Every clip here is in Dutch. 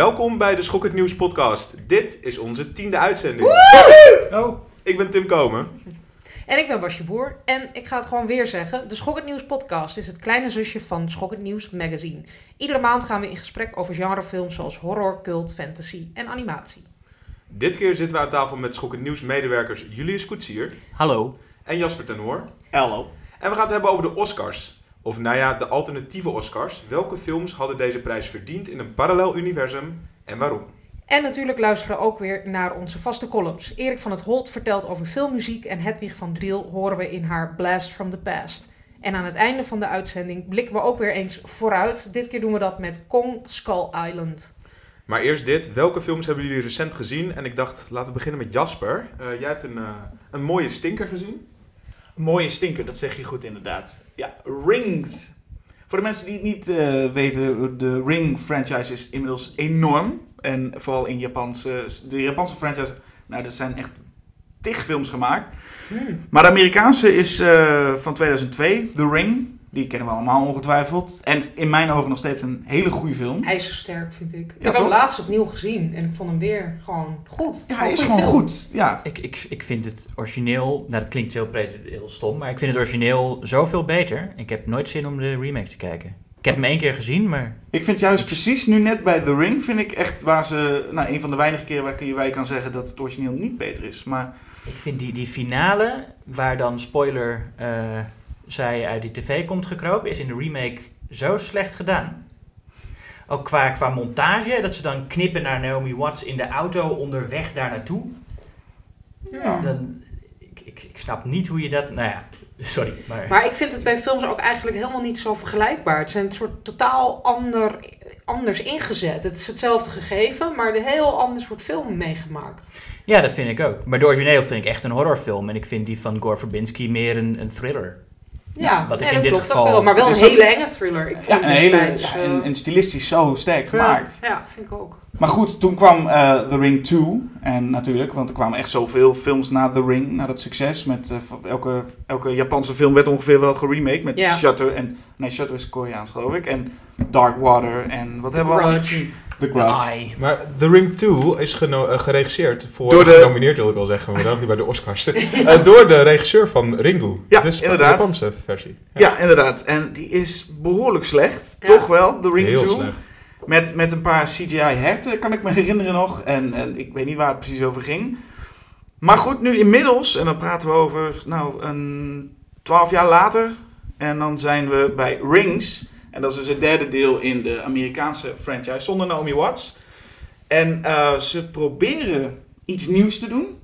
Welkom bij de Schok het Nieuws podcast. Dit is onze tiende uitzending. Oh. Ik ben Tim Komen. En ik ben Basje Boer. En ik ga het gewoon weer zeggen. De Schok het Nieuws podcast is het kleine zusje van Schok het Nieuws magazine. Iedere maand gaan we in gesprek over genrefilms zoals horror, cult, fantasy en animatie. Dit keer zitten we aan tafel met Schok het Nieuws medewerkers Julius Koetsier Hallo. en Jasper ten Hoor. Hallo. En we gaan het hebben over de Oscars. Of nou ja, de alternatieve Oscars. Welke films hadden deze prijs verdiend in een parallel universum en waarom? En natuurlijk luisteren we ook weer naar onze vaste columns. Erik van het Holt vertelt over filmmuziek en Hedwig van Driel horen we in haar Blast from the Past. En aan het einde van de uitzending blikken we ook weer eens vooruit. Dit keer doen we dat met Kong Skull Island. Maar eerst dit. Welke films hebben jullie recent gezien? En ik dacht, laten we beginnen met Jasper. Eh, jij hebt een, eh, een mooie stinker gezien. Mooie stinker, dat zeg je goed inderdaad. Ja, Rings. Voor de mensen die het niet eh, weten, de Ring franchise is inmiddels enorm. En vooral in Japanse, de Japanse franchise, nou, er zijn echt tig films gemaakt. Hmm. Maar de Amerikaanse is eh, van 2002, The Ring. Die kennen we allemaal ongetwijfeld. En in mijn ogen nog steeds een hele goede film. Hij is zo sterk, vind ik. Ik Ja, heb hem laatst opnieuw gezien en ik vond hem weer gewoon goed. Ja, hij is gewoon film. goed. Ja, Ik, ik, ik vind het origineel, nou dat klinkt heel, breed, heel stom, maar ik vind het origineel zoveel beter. Ik heb nooit zin om de remake te kijken. Ik heb hem één keer gezien, maar Ik vind juist precies nu net bij The Ring, vind ik echt waar ze, nou een van de weinige keren waar je, waar je kan zeggen dat het origineel niet beter is. Maar ik vind die, die finale, waar dan spoiler, eh zij uit die tv komt gekropen, is in de remake zo slecht gedaan. Ook qua, qua montage, dat ze dan knippen naar Naomi Watts in de auto onderweg daar naartoe. ja, Dan, ik, ik, ik snap niet hoe je dat, nou ja, sorry. Maar, Maar ik vind de twee films ook eigenlijk helemaal niet zo vergelijkbaar. Het zijn een soort totaal ander, anders ingezet. Het is hetzelfde gegeven, maar een heel ander soort film meegemaakt. Ja, dat vind ik ook. Maar de origineel vind ik echt een horrorfilm. En ik vind die van Gore Verbinski meer een, een thriller. Ja, wat ik en in dat dit klopt geval- ook wel. Maar wel een hele enge thriller. Ik vond ja een hele, ja, en, en stilistisch zo sterk gemaakt. Ja, ja, vind ik ook. Maar goed, toen kwam eh, The Ring 2. En natuurlijk, want er kwamen echt zoveel films na The Ring, na dat succes. Met, eh, elke, elke Japanse film werd ongeveer wel geremaked. Met Ja. Shutter en... Nee, Shutter is Koreaans geloof ik. En Dark Water en wat The hebben we gezien? The. Ai. Maar The Ring 2 is geno- eh, geregisseerd voor... Door de- Genomineerd wil ik wel zeggen, maar dan niet bij de Oscars. Eh, door de regisseur van Ringu. Ja, de inderdaad. Japanse versie. Ja. inderdaad. En die is behoorlijk slecht. Ja. Toch wel, The Ring Heel 2. slecht. Met, met een paar CGI-herten, kan ik me herinneren nog. En, en ik weet niet waar het precies over ging. Maar goed, nu inmiddels, en dan praten we over nou, een twaalf jaar later. En dan zijn we bij Rings. En dat is dus het derde deel in de Amerikaanse franchise, zonder Naomi Watts. En eh, ze proberen iets nieuws te doen.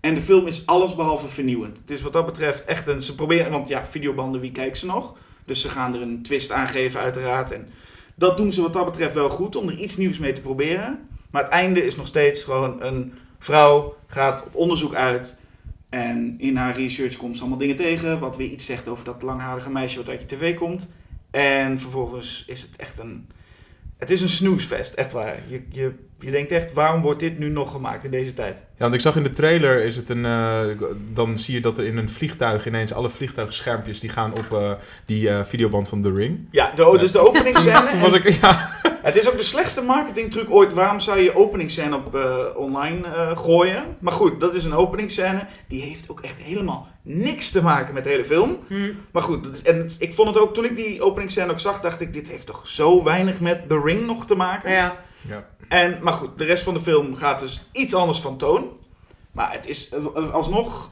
En de film is allesbehalve vernieuwend. Het is wat dat betreft echt een... Ze proberen, want ja, videobanden, wie kijkt ze nog? Dus ze gaan er een twist aan geven uiteraard. En dat doen ze wat dat betreft wel goed, om er iets nieuws mee te proberen. Maar het einde is nog steeds gewoon een vrouw gaat op onderzoek uit. En in haar research komt ze allemaal dingen tegen. Wat weer iets zegt over dat langharige meisje wat uit je tv komt. En vervolgens is het echt een... Het is een snoesfest, echt waar. Je, je, je denkt echt, waarom wordt dit nu nog gemaakt in deze tijd? Ja, want ik zag in de trailer is het een. eh, dan zie je dat er in een vliegtuig ineens alle vliegtuigschermpjes die gaan op eh, die eh, videoband van The Ring. Ja, de, dus de openingsscène. Toen was ik. Ja. Het is ook de slechtste marketingtruc ooit. Waarom zou je openingsscène op eh, online eh, gooien? Maar goed, dat is een openingsscène. Die heeft ook echt helemaal niks te maken met de hele film. Hm. Maar goed, dat is- en ik vond het ook, toen ik die openingsscène ook zag, dacht ik, dit heeft toch zo weinig met The Ring nog te maken. Ja. ja. En, maar goed, de rest van de film gaat dus iets anders van toon. Maar het is eh, alsnog,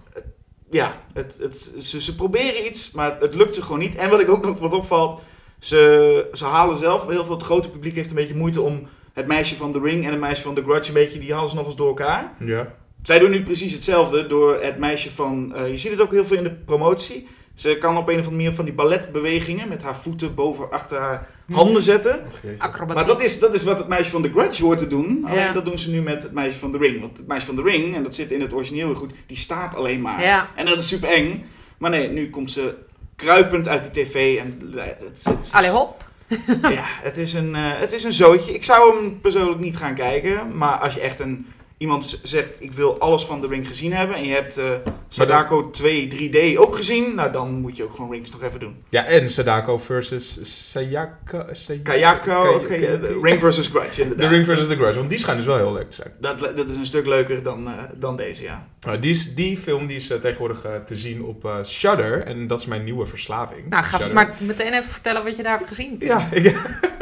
ja, het, het, ze, ze proberen iets, maar het lukt ze gewoon niet. En wat ik ook nog wat opvalt, ze, ze halen zelf, heel veel het grote publiek heeft een beetje moeite om het meisje van The Ring en het meisje van The Grudge een beetje, die halen ze nog eens door elkaar. ja. Zij doen nu precies hetzelfde door het meisje van, eh, je ziet het ook heel veel in de promotie. Ze kan op een of andere manier van die balletbewegingen met haar voeten boven achter haar handen zetten. Acrobatiek. Maar dat is, dat is wat het meisje van The Grudge hoort te doen. Alleen Ja. dat doen ze nu met het meisje van The Ring. Want het meisje van The Ring, en dat zit in het origineel heel goed, die staat alleen maar. Ja. En dat is super eng. Maar nee, nu komt ze kruipend uit die tv. En het, het, het- Allee, hop. ja, het is, een, eh, het is een zootje. Ik zou hem persoonlijk niet gaan kijken. Maar als je echt een iemand zegt ik wil alles van The Ring gezien hebben en je hebt eh, Sadako 2 3D ook gezien, nou dan moet je ook gewoon Rings nog even doen. Ja, en Sadako versus Sayaka... Say- Kayako, de Ring versus Grudge The inderdaad. Ring versus The Grudge, want die schijnt dus wel heel leuk te zijn. Dat, dat is een stuk leuker dan, eh, dan deze, ja. Nou, die, is, die film die is eh, tegenwoordig eh, te zien op eh, Shudder en dat is mijn nieuwe verslaving. Nou, ga maar meteen even vertellen wat je daar hebt gezien. Ja, ik,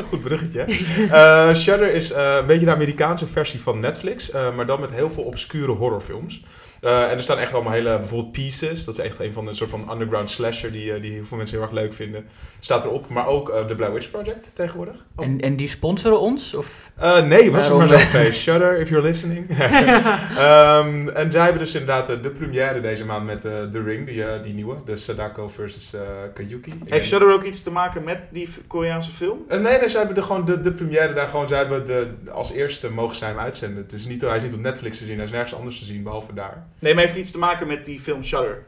goed bruggetje. Shudder is een beetje de Amerikaanse versie van Netflix, maar dan met heel veel obscure horrorfilms. Eh, en er staan echt allemaal hele, bijvoorbeeld Pieces, dat is echt een van de soort van underground slasher die, eh, die heel veel mensen heel erg leuk vinden. Staat erop, maar ook eh, The Blair Witch Project tegenwoordig. Oh. En, en die sponsoren ons? Of? Eh, nee, was het maar zo'n feest. Shudder, if you're listening. Ehm, en zij hebben dus inderdaad de première deze maand met eh, The Ring, die, die nieuwe. De Sadako versus Kayuki. Heeft weet- Shudder ook iets te maken met die Koreaanse film? Eh, nee, nee, zij hebben de, gewoon de, de première daar gewoon. Zij hebben de, als eerste mogen zij hem uitzenden. Het is niet, hij is niet op Netflix te zien, hij is nergens anders te zien, behalve daar. Nee, maar heeft iets te maken met die film Shudder?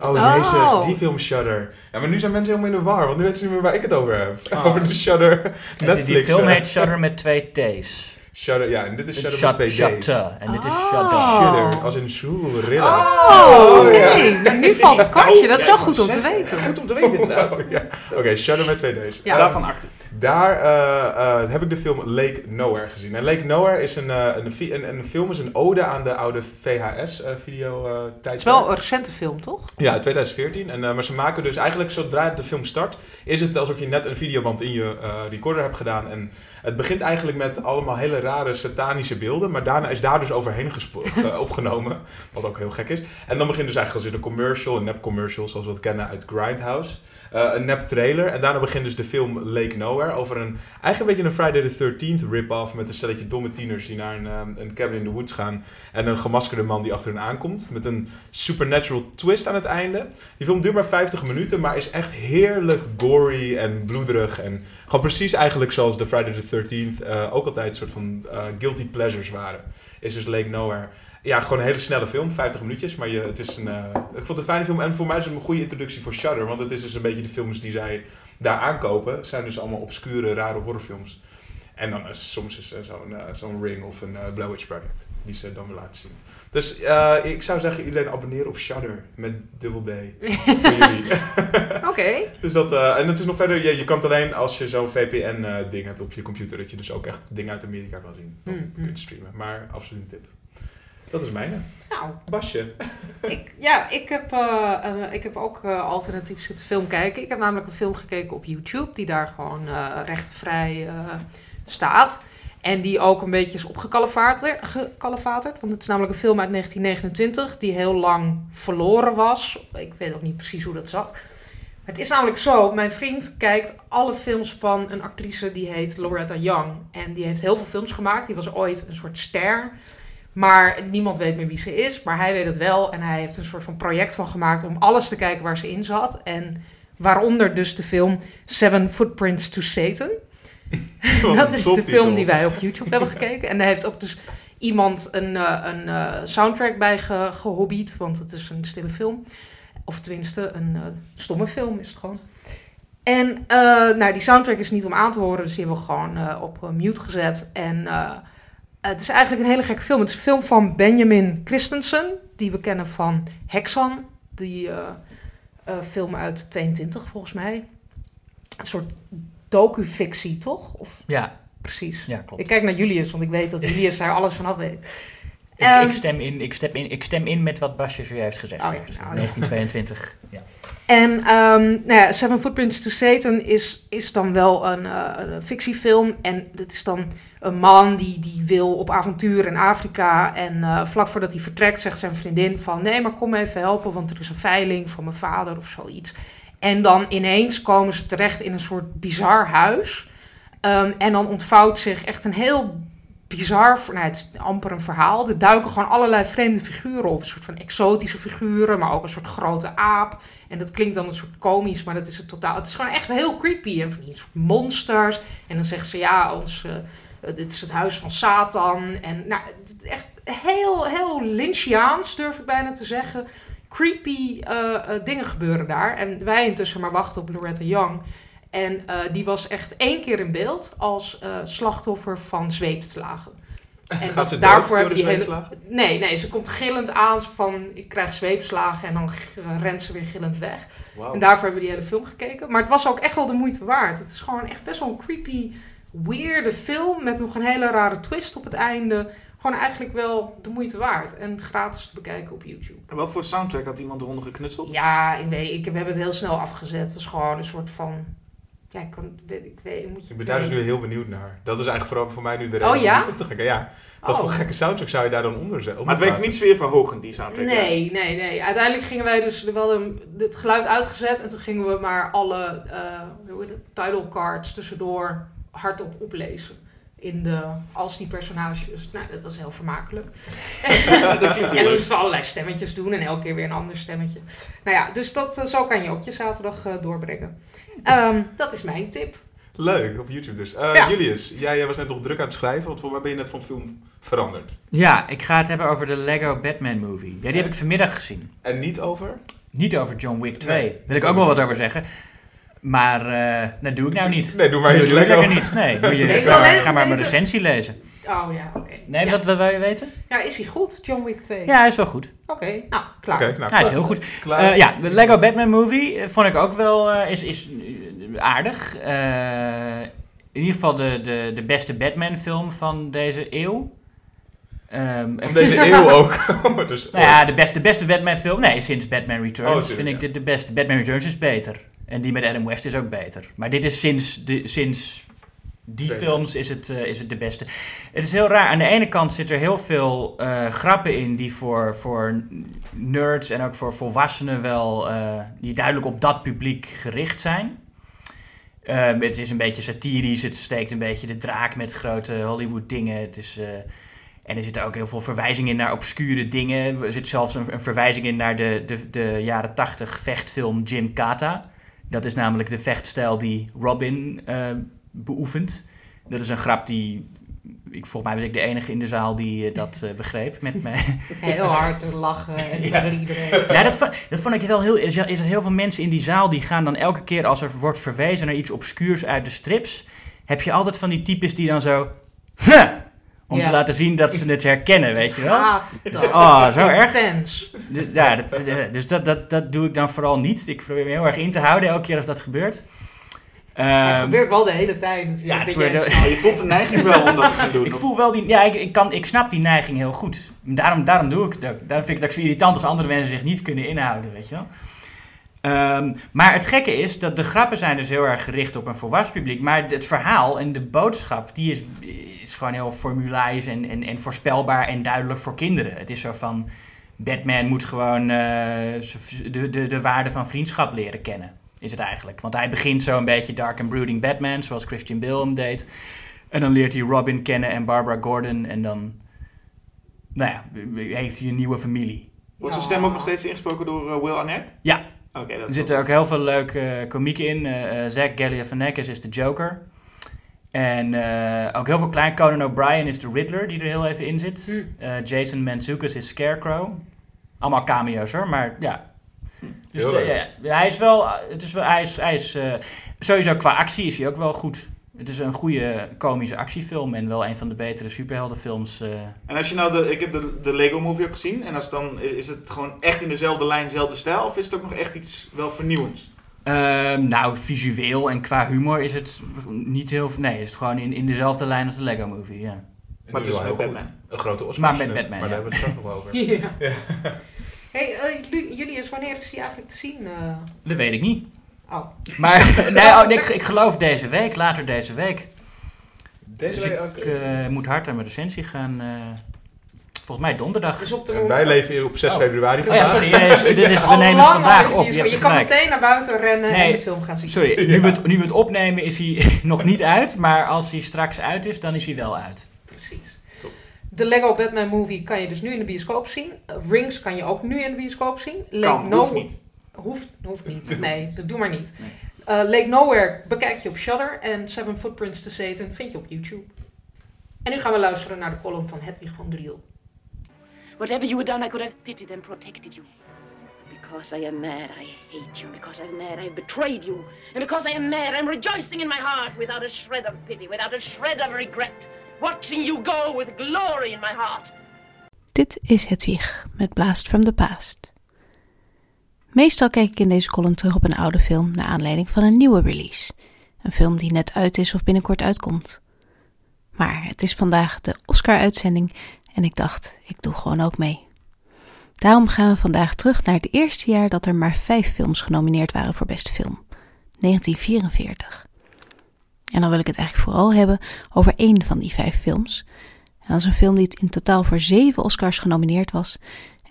Oh, Oh. jezus, die film Shudder. Ja, maar nu zijn mensen helemaal in de war, want nu weten ze niet meer waar ik het over heb. Ah. over de Shudder die- Netflix. Die film eh, heet Shudder met twee T's. Shudder, ja, en dit is Shudder Shut- met twee D's. Shutter. En dit is Oh. Shudder. Shudder, als in Shurilla. Oh, oké. ja. Nou, nu valt het kwartje. Dat is Ja, wel goed om te weten. Goed om te weten, inderdaad. Oh, ja. Oké, Shudder met twee D's. Ja. Eh, Daarvan acte. Daar eh, eh, heb ik de film Lake Nowhere gezien. En Lake Nowhere is een, eh, een, een, een film, is een ode aan de oude VHS-video tijd. Het is wel een recente film, toch? Ja, 2014. En, maar ze maken dus eigenlijk zodra de film start, is het alsof je net een videoband in je recorder hebt gedaan. En het begint eigenlijk met allemaal hele rare satanische beelden. Maar daarna is daar dus overheen opgenomen. Wat ook heel gek is. En dan begint dus eigenlijk als een commercial, een nep commercial zoals we het kennen uit Grindhouse. Eh, een nep trailer. En daarna begint dus de film Lake Nowhere over een eigenlijk een beetje een Friday the 13th rip-off met een stelletje domme tieners die naar een, eh, een cabin in the woods gaan. En een gemaskerde man die achter hen aankomt. Met een supernatural twist aan het einde. Die film duurt maar 50 minuten, maar is echt heerlijk gory en bloederig. En gewoon precies eigenlijk zoals de Friday the 13th eh, ook altijd een soort van eh, guilty pleasures waren. Is dus Lake Nowhere. Ja, gewoon een hele snelle film, 50 minuutjes. Maar je, het is een, eh, ik vond het een fijne film. En voor mij is het een goede introductie voor Shudder. Want het is dus een beetje de films die zij daar aankopen. Het zijn dus allemaal obscure, rare horrorfilms. En dan is soms is, eh, zo'n eh, zo'n Ring of een eh Blair Witch Project. Die ze dan willen laten zien. Dus eh, ik zou zeggen, iedereen abonneren op Shudder met dubbel D. voor jullie. Oké. dus dat, eh, en het is nog verder, je, je kan het alleen als je zo'n VPN-ding hebt op je computer, dat je dus ook echt dingen uit Amerika kan zien. Dan Mm, kun je mm. het streamen. Maar absoluut een tip. Dat is mijne. Nou, Basje. ik, ja, ik heb, eh, eh, ik heb ook eh, alternatief zitten film kijken. Ik heb namelijk een film gekeken op YouTube, die daar gewoon rechtenvrij staat. En die ook een beetje is opgekalefaterd, gekalefaterd. Want het is namelijk een film uit 1929 die heel lang verloren was. Ik weet ook niet precies hoe dat zat. Het is namelijk zo, mijn vriend kijkt alle films van een actrice die heet Loretta Young. En die heeft heel veel films gemaakt. Die was ooit een soort ster. Maar niemand weet meer wie ze is. Maar hij weet het wel. En hij heeft een soort van project van gemaakt om alles te kijken waar ze in zat. En waaronder dus de film Seven Footprints to Satan. Dat is de film die wij op YouTube hebben gekeken. En daar heeft ook dus iemand een, eh, een eh, soundtrack bij ge gehobbied. Want het is een stille film. Of tenminste, een eh, stomme film is het gewoon. En nou, die soundtrack is niet om aan te horen. Dus die hebben we gewoon op mute gezet. En het is eigenlijk een hele gekke film. Het is een film van Benjamin Christensen. Die we kennen van Hexan. Die eh, eh, film uit 22 volgens mij. Een soort docu-fictie, toch? Of Ja, precies. ja klopt. Ik kijk naar Julius, want ik weet dat Julius daar alles van af weet. Ik, Ehm, ik, stem in, ik, stem in, ik stem in met wat Basje zojuist gezegd Oh ja, heeft. nou, 1922. Ja. En ehm, nou ja, Seven Footprints to Satan is, is dan wel een, eh, fictiefilm. En het is dan een man die, die wil op avontuur in Afrika. En eh, vlak voordat hij vertrekt zegt zijn vriendin van... nee, maar kom even helpen, want er is een veiling voor mijn vader of zoiets. En dan ineens komen ze terecht in een soort bizar huis. Ehm, en dan ontvouwt zich echt een heel bizar... Nou, het is amper een verhaal. Er duiken gewoon allerlei vreemde figuren op. Een soort van exotische figuren, maar ook een soort grote aap. En dat klinkt dan een soort komisch, maar dat is het totaal. Het is gewoon echt heel creepy. En van die soort monsters. En dan zeggen ze ja, ons, eh, dit is het huis van Satan. En nou, echt heel, heel Lynchiaans, durf ik bijna te zeggen. Creepy eh, eh, dingen gebeuren daar. En wij intussen maar wachten op Loretta Young. En eh, die was echt één keer in beeld als eh, slachtoffer van zweepslagen. En Gaat ze daarvoor hebben de die hele. Nee, nee, ze komt gillend aan van ik krijg zweepslagen en dan g- rent ze weer gillend weg. En daarvoor hebben we die hele film gekeken. Maar het was ook echt wel de moeite waard. Het is gewoon echt best wel een creepy, weirde film met nog een hele rare twist op het einde. Gewoon eigenlijk wel de moeite waard. En gratis te bekijken op YouTube. En wat voor soundtrack had iemand eronder geknutseld? Ja, ik weet, ik, we hebben het heel snel afgezet. Het was gewoon een soort van. Ja, ik kan. weet- Ik moet Ik ben daar dus nu heel benieuwd naar. Dat is eigenlijk vooral voor mij nu de reden Oh, om ja? film te kijken. Ja. Wat Oh. voor gekke soundtrack zou je daar dan onder zetten? Maar het werkt niet sfeerverhogend, die soundtrack. Nee, nee, nee. Uiteindelijk gingen wij dus wel een, het geluid uitgezet en toen gingen we maar alle eh, hoe heet het, title cards tussendoor hardop oplezen. In de, als die personages. Nou, dat was heel vermakelijk. Ja, dat klinkt En dan moesten we allerlei stemmetjes doen en elke keer weer een ander stemmetje. Nou ja, dus dat, eh, zo kan je ook je zaterdag eh, doorbrengen. Ehm, dat is mijn tip. Leuk, op YouTube dus. Eh, Ja. Julius, jij was net nog druk aan het schrijven, want voor mij ben je net van film veranderd. Ja, ik ga het hebben over de Lego Batman movie. Ja, die heb ik vanmiddag gezien. En niet over? Niet over John Wick 2. Nee. Wil ik ook wel wat over zeggen. Maar eh, dat doe ik nou niet. Nee, doe maar dat eens doe lekker niet. Nee, moet je, Nee, ik wil ga, maar mijn recensie lezen. Oh ja, oké. Nee, ja. wat, wat wil je weten? ja, is hij goed, John Wick 2? Ja, hij is wel goed. Oké, nou, klaar. Oké, nou, Hij is heel goed. klaar. Eh, ja, de Lego Batman movie eh, vond ik ook wel eh, is, is eh, aardig. Eh, in ieder geval de, de, de beste Batman film van deze eeuw. Ehm, Van deze eeuw ook. dus, nou ja, de, best, de beste Batman film. Nee, sinds Batman Returns Oh, vind ik de, de beste. Batman Returns is beter. En die met Adam West is ook beter. Maar dit is sinds, de, sinds die Zeker. films is het, eh, is het de beste. Het is heel raar. Aan de ene kant zit er heel veel eh, grappen in die voor, voor nerds en ook voor volwassenen wel eh, die duidelijk op dat publiek gericht zijn. Ehm, het is een beetje satirisch. Het steekt een beetje de draak met grote Hollywood dingen. Het is, eh, en er zitten ook heel veel verwijzingen in naar obscure dingen. Er zit zelfs een, een verwijzing in naar de, de, de jaren tachtig vechtfilm Jim Kata. Dat is namelijk de vechtstijl die Robin eh, beoefent. Dat is een grap die... Ik, volgens mij was ik de enige in de zaal die eh, dat eh, begreep met mij. Heel hard te lachen en Ja. iedereen. Ja, dat, vond- dat vond ik wel heel... Is, is er heel veel mensen in die zaal die gaan dan elke keer als er wordt verwezen naar iets obscuurs uit de strips... heb je altijd van die types die dan zo... "Huh!" Om Ja. te laten zien dat ze het herkennen, weet je wel? Dat. Oh, zo erg. Ja, dat, eh, dus dat, dat, dat doe ik dan vooral niet. Ik probeer me heel erg in te houden elke keer als dat gebeurt. Het Ehm, gebeurt wel de hele tijd natuurlijk. ja, het dat gebeurt je wel- Maar je voelt de neiging wel om dat te gaan doen. ik voel wel die... Ja, ik, ik, kan, ik snap die neiging heel goed. Daarom, daarom doe ik het ook. Daarom vind ik het ook zo irritant als andere mensen zich niet kunnen inhouden, weet je wel. Ehm, maar het gekke is dat de grappen zijn dus heel erg gericht op een volwassen publiek. Maar het verhaal en de boodschap, die is, is gewoon heel formulaisch en, en, en voorspelbaar en duidelijk voor kinderen. Het is zo van, Batman moet gewoon eh, de, de, de waarde van vriendschap leren kennen, is het eigenlijk. Want hij begint zo een beetje dark and brooding Batman, zoals Christian Bale hem deed. En dan leert hij Robin kennen en Barbara Gordon en dan, nou ja, heeft hij een nieuwe familie. Wordt zijn stem ook nog steeds ingesproken door eh, Will Arnett? Ja. Oké, dat Er zitten ook heel veel leuke eh, komieken in. Eh eh, Zach Galifianakis is de Joker. En eh, ook heel veel klein. Conan O'Brien is de Riddler, die er heel even in zit. Hm. Eh, Jason Mantzoukas is Scarecrow. Allemaal cameo's hoor, maar ja. Dus de- ja, hij is wel... Het is wel hij is, hij is, eh, sowieso qua actie is hij ook wel goed. Het is een goede komische actiefilm en wel een van de betere superheldenfilms. eh. En als je nou de, ik heb de, de Lego Movie ook gezien, en als dan, is het gewoon echt in dezelfde lijn, dezelfde stijl, of is het ook nog echt iets wel vernieuwends? Ehm, nou, visueel en qua humor is het niet heel... Nee, is het gewoon in, in dezelfde lijn als de Lego Movie, ja. Maar het is wel heel met goed. Batman. Een grote Oscar. Maar met Batman, Maar ja. daar hebben we het straks nog over. Ja. Hey, eh, Lu- Julius, wanneer is die eigenlijk te zien? eh? Dat weet ik niet. Oh, Maar nee, oh, ik, ik geloof deze week, later deze week. Deze Dus week ik ook. eh, moet hard aan mijn recensie gaan. eh, volgens mij donderdag. dus op de En wij leven hier op 6 Oh. februari Oh ja, sorry. nee, dit is, we Al nemen lang het vandaag al op. Je. Je kan meteen naar buiten rennen Nee, en de film gaan zien. Sorry, nu we, het, nu we het opnemen is hij nog niet uit. Maar als hij straks uit is, dan is hij wel uit. Precies. Top. De Lego Batman movie kan je dus nu in de bioscoop zien. Rings kan je ook nu in de bioscoop zien. Kan, No- hoeft niet. Hoeft, hoeft niet. Nee, dat doe maar niet. Uh, Lake Nowhere bekijk je op Shudder. En Seven Footprints to Satan vind je op YouTube. En nu gaan we luisteren naar de column van Hedwig van Driel. Whatever you had done, I could have pitied and protected you. Because I am mad, I hate you. Because I'm mad, I have betrayed you. And because I am mad, I'm rejoicing in my heart without a shred of pity, without a shred of regret. watching you go with glory in my heart. Dit is Hedwig met Blast from the Past. Meestal kijk ik in deze column terug op een oude film naar aanleiding van een nieuwe release. Een film die net uit is of binnenkort uitkomt. Maar het is vandaag de Oscar-uitzending en ik dacht, ik doe gewoon ook mee. Daarom gaan we vandaag terug naar het eerste jaar dat er maar vijf films genomineerd waren voor beste film. 1944. En dan wil ik het eigenlijk vooral hebben over één van die vijf films. En dat is een film die in totaal voor zeven Oscars genomineerd was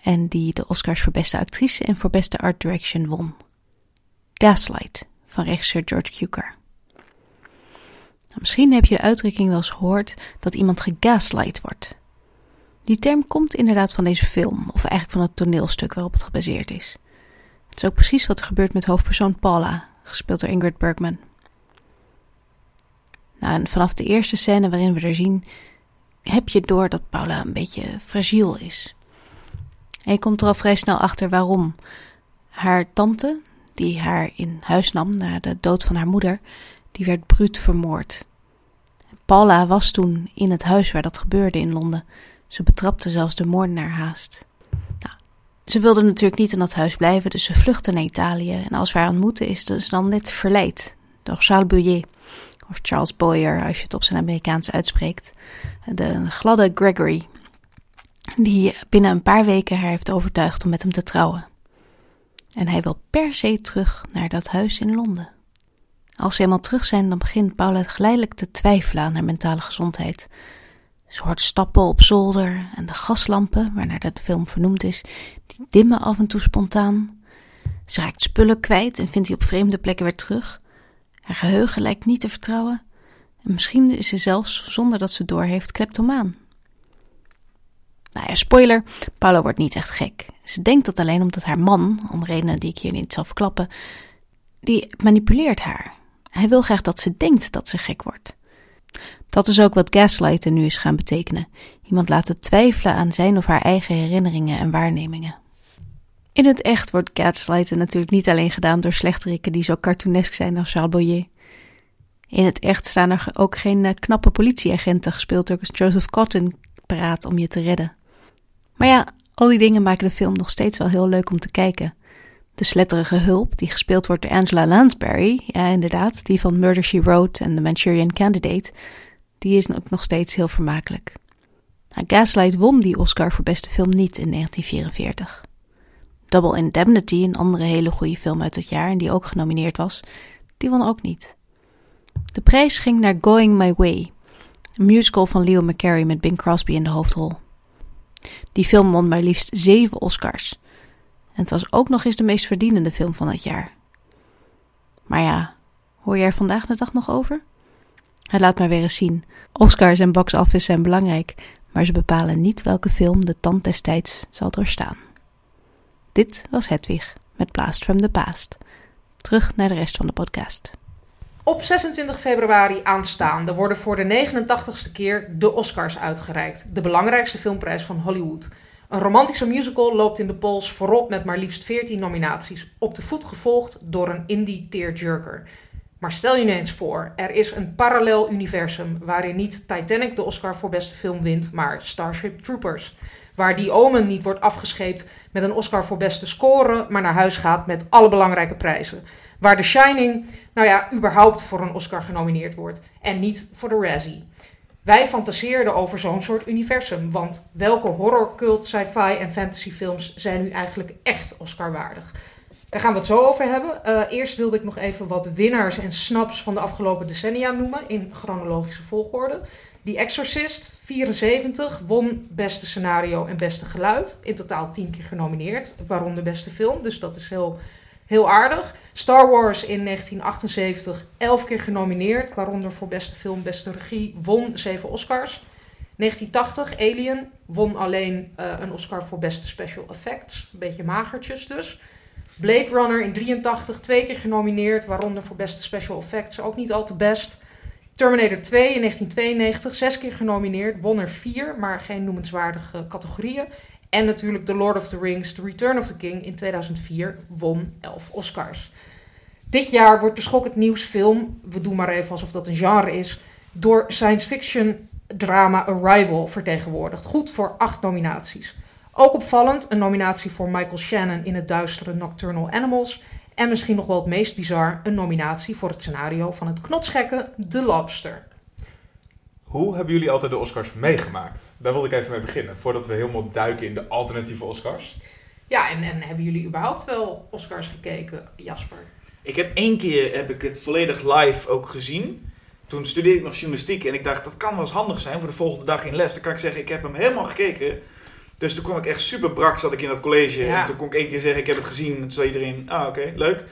en die de Oscars voor beste actrice en voor beste art direction won. Gaslight van regisseur George Cukor. Nou, misschien heb je de uitdrukking wel eens gehoord dat iemand gegaslight wordt. Die term komt inderdaad van deze film, of eigenlijk van het toneelstuk waarop het gebaseerd is. Het is ook precies wat er gebeurt met hoofdpersoon Paula, gespeeld door Ingrid Bergman. Nou, vanaf de eerste scène waarin we er zien, heb je door dat Paula een beetje fragiel is. En je komt er al vrij snel achter waarom. Haar tante, die haar in huis nam na de dood van haar moeder, die werd bruut vermoord. Paula was toen in het huis waar dat gebeurde in Londen. Ze betrapte zelfs de moordenaar haast. Nou, ze wilde natuurlijk niet in dat huis blijven, dus ze vluchtte naar Italië. En als we haar ontmoeten, is ze dan net verleid door Charles Bouillet. Of Charles Boyer, als je het op zijn Amerikaans uitspreekt. De gladde Gregory, die binnen een paar weken haar heeft overtuigd om met hem te trouwen. En hij wil per se terug naar dat huis in Londen. Als ze eenmaal terug zijn, dan begint Paula geleidelijk te twijfelen aan haar mentale gezondheid. Ze hoort stappen op zolder en de gaslampen, waarnaar de film vernoemd is, die dimmen af en toe spontaan. Ze raakt spullen kwijt en vindt die op vreemde plekken weer terug. Haar geheugen lijkt niet te vertrouwen. En misschien is ze zelfs, zonder dat ze doorheeft, kleptomaan. Nou ja, spoiler, Paula wordt niet echt gek. Ze denkt dat alleen omdat haar man, om redenen die ik hier niet zal verklappen, die manipuleert haar. Hij wil graag dat ze denkt dat ze gek wordt. Dat is ook wat gaslighten nu is gaan betekenen. Iemand laten twijfelen aan zijn of haar eigen herinneringen en waarnemingen. In het echt wordt gaslighten natuurlijk niet alleen gedaan door slechterikken die zo cartoonesk zijn als Charles Boyer. In het echt staan er ook geen eh, knappe politieagenten gespeeld door Joseph Cotton paraat om je te redden. Maar ja, al die dingen maken de film nog steeds wel heel leuk om te kijken. De sletterige hulp, die gespeeld wordt door Angela Lansbury, ja inderdaad, die van Murder She Wrote en The Manchurian Candidate, die is ook nog steeds heel vermakelijk. Nou, Gaslight won die Oscar voor beste film niet in 1944. Double Indemnity, een andere hele goede film uit dat jaar en die ook genomineerd was, die won ook niet. De prijs ging naar Going My Way, een musical van Leo McCarey met Bing Crosby in de hoofdrol. Die film won maar liefst zeven Oscars. En het was ook nog eens de meest verdienende film van het jaar. Maar ja, hoor je er vandaag de dag nog over? Het laat maar weer eens zien. Oscars en box office zijn belangrijk, maar ze bepalen niet welke film de tand destijds zal doorstaan. Dit was Hedwig met Blast from the Past. Terug naar de rest van de podcast. Op 26 februari aanstaande worden voor de 89ste keer de Oscars uitgereikt. De belangrijkste filmprijs van Hollywood. Een romantische musical loopt in de polls voorop met maar liefst 14 nominaties. Op de voet gevolgd door een indie tearjerker. Maar stel je eens voor, er is een parallel universum waarin niet Titanic de Oscar voor beste film wint, maar Starship Troopers. Waar die Omen niet wordt afgescheept met een Oscar voor beste score, maar naar huis gaat met alle belangrijke prijzen. Waar The Shining, nou ja, überhaupt voor een Oscar genomineerd wordt en niet voor de Razzie. Wij fantaseerden over zo'n soort universum, want welke horror, cult, sci-fi en fantasyfilms zijn nu eigenlijk echt Oscar-waardig? Daar gaan we het zo over hebben. Uh, eerst wilde ik nog even wat winnaars en snaps van de afgelopen decennia noemen in chronologische volgorde. The Exorcist, 74, won beste scenario en beste geluid. In totaal 10 keer genomineerd, waaronder beste film. Dus dat is heel, heel aardig. Star Wars in 1978, 11 keer genomineerd, waaronder voor beste film, beste regie, won 7 Oscars. 1980, Alien, won alleen uh, een Oscar voor beste special effects. Een beetje magertjes dus. Blade Runner in 83, twee keer genomineerd, waaronder voor beste special effects, ook niet al te best. Terminator 2 in 1992, zes keer genomineerd, won er vier, maar geen noemenswaardige categorieën. En natuurlijk The Lord of the Rings, The Return of the King in 2004, won 11 Oscars. Dit jaar wordt de schokkend nieuwsfilm, we doen maar even alsof dat een genre is, door science fiction drama Arrival vertegenwoordigd. Goed voor acht nominaties. Ook opvallend een nominatie voor Michael Shannon in het duistere Nocturnal Animals. En misschien nog wel het meest bizar, een nominatie voor het scenario van het knotsgekke The Lobster. Hoe hebben jullie altijd de Oscars meegemaakt? Daar wilde ik even mee beginnen, voordat we helemaal duiken in de alternatieve Oscars. Ja, en, en hebben jullie überhaupt wel Oscars gekeken, Jasper? Ik heb één keer heb ik het volledig live ook gezien. Toen studeerde ik nog journalistiek en ik dacht dat kan wel eens handig zijn voor de volgende dag in les. Dan kan ik zeggen ik heb hem helemaal gekeken. Dus toen kwam ik echt super brak, zat ik in dat college. Ja. En toen kon ik één keer zeggen ik heb het gezien. En toen zei iedereen, ah oké, leuk.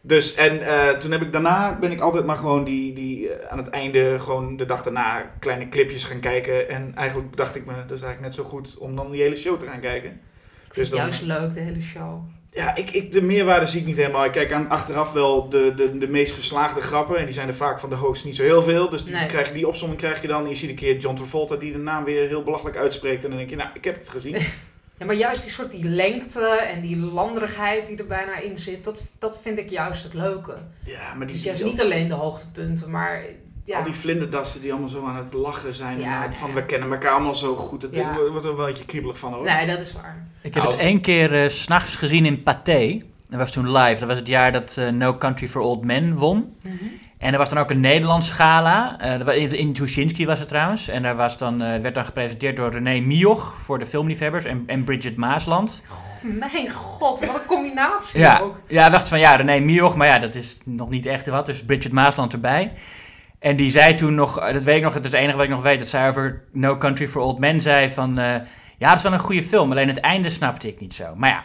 Dus en eh, toen heb ik daarna ben ik altijd maar gewoon die, die eh, aan het einde gewoon de dag daarna kleine clipjes gaan kijken. En eigenlijk dacht ik me, dat is eigenlijk net zo goed om dan die hele show te gaan kijken. Ik vind Dus het dan- juist leuk, de hele show. Ja, ik, ik, de meerwaarde zie ik niet helemaal. Ik kijk aan achteraf wel de, de, de meest geslaagde grappen. En die zijn er vaak van de host niet zo heel veel. Dus die, Nee. krijg, je- die opzomming krijg je dan. Je ziet een keer John Travolta die de naam weer heel belachelijk uitspreekt. En dan denk je, nou, ik heb het gezien. Ja, maar juist die soort die lengte en die landerigheid die er bijna in zit, dat, dat vind ik juist het leuke. Ja, maar die, Dus juist niet alleen de hoogtepunten, maar ja. Al die vlinderdassen die allemaal zo aan het lachen zijn. Ja, en het van, we kennen elkaar allemaal zo goed. Het Ja. wordt er wel een beetje kriebelig van hoor. Nee, dat is waar. Ik heb het één keer eh, s s'nachts gezien in Pathé. Dat was toen live. Dat was het jaar dat eh, No Country for Old Men won. En er was dan ook een Nederlands gala. Eh, dat was in in Tuschinski was het trouwens. En daar was dan, eh, werd dan gepresenteerd door René Mioch voor de filmliefhebbers. En, en Bridget Maasland. Mijn god, wat een combinatie Ja, ook. ja, dacht van ja, René Mioch. Maar ja, dat is nog niet echt wat. Dus Bridget Maasland erbij. En die zei toen nog, eh, dat weet ik nog, het is het enige wat ik nog weet. Dat zij over No Country for Old Men zei van... eh, ja, dat is wel een goede film. Alleen het einde snapte ik niet zo. Maar ja...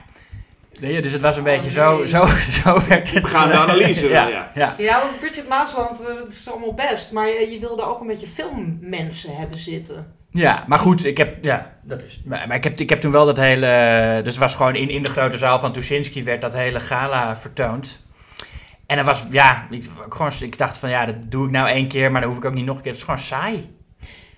je, Dus het was een Oh, beetje zo, nee. zo, zo werd het. Diepgaande eh, analyse wel, ja, ja. ja. Ja, want Bridget Maasland, dat is allemaal best. Maar je, je wilde ook een beetje filmmensen hebben zitten. Ja, maar goed, ik heb, ja, dat is. Maar, maar ik, heb, ik heb toen wel dat hele. Dus het was gewoon in, in de grote zaal van Tuschinski werd dat hele gala vertoond. En dat was, ja, ik, gewoon, ik dacht van ja, dat doe ik nou één keer, maar dan hoef ik ook niet nog een keer. Het is gewoon saai.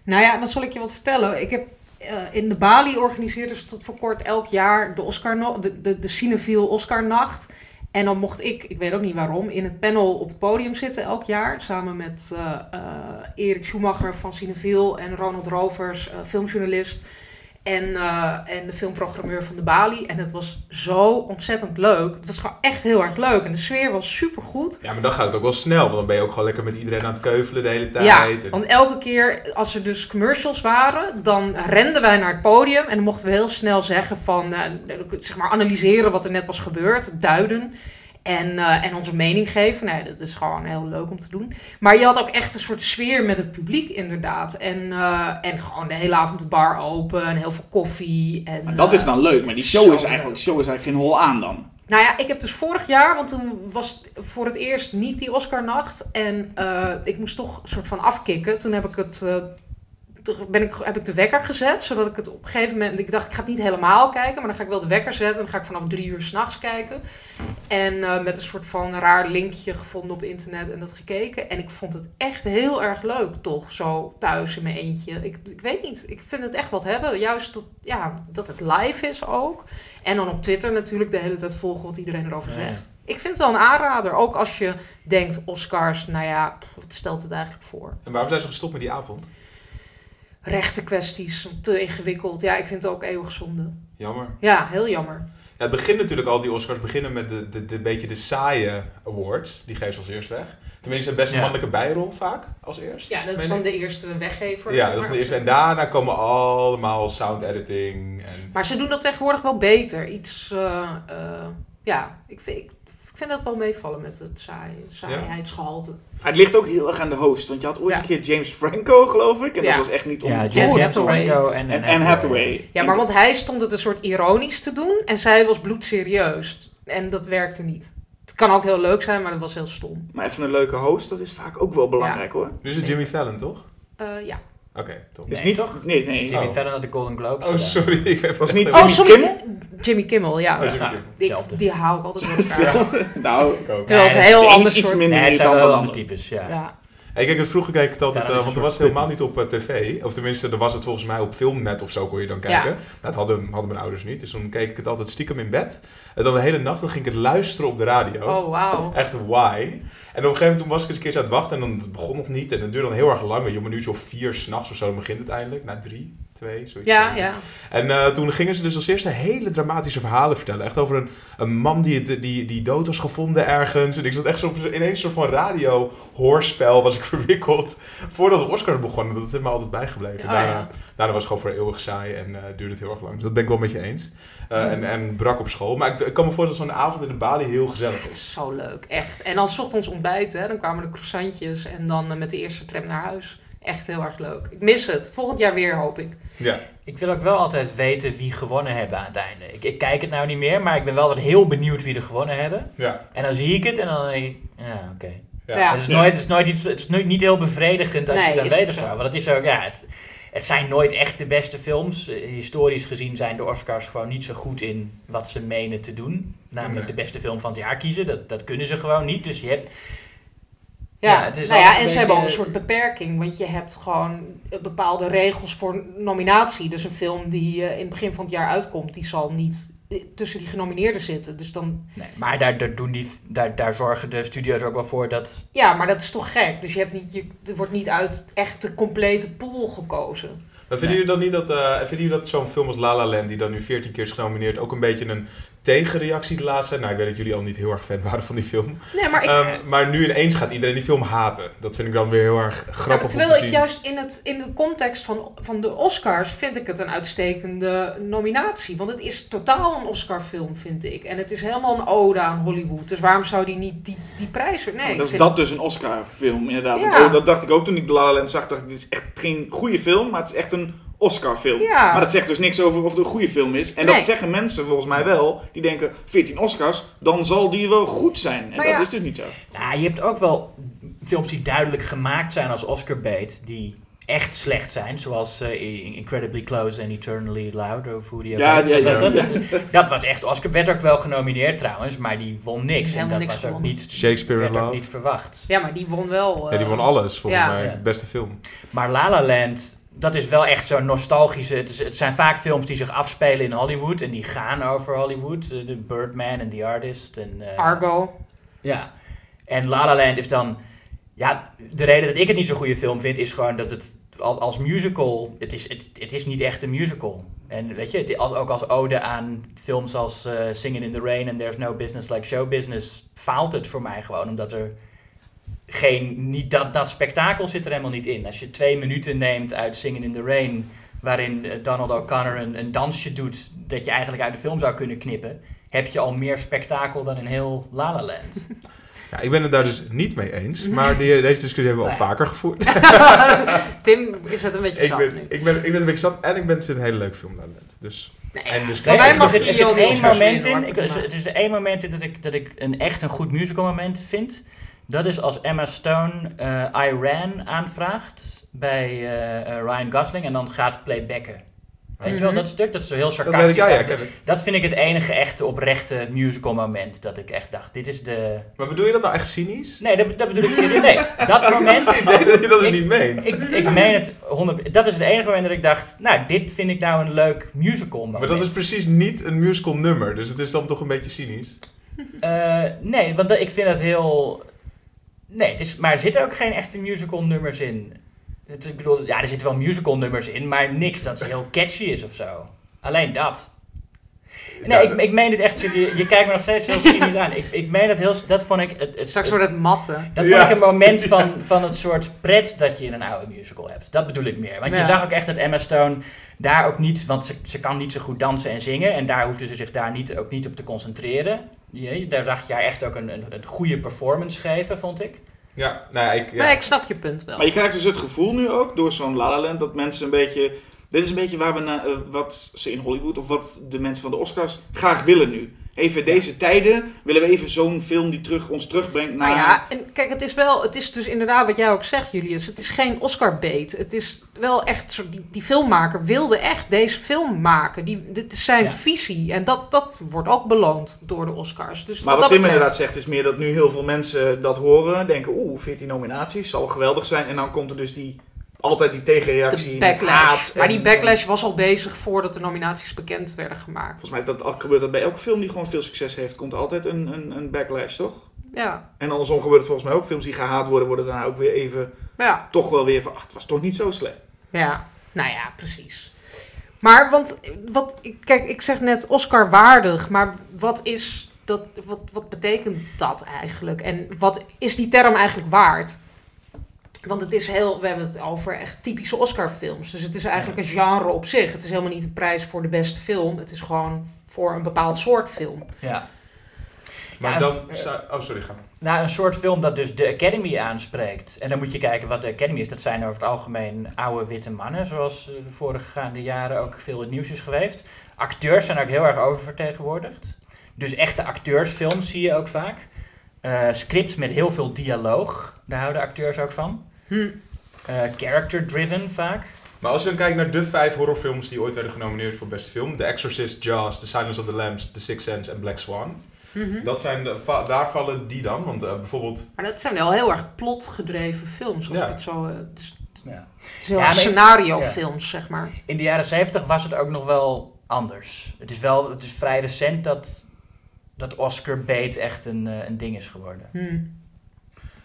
Nou ja, dan zal ik je wat vertellen. Ik heb eh, in de Bali organiseerde ze tot voor kort elk jaar de, Oscar no- de, de, de Cinefiel Oscar-nacht. En dan mocht ik, ik weet ook niet waarom, in het panel op het podium zitten elk jaar. Samen met eh, eh, Erik Schumacher van Cinefiel en Ronald Rovers, filmjournalist. En, eh, en de filmprogrammeur van de Bali. En het was zo ontzettend leuk. Het was gewoon echt heel erg leuk. En de sfeer was supergoed. Ja, maar dan gaat het ook wel snel, want dan ben je ook gewoon lekker met iedereen aan het keuvelen de hele tijd. Ja, En- want elke keer als er dus commercials waren, dan renden wij naar het podium en dan mochten we heel snel zeggen van, eh, zeg maar, analyseren wat er net was gebeurd, duiden. En, eh, en onze mening geven. Nee, dat is gewoon heel leuk om te doen. Maar je had ook echt een soort sfeer met het publiek, inderdaad. En, eh, en gewoon de hele avond de bar open en heel veel koffie. En, Maar dat is dan leuk. Maar die show is eigenlijk, show is eigenlijk geen hol aan dan. nou ja, ik heb dus vorig jaar, want toen was voor het eerst niet die Oscarnacht. En eh, ik moest toch een soort van afkicken. Toen heb ik het. eh, ben ik, heb ik de wekker gezet, zodat ik het op een gegeven moment... Ik dacht, ik ga het niet helemaal kijken, maar dan ga ik wel de wekker zetten. En dan ga ik vanaf drie uur s'nachts kijken. En eh, met een soort van raar linkje gevonden op internet en dat gekeken. En ik vond het echt heel erg leuk, toch? Zo thuis in mijn eentje. Ik, ik weet niet, ik vind het echt wat hebben. Juist dat, ja, dat het live is ook. En dan op Twitter natuurlijk de hele tijd volgen wat iedereen erover Ja. zegt. Ik vind het wel een aanrader. Ook als je denkt, Oscars, nou ja, wat stelt het eigenlijk voor? En waarom zijn ze gestopt met die avond? Rechten kwesties, te ingewikkeld. Ja, ik vind het ook eeuwig zonde. Jammer. Ja, heel jammer. Ja, het begint natuurlijk al, die Oscars beginnen met de, de, de beetje de saaie awards. Die geven ze als eerst weg. Tenminste, beste Ja. mannelijke bijrol vaak als eerst. Ja, dat is dan ik. de eerste weggever. Ja, dat is de eerste. En daarna komen allemaal sound editing. En... Maar ze doen dat tegenwoordig wel beter. Iets, eh, eh, ja, ik vind, ik vind dat wel meevallen met het saai, het saaigheidsgehalte. Maar het ligt ook heel erg aan de host. Want je had ooit Ja. een keer James Franco, geloof ik. En Ja. dat was echt niet om Ja, James. Franco en Hathaway. Ja, maar want hij stond het een soort ironisch te doen en zij was bloedserieus. En dat werkte niet. Het kan ook heel leuk zijn, maar dat was heel stom. Maar even een leuke host, dat is vaak ook wel belangrijk hoor. Nu is het Jimmy Fallon, toch? Eh, ja. Oké, top. Is Nee, niet toch? Nee, nee. Jimmy Oh. Fallon had de Golden Globes Oh, sorry. Ik heb Was niet Oh, Jimmy sorry. Kimmel? Jimmy Kimmel, ja. Oh, Jimmy Ja. Kimmel. Die, hou ik altijd door elkaar. nou, Ik ook. Terwijl het Nee, heel de een ander is iets soort... minder Nee, dan de andere ander. types, ja. Hey, kijk, vroeger keek ik het altijd, Ja, eh, want toen was het helemaal niet op eh, tv. Of tenminste, dan was het volgens mij op Filmnet of zo kon je dan kijken. Nou, dat hadden, hadden mijn ouders niet. Dus dan keek ik het altijd stiekem in bed. En dan de hele nacht dan ging ik het luisteren op de radio. Oh, wauw. Echt why? En op een gegeven moment toen was ik eens een keer aan het wachten en dan het begon nog niet. En het duurde dan heel erg lang. Weet je, om een uurtje of vier s'nachts of zo dan begint het eindelijk. Na drie, twee, zoiets. Ja, ja. En eh, toen gingen ze dus als eerste hele dramatische verhalen vertellen. Echt over een, een man die, het- die, die dood was gevonden ergens. En ik zat echt zo ineens een soort van radio-hoorspel was ik verwikkeld. Voordat de Oscars begonnen. Dat is me altijd bijgebleven. Oh, daarna, ja. daarna was het gewoon voor eeuwig saai en eh, duurde het heel erg lang. Dus dat ben ik wel met je eens. Eh, en, en brak op school. Maar ik, ik kan me voorstellen dat zo'n avond in de Bali heel gezellig is. is zo leuk, echt. En dan ochtends ontbijten, hè, dan kwamen de croissantjes en dan met de eerste tram naar huis. Echt heel erg leuk. Ik mis het. Volgend jaar weer, hoop ik. Ja. Ik wil ook wel altijd weten wie gewonnen hebben aan het einde. Ik, ik kijk het nou niet meer, maar ik ben wel altijd heel benieuwd wie er gewonnen hebben. Ja. En dan zie ik het en dan denk ik, ja, oké. Ja. Ja. Het is, nooit, het is nooit iets, het is nooit, niet heel bevredigend als Nee, je dan is weet of zo. Want het is ook, ja, het, het zijn nooit echt de beste films. Historisch gezien zijn de Oscars gewoon niet zo goed in wat ze menen te doen. Namelijk Nee. de beste film van het jaar kiezen. Dat, dat kunnen ze gewoon niet. Dus je hebt... Ja, Ja, het is nou ja, en ze hebben ook een soort beperking, want je hebt gewoon bepaalde regels voor nominatie. Dus een film die eh, in het begin van het jaar uitkomt, die zal niet eh, tussen die genomineerden zitten. Dus dan, Nee, maar daar, daar, doen die, daar, daar zorgen de studio's ook wel voor dat... ja, maar dat is toch gek. Dus je hebt niet, je, er wordt niet uit echt de complete pool gekozen. Maar vinden jullie dan niet dat, eh, vinden jullie dat zo'n film als La La Land, die dan nu 14 keer is genomineerd, ook een beetje een tegenreactie de laatste? Nou, ik weet dat jullie al niet heel erg fan waren van die film. Nee, maar ik, Ehm, maar nu ineens gaat iedereen die film haten. Dat vind ik dan weer heel erg grappig om te terwijl ik zien. juist in, het, in de context van, van de Oscars vind ik het een uitstekende nominatie. Want het is totaal een Oscarfilm, vind ik. En het is helemaal een ode aan Hollywood. Dus waarom zou die niet die, die prijs... Nee, dat is vind- dat dus een Oscar-film, inderdaad. Ja. Oh, dat dacht ik ook toen ik La La Land zag. Dacht ik, dit is echt geen goede film, maar het is echt een Oscar-film. Ja. Maar dat zegt dus niks over of het een goede film is. En dat zeggen mensen volgens mij wel. Die denken, 14 Oscars, dan zal die wel goed zijn. En Maar dat ja. is dus niet zo. Nou, je hebt ook wel films die duidelijk gemaakt zijn als Oscar bait, die echt slecht zijn. Zoals eh, Incredibly Close en Eternally Loud, of hoe die ook Ja, ja, ja. Dat, was echt Oscar. Werd ook wel genomineerd trouwens, maar die won niks. En dat niks was ook niet, Shakespeare in werd ook niet verwacht. Ja, maar die won wel... Ja, die eh, won alles, volgens ja. mij. Ja. Beste film. Maar La La Land, dat is wel echt zo'n nostalgische... Het, is- het zijn vaak films die zich afspelen in Hollywood en die gaan over Hollywood. Eh, De Birdman en The Artist. En, eh, Argo. Ja. En La La Land is dan... Ja, de reden dat ik het niet zo'n goede film vind... is gewoon dat het al- als musical... Het is, het, het is niet echt een musical. En weet je, het- ook als ode aan films als eh Singing in the Rain... en There's No Business Like Show Business... faalt het voor mij gewoon. Omdat er geen... Niet dat, dat spektakel zit er helemaal niet in. Als je twee minuten neemt uit Singing in the Rain... waarin eh, Donald O'Connor een, een dansje doet... dat je eigenlijk uit de film zou kunnen knippen... heb je al meer spektakel dan in heel La La Land. Ja, ik ben het daar dus niet mee eens. Maar die, deze discussie hebben we al Nee. vaker gevoerd. Tim is het een beetje ik, zat ben, nu. ik, ben, ik ben een beetje zat en ik ben, vind het een hele leuke film. La La Land. Dus, Nee, en dus er mag er zit één moment in. Ik, er is er één moment in dat ik, dat ik een echt een goed musical moment vind. Dat is als Emma Stone eh Iran aanvraagt bij eh, eh, Ryan Gosling en dan gaat playbacken. Weet je wel, Mhm. dat stuk, dat is zo heel dat sarcastisch. ik, ja, ja, ik dat, dat vind ik het enige echte oprechte musical moment dat ik echt dacht, dit is de... Maar bedoel je dat nou echt cynisch? Nee, dat, dat bedoel ik serieus. Nee, dat moment... Nee, dat je dat Ik- niet meent. Ik, ik meen het 100... Dat is het enige moment dat ik dacht, nou, dit vind ik nou een leuk musical moment. Maar dat is precies niet een musical nummer. Dus het is dan toch een beetje cynisch. Eh, nee, want dat- ik vind het heel. Nee, het is, maar er zitten ook geen echte musical nummers in. Het, ik bedoel, ja, er zitten wel musical nummers in, maar niks dat heel catchy is of zo. Alleen dat. Nee, Ja, ik, ik meen het echt. serieus. Je kijkt me nog steeds heel cynisch aan. Ik, ik meen het heel. Dat vond ik. Het, het, Straks wordt het matten. dat vond ik een moment van, van het soort pret dat je in een oude musical hebt. Dat bedoel ik meer. Want je zag ook echt dat Emma Stone daar ook niet... Want ze, ze kan niet zo goed dansen en zingen. En daar hoefde ze zich daar niet, ook niet op te concentreren. Je, daar zag je haar echt ook een, een, een goede performance geven, vond ik. Ja, nou ja, ik... Ja. Maar ik snap je punt wel. Maar je krijgt dus het gevoel nu ook, door zo'n La La Land, dat mensen een beetje Dit is een beetje waar we na, eh, wat ze in Hollywood of wat de mensen van de Oscars graag willen nu. Even deze tijden willen we even zo'n film die terug, ons terugbrengt naar... Nou ja, en kijk, het is wel, het is dus inderdaad wat jij ook zegt, Julius. Het is geen Oscar-bait. Het is wel echt, zo- die, die filmmaker wilde echt deze film maken. Die, dit is zijn Ja. visie. En dat, dat wordt ook beloond door de Oscars. Dus Maar wat dat Tim betreft- inderdaad zegt is meer dat nu heel veel mensen dat horen. Denken, oeh, 14 nominaties, zal geweldig zijn. En dan komt er dus die, altijd die tegenreactie. De backlash. maar en- die backlash was al bezig voordat de nominaties bekend werden gemaakt. Volgens mij is dat, gebeurt dat bij elke film die gewoon veel succes heeft. Komt altijd een, een, een backlash, toch? Ja, En andersom gebeurt het volgens mij ook. Films die gehaat worden, worden daarna ook weer even... ja. Toch wel weer van, ach, het was toch niet zo slecht. Ja, nou ja, precies. Maar, want, wat, kijk, ik zeg net Oscar waardig, maar wat is dat, wat, wat betekent dat eigenlijk? En wat is die term eigenlijk waard? Want het is heel, we hebben het over echt typische Oscar-films. Dus het is eigenlijk een genre op zich. Het is helemaal niet een prijs voor de beste film. Het is gewoon voor een bepaald soort film. Ja. Maar Ja, dan... oh, sorry, ga maar. Nou, een soort film dat dus de Academy aanspreekt. En dan moet je kijken wat de Academy is. Dat zijn over het algemeen oude witte mannen, zoals eh, de voorgaande jaren ook veel in het nieuws is geweest. Acteurs zijn ook heel erg oververtegenwoordigd. Dus echte acteursfilms zie je ook vaak. Eh, scripts met heel veel dialoog, daar houden acteurs ook van. Hm. Eh, Character-driven vaak. Maar als je dan kijkt naar de vijf horrorfilms die ooit werden genomineerd voor beste film. The Exorcist, Jaws, The Silence of the Lambs, The Sixth Sense en Black Swan. Mhm. Dat zijn de, va- daar vallen die dan. Want eh, bijvoorbeeld... Maar dat zijn wel heel erg plotgedreven films, als Ja. ik het zo... eh, dus, Ja. Ja, scenario-films, zeg maar. In de jaren 70 was het ook nog wel anders. Het is wel het is vrij recent dat, dat Oscar bait echt een, eh, een ding is geworden. Hm.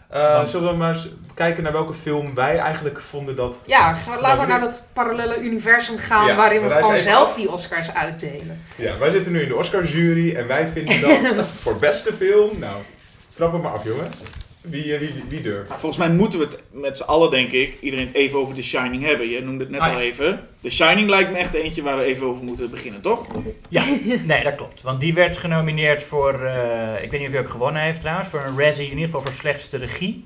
Eh, Want- Zullen we maar eens kijken naar welke film wij eigenlijk vonden dat... Ja, laten we naar dat parallele universum gaan Ja, waarin we gewoon even zelf af. die Oscars uitdelen. Ja, wij zitten nu in de Oscar-jury en wij vinden dat voor beste film... Nou, trap hem maar af jongens. Wie, eh, wie, wie, wie durft? Nou, volgens mij moeten we het met z'n allen, denk ik, iedereen het even over The Shining hebben. Je noemde het net Ah, al ja. even. The Shining lijkt me echt eentje waar we even over moeten beginnen, toch? Ja, nee, dat klopt. Want die werd genomineerd voor, eh, ik weet niet of hij ook gewonnen heeft trouwens, voor een Razzie, in ieder geval voor slechtste regie.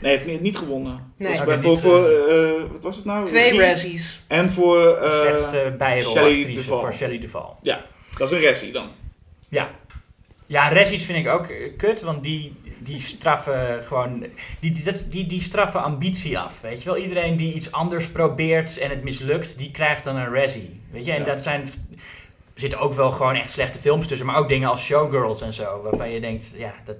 Nee, heeft niet, niet gewonnen. Nee. Volgens mij Oké, voor, niet, voor eh, wat was het nou? Twee Regie. Razzies. En voor eh, slechtste bijrolactrice voor Shelley Duvall. Dat is een Ressie dan. Ja. Ja, Razzies vind ik ook kut, want die, die straffen gewoon, die, die, dat- die, die straffen ambitie af, weet je wel. Iedereen die iets anders probeert en het mislukt, die krijgt dan een Razzie, weet je. En Ja. dat zijn, er zitten ook wel gewoon echt slechte films tussen, maar ook dingen als Showgirls en zo, waarvan je denkt, ja, dat,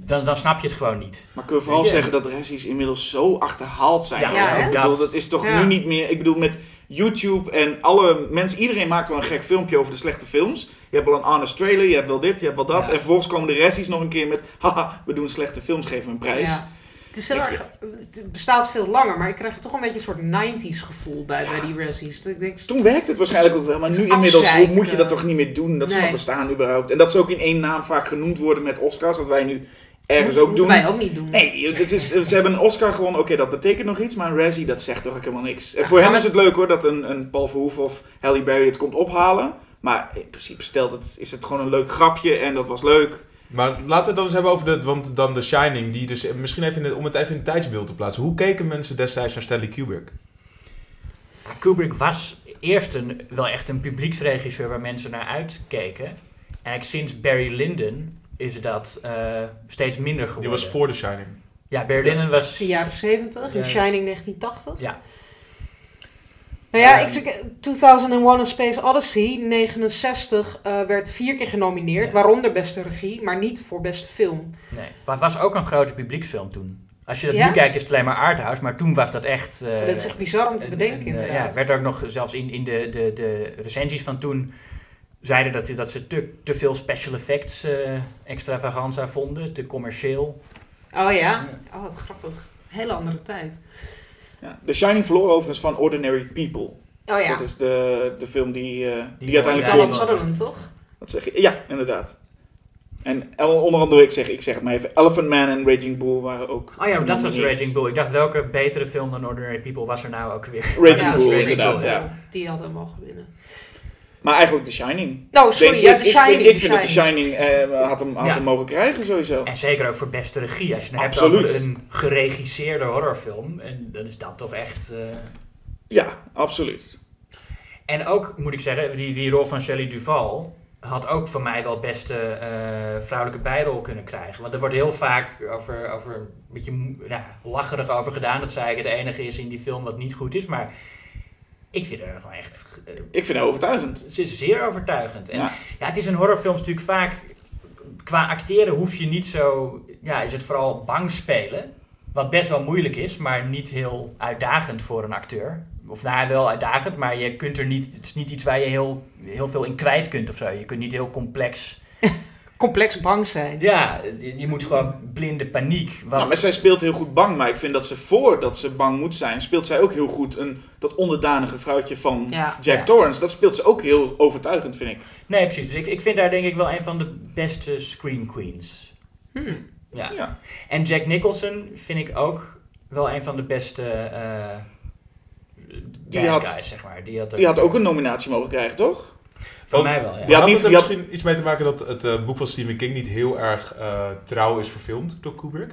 dan, dan snap je het gewoon niet. Maar kunnen we vooral Ja. zeggen dat Ressies inmiddels zo achterhaald zijn. Ja, Ja, ik bedoel, dat. dat is toch Ja. nu niet meer... Ik bedoel, met YouTube en alle mensen... Iedereen maakt wel een gek filmpje over de slechte films. Je hebt wel een honest trailer, je hebt wel dit, je hebt wel dat. Ja. En vervolgens komen de Ressies nog een keer met... Haha, we doen slechte films, geven we een prijs. Ja. Het, is heel erg, het bestaat veel langer, maar ik krijg toch een beetje een soort 90s gevoel bij, bij die Razzies. Ik denk, Toen werkte het waarschijnlijk ook wel, maar nu inmiddels moet je dat toch niet meer doen. Dat ze Nee. nog bestaan überhaupt. En dat ze ook in één naam vaak genoemd worden met Oscars, wat wij nu ergens ook moeten doen. wij ook niet doen. Nee, het is, ze hebben een Oscar gewonnen. Oké, dat betekent nog iets, maar een Razzie, dat zegt toch ook helemaal niks. En voor Ja, maar- is het leuk hoor, dat een, een Paul Verhoeven of Halle Berry het komt ophalen. Maar in principe stelt het, is het gewoon een leuk grapje en dat was leuk. Maar laten we het dan eens hebben over de, want dan The Shining, die dus, misschien even in om het even in het tijdsbeeld te plaatsen. Hoe keken mensen destijds naar Stanley Kubrick? Kubrick was eerst een, wel echt een publieksregisseur waar mensen naar uitkeken. En eigenlijk sinds Barry Lyndon is dat eh, steeds minder geworden. Die was voor The Shining. Ja, Barry Lyndon was... De jaren 70, Ja. The Shining 1980. Ja. Nou ja, Ehm. ik zeg, 2001 A Space Odyssey, 69, eh, werd vier keer genomineerd. Ja. Waaronder beste regie, maar niet voor beste film. Nee, maar het was ook een grote publieksfilm toen. Als je dat Ja? nu kijkt is het alleen maar arthouse, maar toen was dat echt... eh, dat is echt bizar om te en- bedenken en, eh, ja, het werd ook nog zelfs in, in de, de, de recensies van toen zeiden dat, dat ze te, te veel special effects eh extravaganza vonden, te commercieel. Oh ja? Oh, wat grappig. Hele andere tijd. Ja. The Shining verloor overigens van Ordinary People. Oh ja, Dat is de, de film die, eh, die, Die uiteindelijk... Ja, Donald Sutherland, toch? Wat zeg je? Ja, inderdaad. En onder andere, ik zeg, ik zeg het maar even, Elephant Man en Raging Bull waren ook Oh ja, dat was. Raging Bull. Ik dacht, welke betere film dan Ordinary People was er nou ook weer? Raging Bull, was inderdaad, Bull, ja. Die had hem mogen winnen. Maar eigenlijk The Shining. Oh, sorry, Denk ja, ik, The ik Shining. vind, ik The vind dat The Shining. Eh, had, hem, had Ja. hem mogen krijgen sowieso. En zeker ook voor beste regie. Als je het hebt Absoluut. over een geregisseerde horrorfilm, en dan is dat toch echt... eh, Ja, absoluut. En ook, moet ik zeggen, die, die rol van Shelley Duval had ook voor mij wel het beste eh, vrouwelijke bijrol kunnen krijgen. Want er wordt heel vaak over, over een beetje nou, lacherig over gedaan. Dat zij eigenlijk het enige is in die film wat niet goed is. Maar ik vind haar gewoon echt... eh, Ik vind haar overtuigend. ze is zeer overtuigend. En Ja. ja, het is in horrorfilms natuurlijk vaak... Qua acteren hoef je niet zo... Ja, is het vooral bang spelen. Wat best wel moeilijk is, maar niet heel uitdagend voor een acteur. Of nou, wel uitdagend, maar je kunt er niet... Het is niet iets waar je heel, heel veel in kwijt kunt of zo. Je kunt niet heel complex... Complex bang zijn. Ja, je, je moet gewoon blinde paniek. Wat, Nou, maar zij speelt heel goed bang, maar ik vind dat ze voordat ze bang moet zijn, speelt zij ook heel goed een, dat onderdanige vrouwtje van Ja. Jack Ja. Torrance. Dat speelt ze ook heel overtuigend, vind ik. Nee, precies. Dus ik, ik vind haar denk ik wel een van de beste Scream Queens. Hmm. Ja. Ja. En Jack Nicholson vind ik ook wel een van de beste eh Die had- guys, zeg maar. Die had, Die had ook een nominatie mogen krijgen, toch? Voor mij wel, ja. Had niet- het er had- misschien iets mee te maken dat het eh, boek van Stephen King niet heel erg eh, trouw is verfilmd door Kubrick?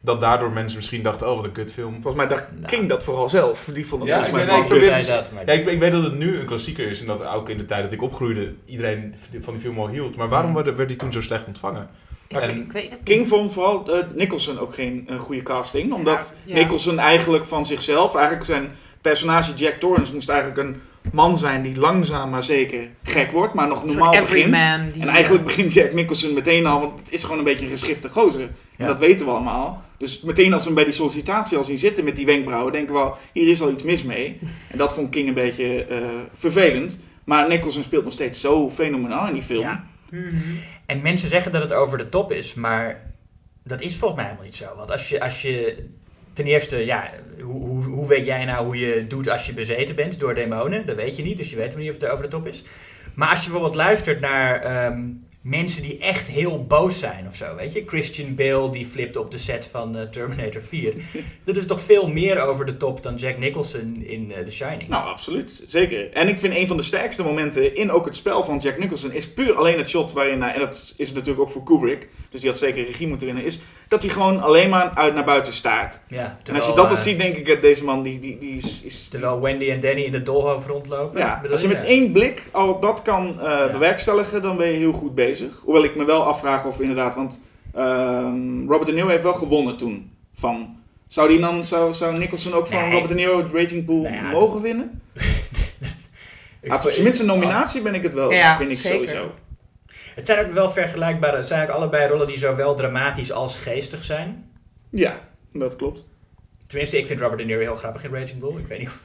Dat daardoor mensen misschien dachten, oh wat een kutfilm. Volgens mij dacht Nou. King dat vooral zelf. Die vond het Ja, volgens mij ik- vooral ik kut. probeer- zei dat, maar... Ja, ik, ik weet dat het nu een klassieker is en dat ook in de tijd dat ik opgroeide iedereen van die film al hield. Maar waarom werd, werd die toen zo slecht ontvangen? Ik, En- ik weet het King niet. vond vooral eh, Nicholson ook geen goede casting. Omdat Ja. Nicholson eigenlijk van zichzelf, eigenlijk zijn personage Jack Torrance moest eigenlijk een man zijn die langzaam maar zeker gek wordt, maar nog normaal begint. En eigenlijk begint Jack Nicholson meteen al, want het is gewoon een beetje een geschifte gozer. En Ja. dat weten we allemaal. Dus meteen als we hem bij die sollicitatie al zien zitten met die wenkbrauwen, denken we al, hier is al iets mis mee. En dat vond King een beetje eh, vervelend. Maar Nicholson speelt nog steeds zo fenomenaal in die film. Ja. Mhm. En mensen zeggen dat het over de top is, maar dat is volgens mij helemaal niet zo. Want als je, als je ten eerste, ja, hoe, hoe, weet jij nou hoe je doet als je bezeten bent door demonen? Dat weet je niet, dus je weet niet of het over de top is. Maar als je bijvoorbeeld luistert naar ehm, mensen die echt heel boos zijn of zo, weet je? Christian Bale die flipt op de set van eh, Terminator 4. dat is toch veel meer over de top dan Jack Nicholson in eh, The Shining. Nou, absoluut. Zeker. En ik vind een van de sterkste momenten in ook het spel van Jack Nicholson is puur alleen het shot waarin, hij- en dat is natuurlijk ook voor Kubrick, dus die had zeker regie moeten winnen, is dat hij gewoon alleen maar uit naar buiten staart. ja, En als je dat dan eh, ziet, denk ik, dat deze man, die, die, die is... is Terwijl Wendy en Danny in de doolhof rondlopen. ja, als je met Ja. één blik al dat kan bewerkstelligen, dan ben je heel goed bezig. Hoewel ik me wel afvraag of inderdaad, want ehm, Robert De Niro heeft wel gewonnen toen van... Zou, die dan, zou, zou Nicholson ook van Nee. Robert De Niro het ratingpool Nou ja, mogen winnen? Op zijn minst een nominatie ben ik het wel, Ja, vind ik zeker. sowieso. Het zijn ook wel vergelijkbare, het zijn ook allebei rollen die zowel dramatisch als geestig zijn. Ja, dat klopt. Tenminste, ik vind Robert De Niro heel grappig in Raging Bull. Ik weet niet of...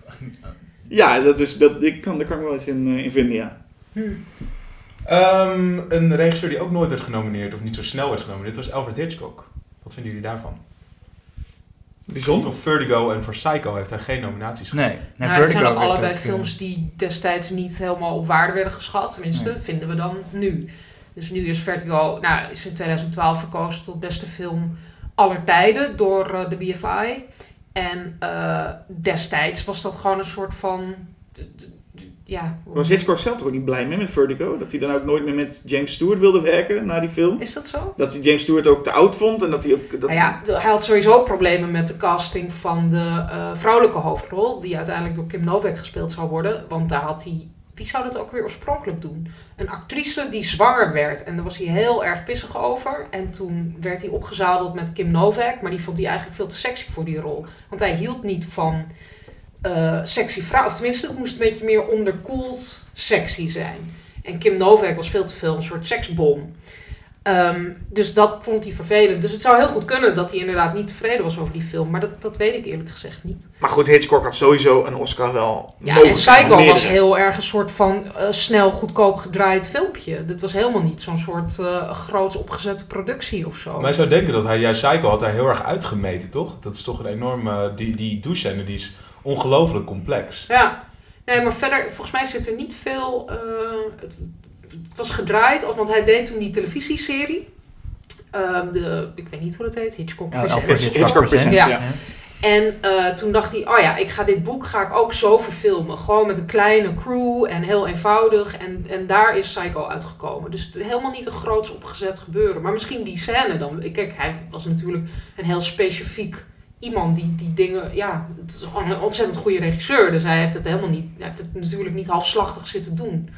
Ja, dat is, dat, ik kan, daar kan ik wel eens in, eh, in vinden, ja. Hmm. Ehm, een regisseur die ook nooit werd genomineerd, of niet zo snel werd genomineerd, was Alfred Hitchcock. Wat vinden jullie daarvan? Bijzonder. Voor Vertigo en voor Psycho heeft hij geen nominaties gehad. Nee, Nou, het zijn ook allebei ook, films die destijds niet helemaal op waarde werden geschat. Tenminste, Nee. vinden we dan nu. Dus nu is Vertigo, nou, is in 2012 verkozen tot beste film aller tijden door eh, de BFI. En eh, destijds was dat gewoon een soort van... Ja, Was Hitchcock zelf toch ook niet blij mee met Vertigo? Dat hij dan ook nooit meer met James Stewart wilde werken na die film? is dat zo? Dat hij James Stewart ook te oud vond en dat hij ook... Dat Nou ja, hij had sowieso problemen met de casting van de eh, vrouwelijke hoofdrol, die uiteindelijk door Kim Novak gespeeld zou worden. Want daar had hij, wie zou dat ook weer oorspronkelijk doen? Een actrice die zwanger werd en daar was hij heel erg pissig over. En toen werd hij opgezadeld met Kim Novak, maar die vond hij eigenlijk veel te sexy voor die rol. Want hij hield niet van eh, sexy vrouw, of tenminste het moest een beetje meer onderkoeld sexy zijn. En Kim Novak was veel te veel een soort seksbom. Ehm, dus dat vond hij vervelend. Dus het zou heel goed kunnen dat hij inderdaad niet tevreden was over die film. Maar dat, dat weet ik eerlijk gezegd niet. Maar goed, Hitchcock had sowieso een Oscar wel Ja, mogen en Psycho was heel erg een soort van eh, snel, goedkoop gedraaid filmpje. Dit was helemaal niet zo'n soort eh groots opgezette productie of zo. Maar je zou denken dat hij juist Psycho had hij heel erg uitgemeten, toch? Dat is toch een enorme... Die, die douche die is ongelooflijk complex. Ja, nee, maar verder, volgens mij zit er niet veel. eh, het, het was gedraaid, want hij deed toen die televisieserie. Ehm, de, ik weet niet hoe dat heet, Hitchcock. Ja, Presents. Alfred Hitchcock Hitchcock Presents, Presents. ja. Ja. En eh, toen dacht hij, oh ja, ik ga dit boek ga ik ook zo verfilmen. Gewoon met een kleine crew en heel eenvoudig. En, en daar is Psycho uitgekomen. Dus het is helemaal niet een groots opgezet gebeuren. Maar misschien die scène dan. Kijk, hij was natuurlijk een heel specifiek iemand die, die dingen... Ja, het is gewoon een ontzettend goede regisseur. Dus hij heeft het helemaal niet... Hij heeft het natuurlijk niet halfslachtig zitten doen.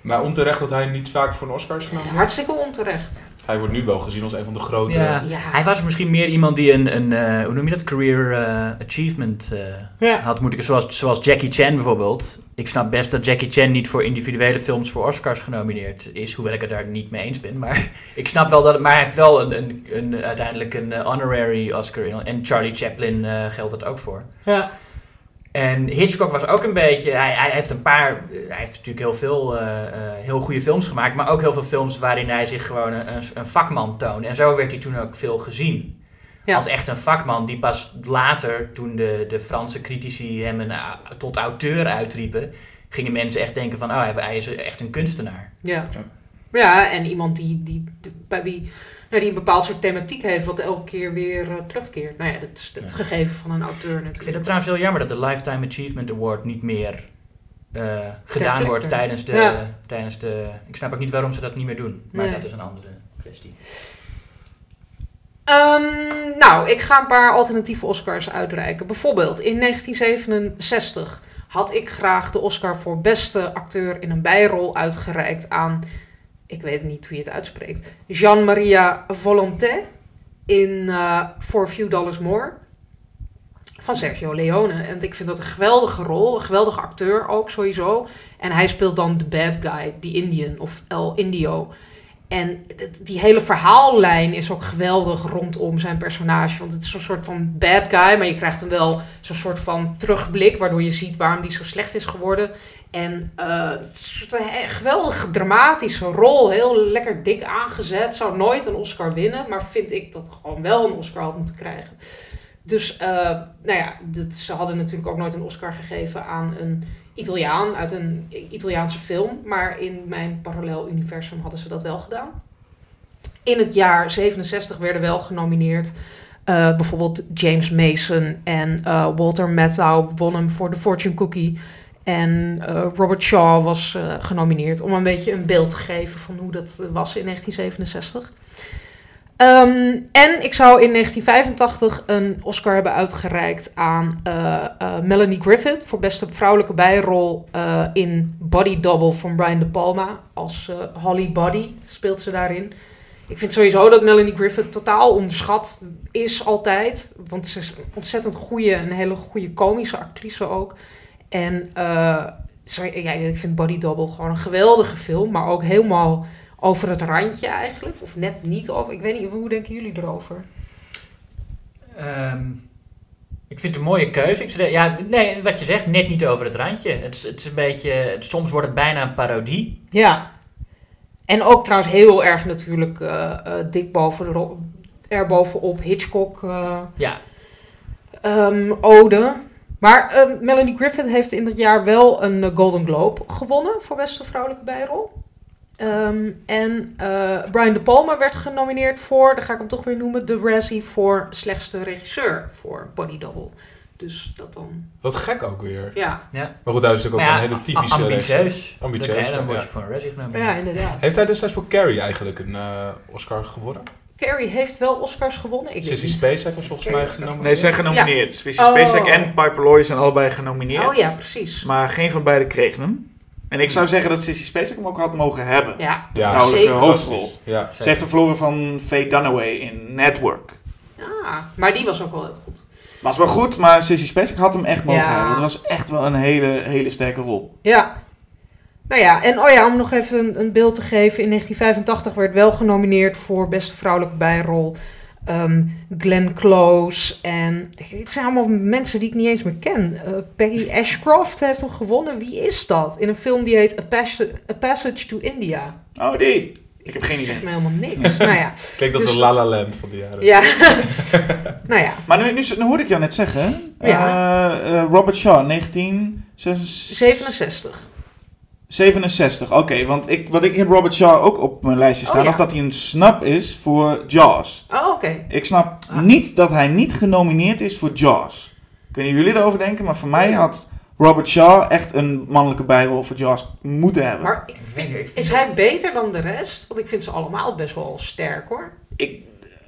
Maar onterecht dat hij niet vaak voor een Oscar is genomen. Hartstikke onterecht. Hij wordt nu wel gezien als een van de grote... Ja. Ja. Hij was misschien meer iemand die een, een eh, hoe noem je dat, career eh, achievement eh, Ja. had moeten... Zoals, zoals Jackie Chan bijvoorbeeld. Ik snap best dat Jackie Chan niet voor individuele films voor Oscars genomineerd is. Hoewel ik het daar niet mee eens ben. Maar ik snap wel dat... Maar hij heeft wel een, een, een, uiteindelijk een honorary Oscar. in- En Charlie Chaplin eh, geldt dat ook voor. Ja. En Hitchcock was ook een beetje. Hij, hij heeft een paar. Hij heeft natuurlijk heel veel eh, eh, heel goede films gemaakt. Maar ook heel veel films waarin hij zich gewoon een, een, vakman toonde. En zo werd hij toen ook veel gezien. Ja. Als echt een vakman die pas later, toen de, de Franse critici hem een, tot auteur uitriepen. gingen mensen echt denken: van, oh, hij, hij is echt een kunstenaar. Ja. Ja. ja, en iemand die, die, die- bij wie nou, die een bepaald soort thematiek heeft, wat elke keer weer eh, terugkeert. Nou ja, dat is het Ja. gegeven van een auteur Ik vind natuurlijk. het trouwens heel jammer dat de Lifetime Achievement Award niet meer eh, gedaan wordt tijdens de, Ja. tijdens de. Ik snap ook niet waarom ze dat niet meer doen. Maar Nee. dat is een andere kwestie. Ehm, nou, ik ga een paar alternatieve Oscars uitreiken. Bijvoorbeeld in 1967 had ik graag de Oscar voor beste acteur in een bijrol uitgereikt aan, ik weet niet hoe je het uitspreekt, Jean-Maria Volonté in eh For a Few Dollars More van Sergio Leone. En ik vind dat een geweldige rol, een geweldige acteur ook sowieso. En hij speelt dan de bad guy, die Indian of El Indio. En die hele verhaallijn is ook geweldig rondom zijn personage. Want het is zo'n soort van bad guy, maar je krijgt hem wel zo'n soort van terugblik, waardoor je ziet waarom die zo slecht is geworden. En is een geweldig dramatische rol, heel lekker dik aangezet. Zou nooit een Oscar winnen, maar vind ik dat gewoon wel een Oscar had moeten krijgen. Dus, eh, nou ja, ze hadden natuurlijk ook nooit een Oscar gegeven aan een Italiaan uit een Italiaanse film. Maar in mijn parallel universum hadden ze dat wel gedaan. In het jaar 67 werden wel genomineerd. eh, bijvoorbeeld James Mason en Walter Matthau won voor de Fortune Cookie. En eh, Robert Shaw was eh, genomineerd om een beetje een beeld te geven van hoe dat eh, was in 1967. Ehm, en ik zou in 1985 een Oscar hebben uitgereikt aan Melanie Griffith voor beste vrouwelijke bijrol in Body Double van Brian De Palma. Als Holly Body speelt ze daarin. Ik vind sowieso dat Melanie Griffith totaal onderschat is altijd. Want ze is een ontzettend goede, een hele goede komische actrice ook. En eh, sorry, ja, ik vind Body Double gewoon een geweldige film. Maar ook helemaal over het randje eigenlijk. Of net niet over. Ik weet niet, hoe denken jullie erover? Ehm, ik vind het een mooie keuze. Ik ja, nee, wat je zegt, net niet over het randje. Het is, het is een beetje, het- soms wordt het bijna een parodie. Ja. En ook trouwens heel erg natuurlijk eh, eh, dik boven de erbovenop Hitchcock eh, Ja, ehm, ode. Maar ehm, Melanie Griffith heeft in dat jaar wel een eh, Golden Globe gewonnen voor beste vrouwelijke bijrol. Ehm, en eh, Brian De Palma werd genomineerd voor, dan ga ik hem toch weer noemen, de Razzie voor slechtste regisseur voor Body Double. Dus dat dan, Wat gek ook weer. ja. ja. Maar goed, hij is natuurlijk ook ja, een hele typische... ambitieus. Ambitieus, dan ja, word je voor een Razzie genomen. Ja, inderdaad. Heeft hij destijds voor Carrie eigenlijk een eh, Oscar gewonnen? Carrie heeft wel Oscars gewonnen. Ik weet Sissy. Spacek was volgens mij genomen. Nee, ze zijn genomineerd. Oh. Spacek en Piper Laurie zijn allebei genomineerd. Oh ja, precies. Maar geen van beiden kregen hem. En ik zou zeggen dat Sissy Spacek hem ook had mogen hebben. Ja, Ja, vrouwelijke zeker. hoofdrol. Ja. Ze heeft hem verloren van Faye Dunaway in Network. Ah, maar die was ook wel heel goed. Was wel goed, maar Sissy Spacek had hem echt mogen Ja. hebben. Het was echt wel een hele, hele sterke rol. Ja. Nou ja, en oh ja, om nog even een, een beeld te geven. In 1985 werd wel genomineerd voor beste vrouwelijke bijrol. ehm Glenn Close en het zijn allemaal mensen die ik niet eens meer ken. Eh, Peggy Ashcroft heeft hem gewonnen. Wie is dat? In een film die heet A, Pas- A Passage to India. Oh, die. Ik heb geen Dat zegt idee. me helemaal niks. nou ja. Klinkt als Dus een La La Land van die jaren. Ja. nou ja, Maar nu, nu, nu hoorde ik jou net zeggen. Ja. eh, eh, Robert Shaw, 1967. 67. Oké, want ik, wat ik heb Robert Shaw ook op mijn lijstje Oh, staan. ja. Als dat hij een snap is voor Jaws. Oh, oké. Ik snap Ah. niet dat hij niet genomineerd is voor Jaws. Ik weet niet of jullie erover denken, maar voor mij had Robert Shaw echt een mannelijke bijrol voor Jaws moeten hebben. Maar ik vind- is hij beter dan de rest? Want ik vind ze allemaal best wel sterk hoor. Ik,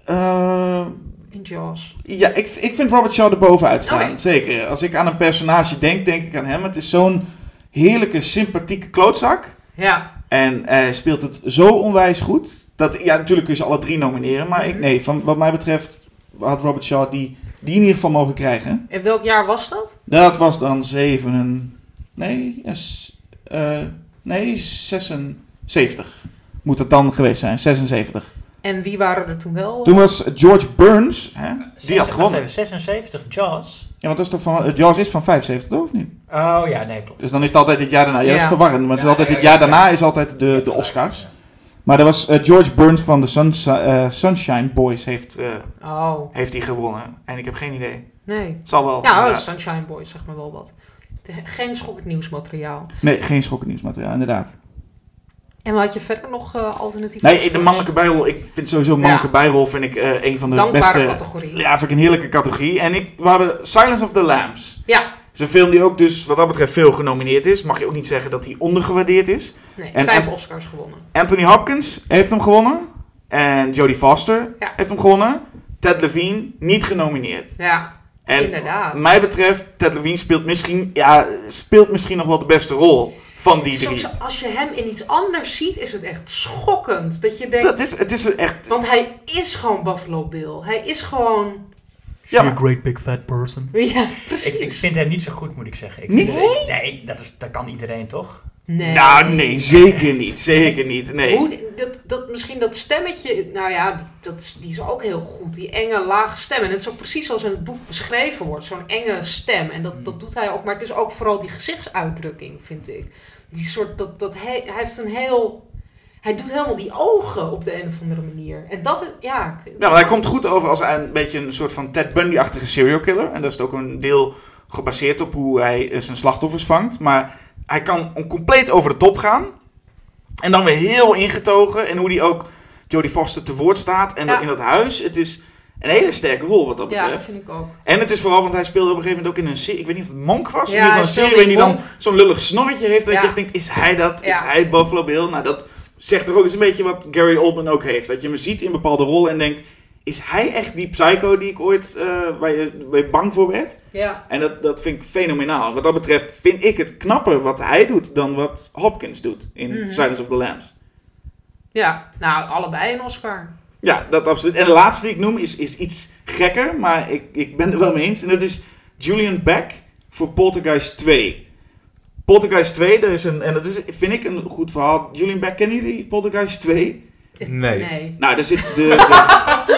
eh, in Jaws. Ja, ik, ik vind Robert Shaw er bovenuit staan. Zeker. Als ik aan een personage denk, denk ik aan hem. Het is zo'n heerlijke, sympathieke klootzak. Ja, En hij speelt het zo onwijs goed. Dat, ja, natuurlijk kun je ze alle drie nomineren. Maar ik, Mhm. nee, van, wat mij betreft had Robert Shaw die, die in ieder geval mogen krijgen. in welk jaar was dat? Dat was dan 7... Nee, yes, eh, nee 76. Moet het dan geweest zijn, 76. En wie waren er toen wel? Toen was George Burns, hè, die had gewonnen. Wacht even, 76, Jaws. Ja, want dat is toch van, eh, Jaws is van 75, toch? Of niet? Oh ja, nee, klopt. Dus dan is het altijd het jaar daarna. Ja, dat is verwarrend. Het Ja, altijd het ja, jaar ja. daarna is altijd de, de Oscars. Maar er was eh, George Burns van de Suns- eh, Sunshine Boys heeft, eh, Oh, heeft hij gewonnen. En ik heb geen idee. nee. Zal wel. Nou. Sunshine Boys, zeg maar wel wat. De- geen schokkend nieuwsmateriaal. Nee, geen schokkend nieuwsmateriaal, inderdaad. En wat had je verder nog eh alternatief? Nee, de mannelijke bijrol. Ik vind sowieso mannelijke Ja. bijrol vind ik eh, een van de Dankbare beste. categorie. Ja, vind ik een heerlijke categorie. En ik, we hebben Silence of the Lambs. Ja. Het is een film die ook dus wat dat betreft veel genomineerd is. Mag je ook niet zeggen dat hij ondergewaardeerd is. Nee, En- vijf Oscars gewonnen. Anthony Hopkins heeft hem gewonnen. En Jodie Foster Ja. heeft hem gewonnen. Ted Levine niet genomineerd. Ja, En inderdaad. mij betreft, Ted Levine speelt misschien, ja, speelt misschien nog wel de beste rol van die drie. zo- als je hem in iets anders ziet, is het echt schokkend. Dat je denkt, Dat is, het is echt... want hij is gewoon Buffalo Bill. Hij is gewoon... Ja, maar- great big fat person. Ja, precies. Ik, ik vind hem niet zo goed, moet ik zeggen. Ik Niet? vind het- nee, dat, is, dat kan iedereen toch? Nee. Nou, nee, zeker niet. Zeker niet, nee. Hoe, dat, dat, misschien dat stemmetje, nou ja, dat- die is ook heel goed. Die enge, lage stem. En het is ook precies zoals in het boek beschreven wordt. Zo'n enge stem. En dat, dat doet hij ook. Maar het is ook vooral die gezichtsuitdrukking, vind ik. Die soort, dat, dat hij, hij heeft een heel... Hij doet helemaal die ogen op de een of andere manier. En dat, ja... Nou, hij komt goed over als een beetje een soort van Ted Bundy-achtige serial killer. En dat is ook een deel gebaseerd op hoe hij zijn slachtoffers vangt. Maar hij kan om compleet over de top gaan. En dan weer heel ingetogen. En hoe hij ook Jodie Foster te woord staat. En Ja. dat in dat huis. Het is een hele sterke rol wat dat Ja, dat betreft. vind ik ook. En het is vooral, want hij speelde op een gegeven moment ook in een serie. Ik weet niet of het Monk was. Ja, in ieder hij geval een serie waarin hij dan zo'n lullig snorretje heeft. Dat Ja. je echt denkt, is hij dat? Is Ja. hij Buffalo Bill? Nou, dat zegt toch ook eens een beetje wat Gary Oldman ook heeft. Dat je hem ziet in bepaalde rollen en denkt... Is hij echt die psycho die ik ooit eh, waar, je, waar je bang voor werd? Ja. En dat, dat vind ik fenomenaal. Wat dat betreft vind ik het knapper wat hij doet dan wat Hopkins doet in Mhm. Silence of the Lambs. Ja, nou, allebei een Oscar. Ja, dat absoluut. En de laatste die ik noem is, is iets gekker, maar ik, ik ben er wel mee eens. En dat is Julian Beck voor Poltergeist 2. Poltergeist 2, dat is een, en dat is, vind ik een goed verhaal. Julian Beck, kennen jullie Poltergeist 2? Nee. Nee. Nou, daar zit de... de-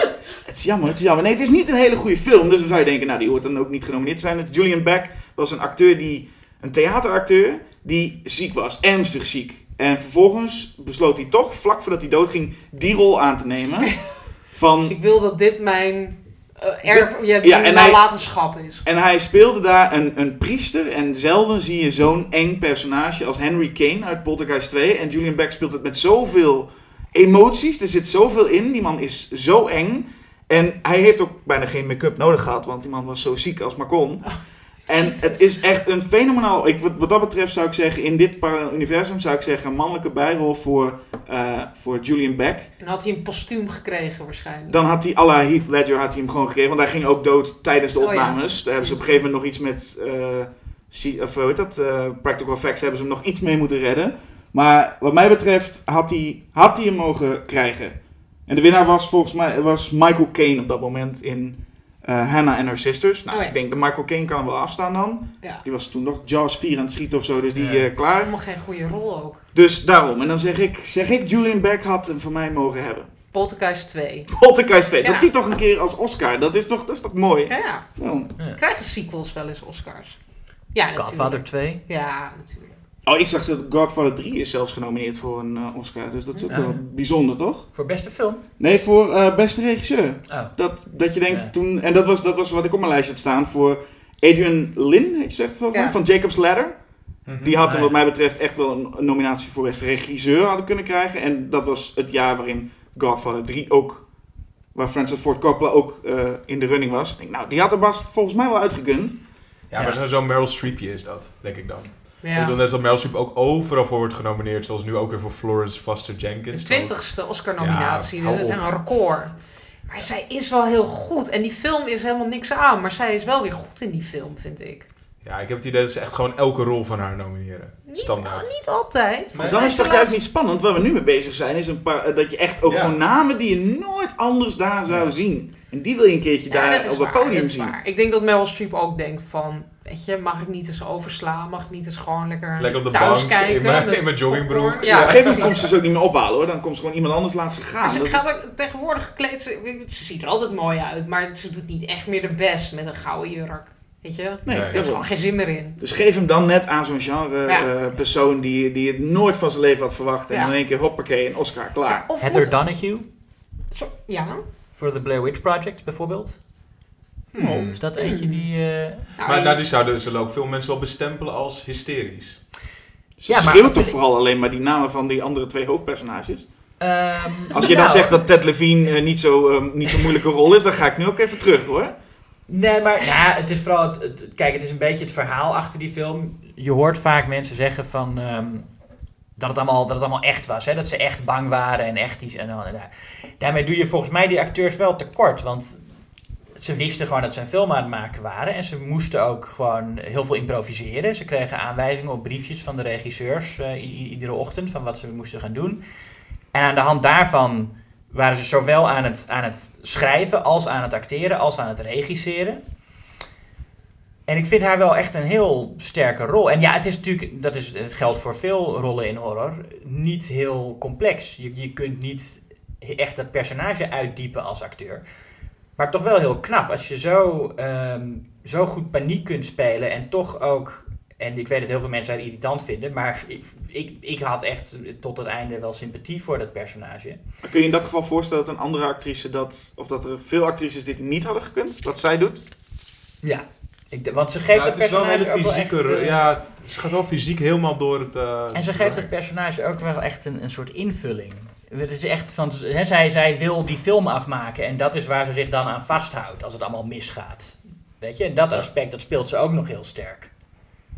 het is jammer, het is jammer. Nee, het is niet een hele goede film, dus dan zou je denken, nou, die hoort dan ook niet genomineerd te zijn. Julian Beck was een acteur die, een theateracteur, die ziek was, ernstig ziek. En vervolgens besloot hij toch, vlak voordat hij doodging, die rol aan te nemen. Van, Ik wil dat dit mijn eh erf, ja, ja, en hij- nalatenschap is. en hij speelde daar een, een priester. En zelden zie je zo'n eng personage als Henry Kane uit Poltergeist 2. En Julian Beck speelt het met zoveel emoties. Er zit zoveel in. Die man is zo eng. En hij heeft ook bijna geen make-up nodig gehad. Want die man was zo ziek als maar kon. En Jezus. het is echt een fenomenaal... Ik, wat, wat dat betreft zou ik zeggen... In dit parallel universum zou ik zeggen... Een mannelijke bijrol voor, eh, voor Julian Beck. En had hij een postuum gekregen waarschijnlijk. Dan had hij, à la Heath Ledger, had hij hem gewoon gekregen. Want hij ging ook dood tijdens de Oh ja. opnames. Daar hebben ze op een gegeven moment nog iets met... eh, of hoe heet dat? eh, practical effects hebben ze hem nog iets mee moeten redden. Maar wat mij betreft had hij, had hij hem mogen krijgen. En de winnaar was volgens mij was Michael Caine op dat moment in eh, Hannah and Her Sisters. Nou, Oh ja. ik denk dat Michael Caine kan hem wel afstaan dan. Ja. Die was toen nog Jaws 4 aan het schieten of zo, dus die Ja. eh, Dat klaar. helemaal geen goede rol ook. Dus daarom. En dan zeg ik, zeg ik Julian Beck had hem voor mij mogen hebben. Poltergeist 2. Poltergeist 2. Ja. Dat die toch een keer als Oscar. Dat is toch, dat is toch mooi? Ja, ja. Nou. Krijgen sequels wel eens Oscars? Ja, natuurlijk. Godfather 2. Ja, natuurlijk. Oh, ik zag dat Godfather 3 is zelfs genomineerd voor een eh, Oscar. Dus dat is ook Ja. wel bijzonder, toch? Voor beste film. Nee, voor eh, beste regisseur. Oh. Dat, dat je denkt Ja. toen... En dat was, dat was wat ik op mijn lijstje had staan voor Adrian Lin, heet je zegt het Ja. van Jacob's Ladder. Mhm. Die had Ah, wat mij betreft echt wel een, een nominatie voor beste regisseur hadden kunnen krijgen. En dat was het jaar waarin Godfather 3 ook... Waar Francis Ford Coppola ook eh, in de running was. Ik denk, nou, die had er Bas volgens mij wel uitgekund. Ja, maar zo- zo'n Meryl Streepje is dat, denk ik dan. Ik Ja. bedoel, net als dat Streep ook overal voor wordt genomineerd, zoals nu ook weer voor Florence Foster Jenkins. De twintigste Oscar-nominatie. Ja, hou dat is een record. Maar zij is wel heel goed. En die film is helemaal niks aan. Maar zij is wel weer goed in die film, vind ik. Ja, ik heb het idee dat ze echt gewoon elke rol van haar nomineren. Niet, Standaard. niet altijd. Maar Dan is het toch juist niet spannend. Waar we nu mee bezig zijn, is een paar, eh, dat je echt ook Ja. gewoon namen die je nooit anders daar zou Ja. zien. En die wil je een keertje Ja, daar op het podium dat is zien. waar. Ik denk dat Meryl Streep ook denkt van... Weet je, mag ik niet eens overslaan? Mag ik niet eens gewoon lekker, Lekker op de thuis bank, kijken? in mijn- in mijn joggingbroek. Ja, Ja, op een gegeven moment komt ze ze ook niet meer ophalen hoor. Dan komt ze gewoon iemand anders laten ze gaan. Ze Dat is- gaat ook tegenwoordig gekleed. Ze, ze ziet er altijd mooi uit. Maar ze doet niet echt meer de best met een gouden jurk. Weet je? Nee, Nee. Er is gewoon geen zin meer in. Dus geef hem dan net aan zo'n genre Ja. eh, persoon die, die het nooit van zijn leven had verwacht. En Ja. in één keer hoppakee, een Oscar, klaar. Ja, of Heather Donahue Zo- Ja. Voor The Blair Witch Project bijvoorbeeld. Hmm. Is dat eentje die... eh, Nou, Maar nou, die zouden zullen ook veel mensen wel bestempelen als hysterisch. Ze Ja, maar- schreeuwt toch vooral alleen maar die namen van die andere twee hoofdpersonages. ehm, Als je dan nou, zegt dat Ted Levine eh, niet zo'n zo, niet zo'n moeilijke rol is, dan ga ik nu ook even terug hoor. Nee, maar nou, het is vooral... Het, het- kijk, het is een beetje het verhaal achter die film. Je hoort vaak mensen zeggen van... ehm, dat, het allemaal, dat het allemaal echt was. Hè? Dat ze echt bang waren en echt iets... En, en, daar- daarmee doe je volgens mij die acteurs wel tekort. Want ze wisten gewoon dat ze een film aan het maken waren. En ze moesten ook gewoon heel veel improviseren. Ze kregen aanwijzingen op briefjes van de regisseurs... eh, iedere ochtend van wat ze moesten gaan doen. En aan de hand daarvan waren ze zowel aan het, aan het schrijven als aan het acteren als aan het regisseren. En ik vind haar wel echt een heel sterke rol. En ja, het is natuurlijk, dat is, het geldt voor veel rollen in horror, niet heel complex. Je, je kunt niet echt dat personage uitdiepen als acteur. Maar toch wel heel knap. Als je zo, ehm, zo goed paniek kunt spelen en toch ook... En ik weet dat heel veel mensen haar irritant vinden, maar ik, ik, ik had echt tot het einde wel sympathie voor dat personage. Kun je in dat geval voorstellen dat een andere actrice dat, of dat er veel actrices dit niet hadden gekund, wat zij doet? Ja, ik, want ze geeft Ja, het wel personage hele ook wel echt... eh, ja, ze gaat wel fysiek helemaal door het... eh, en ze geeft het personage ook wel echt een, een soort invulling. Het is echt van, hè, zij, zij wil die film afmaken en dat is waar ze zich dan aan vasthoudt als het allemaal misgaat. Weet je, en dat aspect, dat speelt ze ook nog heel sterk.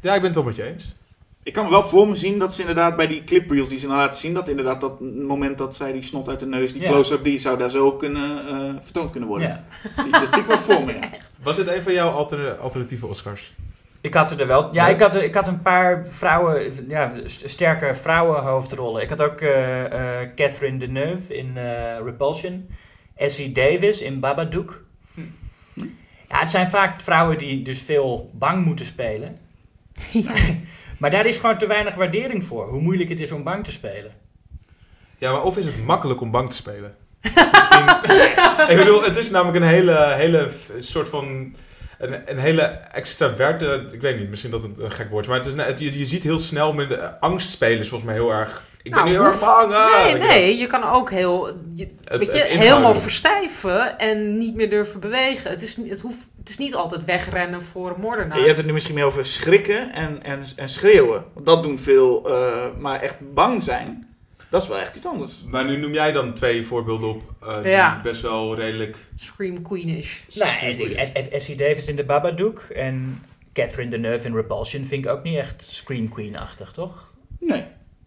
Ja, ik ben het wel met je eens. Ik kan wel voor me zien dat ze inderdaad bij die clipreels die ze dan laten zien, dat inderdaad dat moment dat zij die snot uit de neus, die Ja. close-up, die zou daar zo kunnen eh, vertoond kunnen worden. Ja. Dat, zie, dat zie ik wel voor me, ja. Was dit een van jouw alter- alternatieve Oscars? Ik had er wel. Ja, ik had, er- ik had een paar vrouwen, ja, st- sterke vrouwenhoofdrollen. Ik had ook eh, eh, Catherine Deneuve in eh, Repulsion, Essie Davis in Babadook. Hm. Ja, het zijn vaak vrouwen die dus veel bang moeten spelen. Ja. Maar daar is gewoon te weinig waardering voor. Hoe moeilijk het is om bang te spelen. Ja, maar of is het makkelijk om bang te spelen? Misschien- ik bedoel, het is namelijk een hele, hele soort van... Een, een hele extraverte... Ik weet niet, misschien dat het een gek woord is. Maar het is, je, ziet heel snel met angst spelen is volgens mij heel erg... Ik Nou, ben nu heel erg bang. ah! Nee, nee, je kan ook heel, je, Het- weet je, helemaal verstijven en niet meer durven bewegen. Het is, het, hoeft, het is niet altijd wegrennen voor een moordenaar. Je hebt het nu misschien meer over schrikken en, en, en schreeuwen. Want dat doen veel, eh, maar echt bang zijn, dat is wel echt iets anders. Maar nu noem jij dan twee voorbeelden op eh, die Ja. best wel redelijk... Scream Queenish. Nee, Essie Davis in de Babadook en Catherine Deneuve in Repulsion vind ik ook niet echt Scream Queen-achtig, toch? Nee.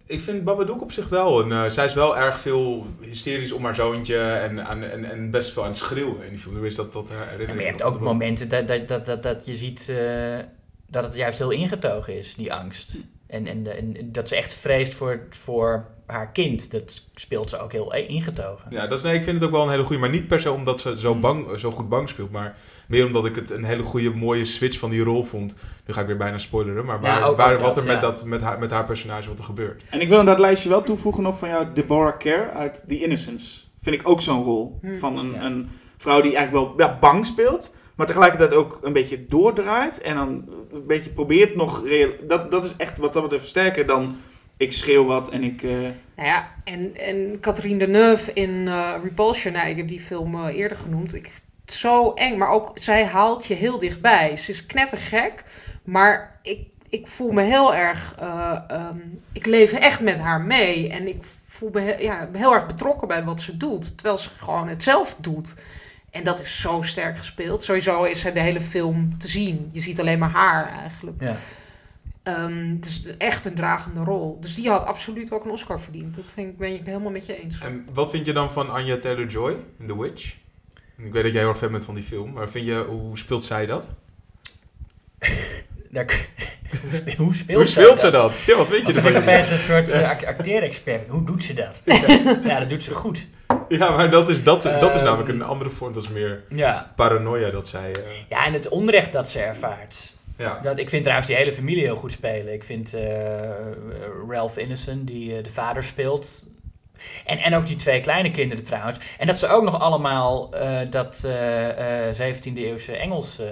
Ik vind Babadook op zich wel een... eh, zij is wel erg veel hysterisch om haar zoontje en, en, en, en best wel aan het schreeuwen in die film. Dus dat, dat herinner Ja, ik maar je hebt ook momenten dat, dat, dat, dat, dat je ziet eh, dat het juist heel ingetogen is, die angst. En, en, en dat ze echt vreest voor, voor haar kind. Dat speelt ze ook heel ingetogen. Ja, dat is, nee, ik vind het ook wel een hele goede. Maar niet per se omdat ze zo, Hmm. bang, zo goed bang speelt. Maar meer omdat ik het een hele goede, mooie switch van die rol vond. Nu ga ik weer bijna spoileren. Maar waar, Ja, ook- waar, ook wat dat, er met, ja. dat, met, haar, met haar personage, wat er gebeurt. En ik wil in dat lijstje wel toevoegen nog van jou Deborah Kerr uit The Innocence. Vind ik ook zo'n rol. Hm. Van een, Ja. een vrouw die eigenlijk wel ja, bang speelt, maar tegelijkertijd ook een beetje doordraait. En dan een beetje probeert nog... Real, dat, dat is echt wat dat betreft sterker dan ik schreeuw wat en ik... eh, Nou ja, en, en Catherine Deneuve in eh, Repulsion, nou, ik heb die film eh, eerder genoemd. Ik, zo eng, maar ook zij haalt je heel dichtbij. Ze is knettergek, maar ik, ik voel me heel erg... eh, ehm, ik leef echt met haar mee en ik voel me he- ja, heel erg betrokken bij wat ze doet. Terwijl ze gewoon het zelf doet. En dat is zo sterk gespeeld. Sowieso is zij de hele film te zien. Je ziet alleen maar haar eigenlijk. Ja. Ehm, dus echt een dragende rol. Dus die had absoluut ook een Oscar verdiend. Dat vind ik, ben ik het helemaal met je eens. En wat vind je dan van Anya Taylor-Joy in The Witch? Ik weet dat jij heel erg fan bent van die film, maar vind je, hoe speelt zij dat? Daar- hoe spe- hoe speelt, hoe speelt ze dat? Ja, wat weet je Alsof ervan? ik een soort uh, acteerexpert. Hoe doet ze dat? ja, dat doet ze goed. Ja, maar dat is, dat, dat is Ehm. namelijk een andere vorm. Dat is meer Ja. paranoia dat zij... eh, ja, en het onrecht dat ze ervaart. ja. Dat, ik vind trouwens die hele familie heel goed spelen. Ik vind eh, Ralph Ineson, die eh, de vader speelt. En, en ook die twee kleine kinderen trouwens. En dat ze ook nog allemaal eh, dat eh, 17e eeuwse Engels eh,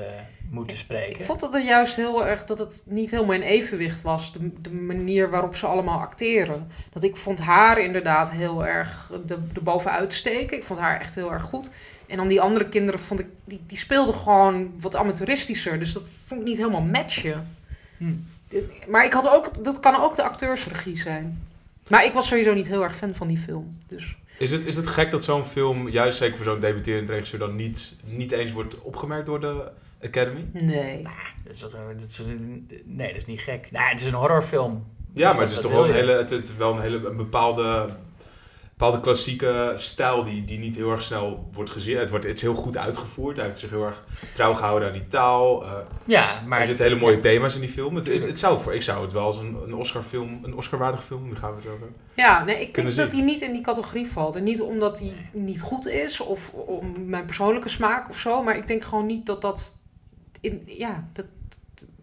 moeten spreken. Ik vond dat er juist heel erg dat het niet helemaal in evenwicht was. De, de manier waarop ze allemaal acteren. Dat ik vond haar inderdaad heel erg de, de bovenuit steken. Ik vond haar echt heel erg goed. En dan die andere kinderen vond ik, die, die speelden gewoon wat amateuristischer. Dus dat vond ik niet helemaal matchen. Hm. Maar ik had ook, dat kan ook de acteursregie zijn. Maar ik was sowieso niet heel erg fan van die film. Dus. Is, het, is het gek dat zo'n film, juist zeker voor zo'n debuterend regisseur, dan niet, niet eens wordt opgemerkt door de Academy? Nee. Dat is, eh, dat is, nee, dat is niet gek. Nou, het is een horrorfilm. Ja, Dus maar het is toch wel een hele, het, het is wel een hele een bepaalde, bepaalde klassieke stijl die, die niet heel erg snel wordt gezien. Het, wordt, het is heel goed uitgevoerd. Hij heeft zich heel erg trouw gehouden aan die taal. eh, Ja, maar... er zitten hele mooie thema's in die film. Het, het, het zou voor, ik zou het wel als een, een Oscar-film, een Oscar-waardige film, nu gaan we het over. Ja, nee, ik denk dat hij niet in die categorie valt. En niet omdat hij niet goed is of om mijn persoonlijke smaak of zo. Maar ik denk gewoon niet dat dat. In, ja, dat,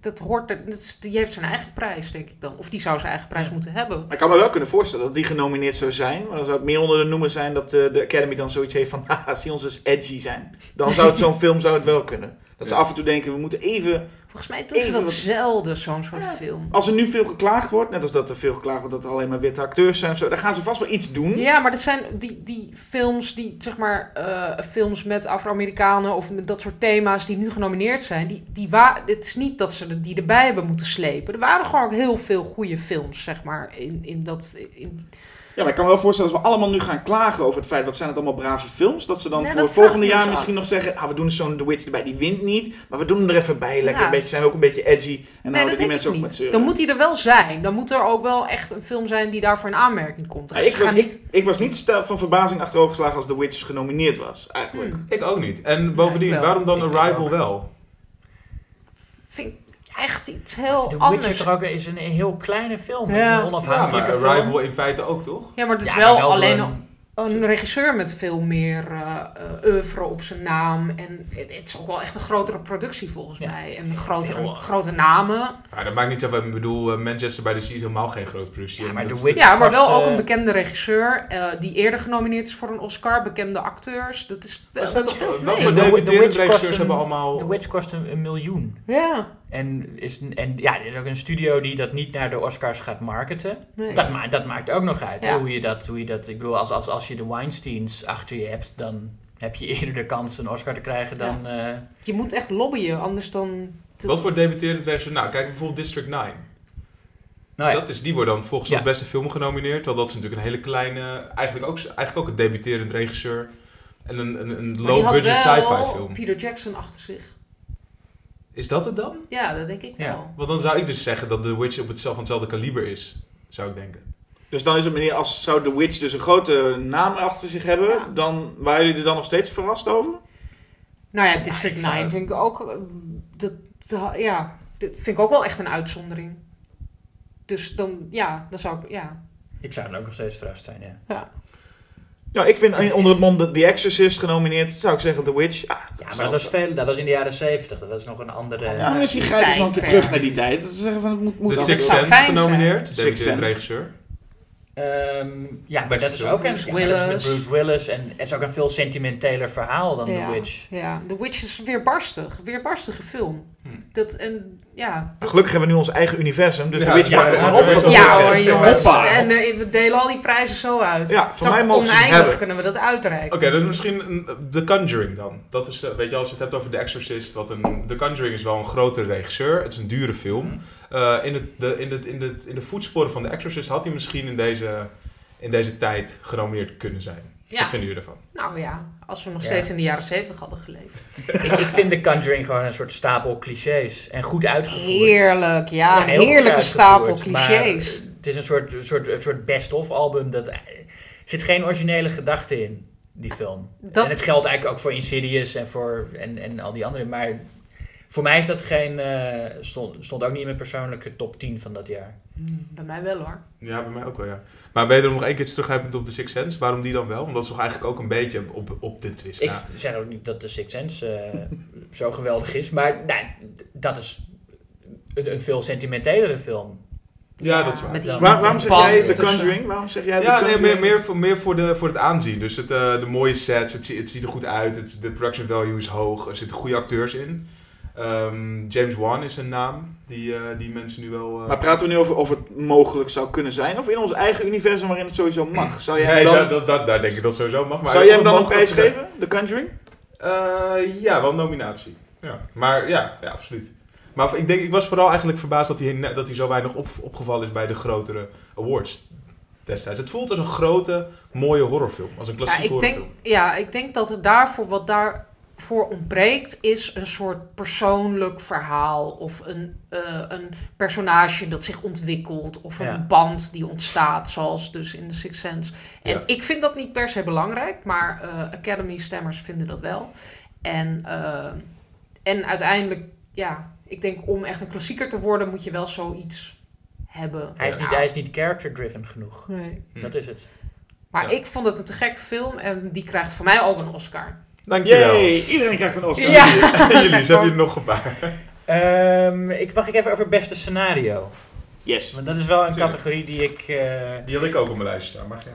dat hoort. er- Dat is, die heeft zijn eigen prijs, denk ik dan. Of die zou zijn eigen prijs moeten hebben. Maar ik kan me wel kunnen voorstellen dat die genomineerd zou zijn. Maar dan zou het meer onder de noemer zijn dat eh, de Academy dan zoiets heeft van... Haha, zie ons dus edgy zijn. Dan zou het zo'n film zou het wel kunnen. Dat ze af en toe denken, we moeten even... Volgens mij doen ze dat wat- zelden, zo'n soort Ja. film. Als er nu veel geklaagd wordt, net als dat er veel geklaagd wordt dat er alleen maar witte acteurs zijn of zo. Dan gaan ze vast wel iets doen. Ja, maar dat zijn die, die films, die zeg maar, eh, films met Afro-Amerikanen of met dat soort thema's die nu genomineerd zijn. Die, die wa- het is niet dat ze de- die erbij hebben moeten slepen. Er waren gewoon ook heel veel goede films, zeg maar, in, in dat. In, Ja, maar ik kan me wel voorstellen als we allemaal nu gaan klagen over het feit, wat zijn het allemaal brave films, dat ze dan Nee, voor volgende jaar dus misschien af. nog zeggen, ah, we doen zo'n The Witch erbij, die wint niet, maar we doen hem er even bij, lekker Ja. een beetje, zijn we ook een beetje edgy en dan nee, houden dat die denk mensen ik ook met niet. zeuren. Dan moet hij er wel zijn. Dan moet er ook wel echt een film zijn die daarvoor in aanmerking komt. Ja, Dus ik, was niet, ik was niet stel van verbazing achterovergeslagen als The Witch genomineerd was, eigenlijk. Hmm. Ik ook niet. En bovendien, waarom dan Ik Arrival wel? vind ik echt iets heel The Witch anders. is ook is een heel kleine film. Ja. Een Ja, maar. Arrival in feite ook, toch? Ja, maar het is Ja, wel, alleen een- een regisseur met veel meer eh eh, oeuvre op zijn naam. En het, het is ook wel echt een grotere productie volgens Ja, mij. En grotere, veel- grote namen. Ja, dat maakt niet zoveel. Ik bedoel, eh, Manchester by the Sea is helemaal geen grote productie. Ja, maar dat- The Witch Ja, maar kost, wel ook eh, een bekende regisseur. eh, die eerder genomineerd is voor een Oscar. Bekende acteurs. Dat is wel... Maar zijn dat toch- mee. voor kost regisseurs een- hebben allemaal... The Witch kost een, een miljoen. Ja. En, is, en ja, er is ook een studio die dat niet naar de Oscars gaat marketen. Nee. Dat, ma dat maakt ook nog uit. Ja. Hoe, je dat, hoe je dat... Ik bedoel, als, als, als je de Weinsteins achter je hebt... dan heb je eerder de kans een Oscar te krijgen dan... eh, Je moet echt lobbyen, anders dan... Wat voor debuterend regisseur? Nou, kijk bijvoorbeeld District 9. nou ja, Dat is, die wordt dan volgens Ja. de beste film genomineerd. Terwijl dat is natuurlijk een hele kleine... Eigenlijk ook, eigenlijk ook een debuterend regisseur. En een, een, een low-budget had sci-fi wel film. Peter Jackson achter zich. Is dat het dan? Ja, dat denk ik Ja. wel. Want dan zou ik dus zeggen dat The Witch op hetzelfde, van hetzelfde kaliber is. Zou ik denken. Dus dan is het meneer, als zou The Witch dus een grote naam achter zich hebben, Ja. dan waren jullie er dan nog steeds verrast over? Nou ja, District ik zou- 9 vind ik ook... eh, Dat, dat- ja, dat vind ik ook wel echt een uitzondering. Dus dan, ja, dan zou ik... Ja. ik zou dan ook nog steeds verrast zijn, ja. Ja, ik vind onder het mom de The Exorcist genomineerd, zou ik zeggen The Witch. Ja, Ja, maar dat was, veel, dat was in de jaren zeventig. Dat was nog een andere... Ja, maar misschien grijpen ze nog een keer terug naar die tijd. Dat ze zeggen van het moet, moet The dat Sixth zou Sense genomineerd. zijn. Debuterend Sixth Sense. regisseur. Ehm, ja, maar dat is ook een, Bruce ja, maar dat is met Willis. Bruce Willis. En het is ook een veel sentimenteler verhaal dan ja, The Witch. Ja, The Witch is weer barstig. Weer barstige film. Hm. Dat, en, ja, gelukkig hebben we nu ons eigen universum, dus Ja, The Witch ja, mag er ja, op. ja, ja, hoor jongens. Hoppa. En eh, we delen al die prijzen zo uit. Ja, voor mij mogen oneindig hebben. kunnen we dat uitreiken. Oké, dus misschien een- The Conjuring dan. Dat is, eh, weet je, als je het hebt over The Exorcist. Wat een, The Conjuring is wel een grote regisseur. Het is een dure film. Mhm. Eh, in, het, de, in, het, in, het, in de voetsporen van The Exorcist had hij misschien in deze, in deze tijd genomineerd kunnen zijn. Ja. Wat vinden jullie ervan? Nou ja, als we nog Ja. steeds in de jaren 70 hadden geleefd. ik, ik vind The Conjuring gewoon een soort stapel clichés. En goed uitgevoerd. Heerlijk, ja. Goed heerlijke stapel maar clichés. Het is een soort, een soort, een soort best-of album. Dat, er zit geen originele gedachte in. die film. Dat- En het geldt eigenlijk ook voor Insidious en, voor, en, en al die andere. Maar voor mij is dat geen, eh, stond, stond ook niet in mijn persoonlijke top 10 van dat jaar. Bij mij wel hoor. Ja, bij mij ook wel, ja. Maar ben je er nog één keer teruggrijpend op de Sixth Sense? Waarom die dan wel? Omdat ze toch eigenlijk ook een beetje op, op de twist Ik zeg ook niet dat de Sixth Sense eh, zo geweldig is, maar nee, dat is een, een veel sentimentelere film. Ja, dat is waar. Met die, Ja. Waar- met waarom zeg jij The Conjuring? Waarom zeg jij The Ja, nee, meer, meer, voor, meer voor, de, voor het aanzien. Dus het, eh, de mooie sets, het, het ziet er goed uit, het, de production value is hoog, er zitten goede acteurs in. Ehm, James Wan is een naam die, eh, die mensen nu wel... eh, Maar praten we nu over of het mogelijk zou kunnen zijn? Of in ons eigen universum waarin het sowieso mag? Zou jij nee, dan, dat, dat, dat, daar denk ik dat sowieso mag. Maar zou jij hem dan een prijs geven? The Conjuring? Eh, ja, wel een nominatie. Ja. Maar ja, ja, absoluut. Maar ik, denk, ik was vooral eigenlijk verbaasd dat hij, dat hij zo weinig op, opgevallen is bij de grotere awards destijds. Het voelt als een grote, mooie horrorfilm. Als een Ja klassieke ik, denk, horrorfilm. ja, ik denk dat het daarvoor, wat daarvoor ontbreekt, is een soort persoonlijk verhaal. Of een, eh, een personage dat zich ontwikkelt. Of een Ja. band die ontstaat, zoals dus in The Sixth Sense. En Ja. ik vind dat niet per se belangrijk, maar eh, Academy-stemmers vinden dat wel. En, eh, en uiteindelijk, ja, ik denk om echt een klassieker te worden, moet je wel zoiets hebben. Hij is niet, hij is niet character-driven genoeg. Nee. Hm. Dat is het. Maar Ja. ik vond het een te gekke film en die krijgt van mij ook een Oscar. Dankjewel. Yay, iedereen krijgt een Oscar. Ja. Jullie, heb je er nog een paar? Ehm, ik mag ik even over beste scenario. Yes. Want dat is wel een Tuurlijk. categorie die ik. eh, Die had ik ook op mijn lijstje staan, maar geen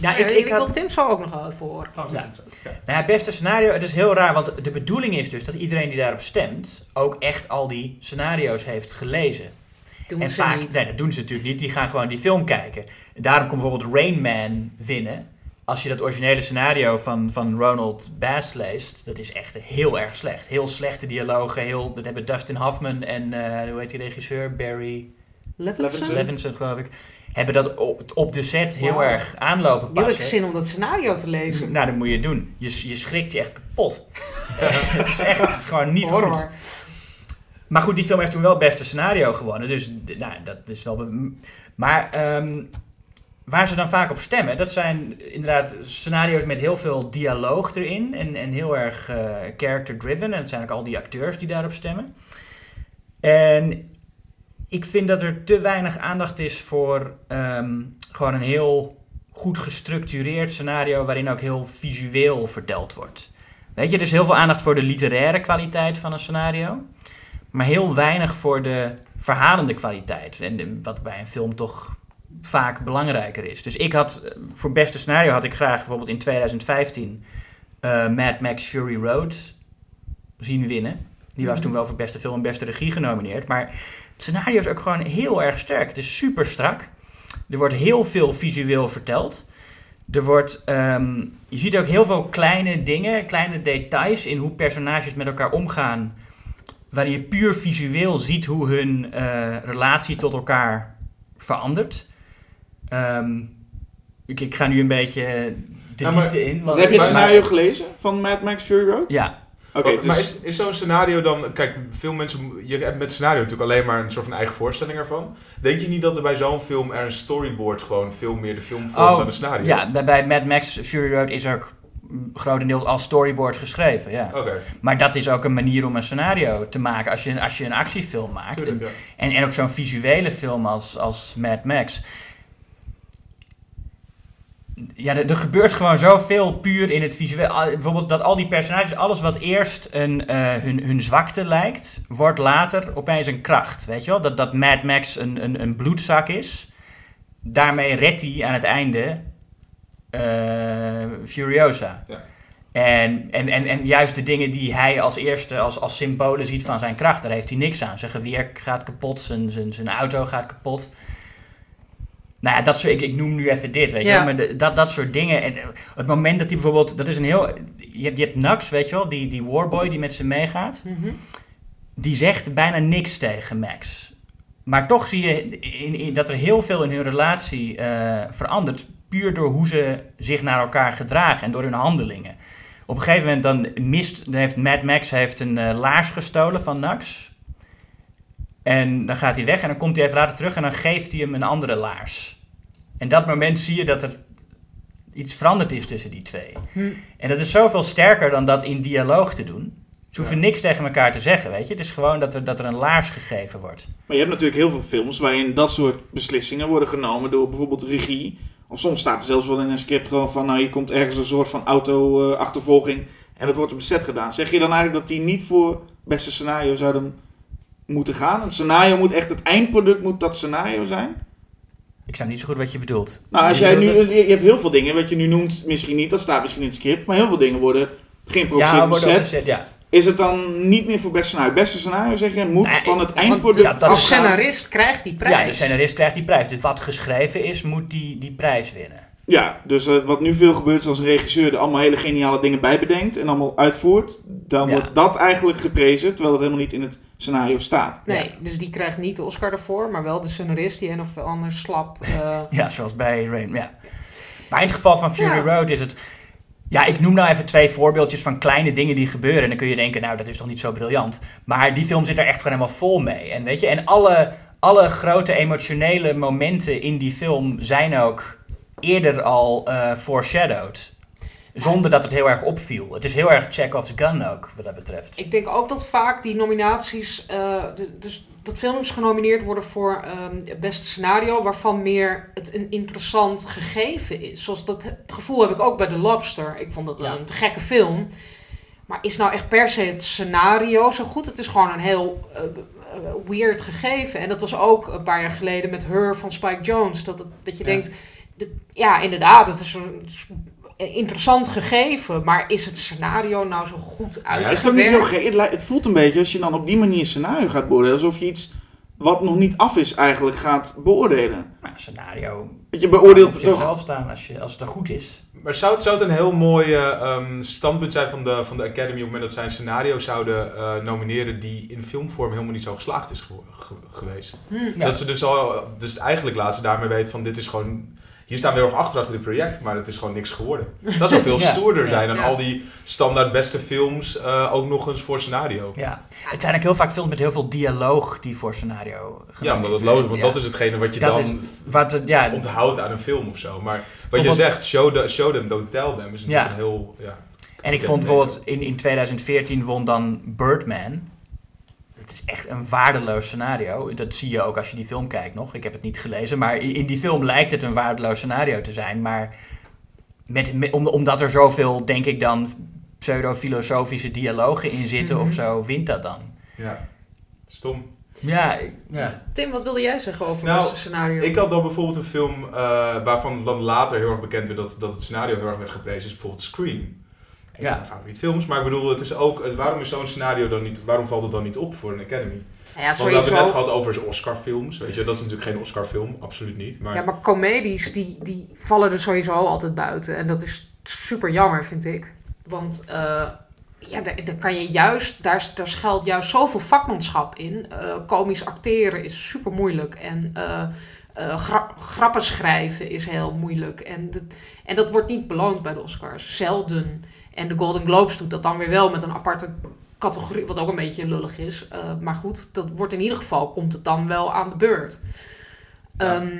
nou, Ja, ik, ik, ik had, wil Tim zo ook nog wel horen. Oh, Ja. ja. nou beste scenario, het is heel raar, want de bedoeling is dus dat iedereen die daarop stemt ook echt al die scenario's heeft gelezen. Doen en ze vaak, niet. nee, dat doen ze natuurlijk niet, die gaan gewoon die film kijken. En daarom komt bijvoorbeeld Rain Man winnen. Als je dat originele scenario van, van Ronald Bass leest, dat is echt heel erg slecht. Heel slechte dialogen, heel, dat hebben Dustin Hoffman en, eh, hoe heet die regisseur, Barry Levinson? Levinson geloof ik, hebben dat op, op de set heel erg aanlopen Nu heb ik passen. zin om dat scenario te lezen. Nou, dat moet je doen. Je, je schrikt je echt kapot. het is echt het is gewoon niet Horror. goed. Maar goed, die film heeft toen wel beste scenario gewonnen. Dus nou, dat is wel... Maar ehm, waar ze dan vaak op stemmen, dat zijn inderdaad scenario's met heel veel dialoog erin. En, en heel erg eh, character-driven. En het zijn ook al die acteurs die daarop stemmen. En ik vind dat er te weinig aandacht is voor ehm, gewoon een heel goed gestructureerd scenario waarin ook heel visueel verteld wordt. Weet je, er is heel veel aandacht voor de literaire kwaliteit van een scenario, maar heel weinig voor de verhalende kwaliteit. En wat bij een film toch vaak belangrijker is. Dus ik had, voor beste scenario had ik graag bijvoorbeeld in 2015 eh, Mad Max Fury Road zien winnen. Die was toen wel voor beste film en beste regie genomineerd. Maar het scenario is ook gewoon heel erg sterk. Het is super strak. Er wordt heel veel visueel verteld. Er wordt, ehm, je ziet ook heel veel kleine dingen, kleine details in hoe personages met elkaar omgaan. Waarin je puur visueel ziet hoe hun eh, relatie tot elkaar verandert. Ehm, ik, ik ga nu een beetje de Ja, maar- diepte in. want- heb je het maar- scenario gelezen van Mad Max Fury Road? Ja, Oké, Wat- Maar dus... is, is zo'n scenario dan... Kijk, veel mensen... Je hebt met scenario natuurlijk alleen maar een soort van eigen voorstelling ervan. Denk je niet dat er bij zo'n film er een storyboard gewoon veel meer de film vormt Oh, dan een scenario? ja bij, bij Mad Max Fury Road is ook grotendeels als storyboard geschreven. Ja. Oké, Maar dat is ook een manier om een scenario te maken als je, als je een actiefilm maakt. tuurlijk, ja. En, en ook zo'n visuele film als, als Mad Max. Ja, er, er gebeurt gewoon zoveel puur in het visueel. Al- Bijvoorbeeld dat al die personages, alles wat eerst een, eh, hun, hun zwakte lijkt, wordt later opeens een kracht. Weet je wel? Dat, dat Mad Max een, een, een bloedzak is. Daarmee redt hij aan het einde eh, Furiosa. Ja. En, en, en, en juist de dingen die hij als eerste als, als symbolen ziet van zijn kracht, daar heeft hij niks aan. Zijn geweer gaat kapot, zijn, zijn, zijn auto gaat kapot. Nou ja, dat soort, ik, ik noem nu even dit, weet je Ja. wel. Maar de- dat, dat soort dingen. En eh, het moment dat hij bijvoorbeeld, dat is een heel... Je hebt, je hebt Nux, weet je wel, die, die warboy die met ze meegaat. Mhm. Die zegt bijna niks tegen Max. Maar toch zie je in, in, dat er heel veel in hun relatie eh, verandert. Puur door hoe ze zich naar elkaar gedragen en door hun handelingen. Op een gegeven moment dan mist, dan heeft Mad Max heeft een eh, laars gestolen van Nax. En dan gaat hij weg en dan komt hij even later terug en dan geeft hij hem een andere laars. En dat moment zie je dat er iets veranderd is tussen die twee. Hm. En dat is zoveel sterker dan dat in dialoog te doen. Ze hoeven Ja. niks tegen elkaar te zeggen, weet je. Het is gewoon dat er, dat er een laars gegeven wordt. Maar je hebt natuurlijk heel veel films waarin dat soort beslissingen worden genomen door bijvoorbeeld regie. Of soms staat er zelfs wel in een script gewoon van, nou, je komt ergens een soort van auto-achtervolging en dat wordt op set gedaan. Zeg je dan eigenlijk dat die niet voor beste scenario zouden moeten gaan? Een scenario moet echt, het eindproduct moet dat scenario zijn? Ik snap niet zo goed wat je bedoelt. Nou, als Je jij nu, je hebt heel veel dingen, wat je nu noemt, misschien niet, dat staat misschien in het script, maar heel veel dingen worden geïmproviseerd Ja, set, ja. Is het dan niet meer voor beste scenario? Beste scenario, zeg je, moet Nee, van het eindproduct ja, dat de scenarist krijgt die prijs. Ja, de scenarist krijgt die prijs. Dus wat geschreven is, moet die, die prijs winnen. Ja, dus eh, wat nu veel gebeurt is als een regisseur er allemaal hele geniale dingen bij bedenkt en allemaal uitvoert, dan Ja. wordt dat eigenlijk geprezen, terwijl het helemaal niet in het scenario staat. Nee, dus die krijgt niet de Oscar daarvoor, maar wel de scenarist die een of ander slap. eh, Ja, zoals bij Rain. Ja. Maar in het geval van Fury Ja. Road is het. Ja, ik noem nou even twee voorbeeldjes van kleine dingen die gebeuren. En dan kun je denken, nou, dat is toch niet zo briljant. Maar die film zit er echt gewoon helemaal vol mee. En weet je, en alle, alle grote emotionele momenten in die film zijn ook eerder al eh foreshadowed. Zonder dat het heel erg opviel. Het is heel erg Chekhov's gun ook, wat dat betreft. Ik denk ook dat vaak die nominaties, eh, de- dus dat films genomineerd worden voor ehm, het beste scenario, waarvan meer het een interessant gegeven is. Zoals dat gevoel heb ik ook bij The Lobster. Ik vond dat Ja. een te gekke film. Maar is nou echt per se het scenario zo goed? Het is gewoon een heel eh, weird gegeven. En dat was ook een paar jaar geleden met Her van Spike Jones. Dat, het, dat je Ja. denkt, ja inderdaad, het is een een interessant gegeven. Maar is het scenario nou zo goed Ja, uitgewerkt? het, is toch niet heel gek. Het, het voelt een beetje als je dan op die manier een scenario gaat beoordelen, alsof je iets wat nog niet af is eigenlijk gaat beoordelen. Nou, scenario je beoordeelt het toch... zichzelf staan als, je, als het er goed is. Maar zou het, zou het een heel mooi eh, ehm, standpunt zijn van de, van de Academy op het moment dat zij een scenario zouden eh, nomineren die in filmvorm helemaal niet zo geslaagd is ge- geweest? Hm. Ja. Dat ze dus al, dus eigenlijk laten ze daarmee weten van dit is gewoon, hier staan we heel erg achter achter dit project, maar het is gewoon niks geworden. Dat zou veel Ja, stoerder ja, zijn dan al die standaard beste films eh, ook nog eens voor scenario. Ja, het zijn ook heel vaak films met heel veel dialoog die voor scenario Ja, genomineerd logisch, want dat is hetgene wat je Dat dan is wat ja, onthoudt aan een film of zo. Maar wat je zegt, show, the, show them, don't tell them, is natuurlijk een heel... Ja. En ik vond bijvoorbeeld in, in 2014 won dan Birdman. Het is echt een waardeloos scenario. Dat zie je ook als je die film kijkt nog. Ik heb het niet gelezen, maar in, die film lijkt het een waardeloos scenario te zijn. Maar met, met- om, omdat er zoveel, denk ik dan, pseudo-filosofische dialogen in zitten Mhm. of zo, wint dat dan. ja, stom. Ja. Tim, wat wilde jij zeggen over Nou, het scenario? Ik had dan bijvoorbeeld een film eh, waarvan dan later heel erg bekend werd dat, dat het scenario heel erg werd geprezen, is bijvoorbeeld Scream. Ja. van mijn favoriete films, maar ik bedoel, het is ook, waarom is zo'n scenario dan niet, waarom valt het dan niet op voor een Academy? Nou ja, Want we hebben het net gehad over Oscar-films, weet je, dat is natuurlijk geen Oscar-film, absoluut niet. Maar, Ja, maar comedies die, die vallen er sowieso altijd buiten. En dat is super jammer, vind ik. Want eh, ja, daar, daar kan je juist, daar, daar schuilt juist zoveel vakmanschap in. Eh komisch acteren is super moeilijk. En eh, eh, gra- grappen schrijven is heel moeilijk. En dat, en dat wordt niet beloond bij de Oscars. Zelden. En de Golden Globes doet dat dan weer wel met een aparte categorie, wat ook een beetje lullig is. Eh, maar goed, dat wordt in ieder geval, komt het dan wel aan de beurt. Ja. Ehm,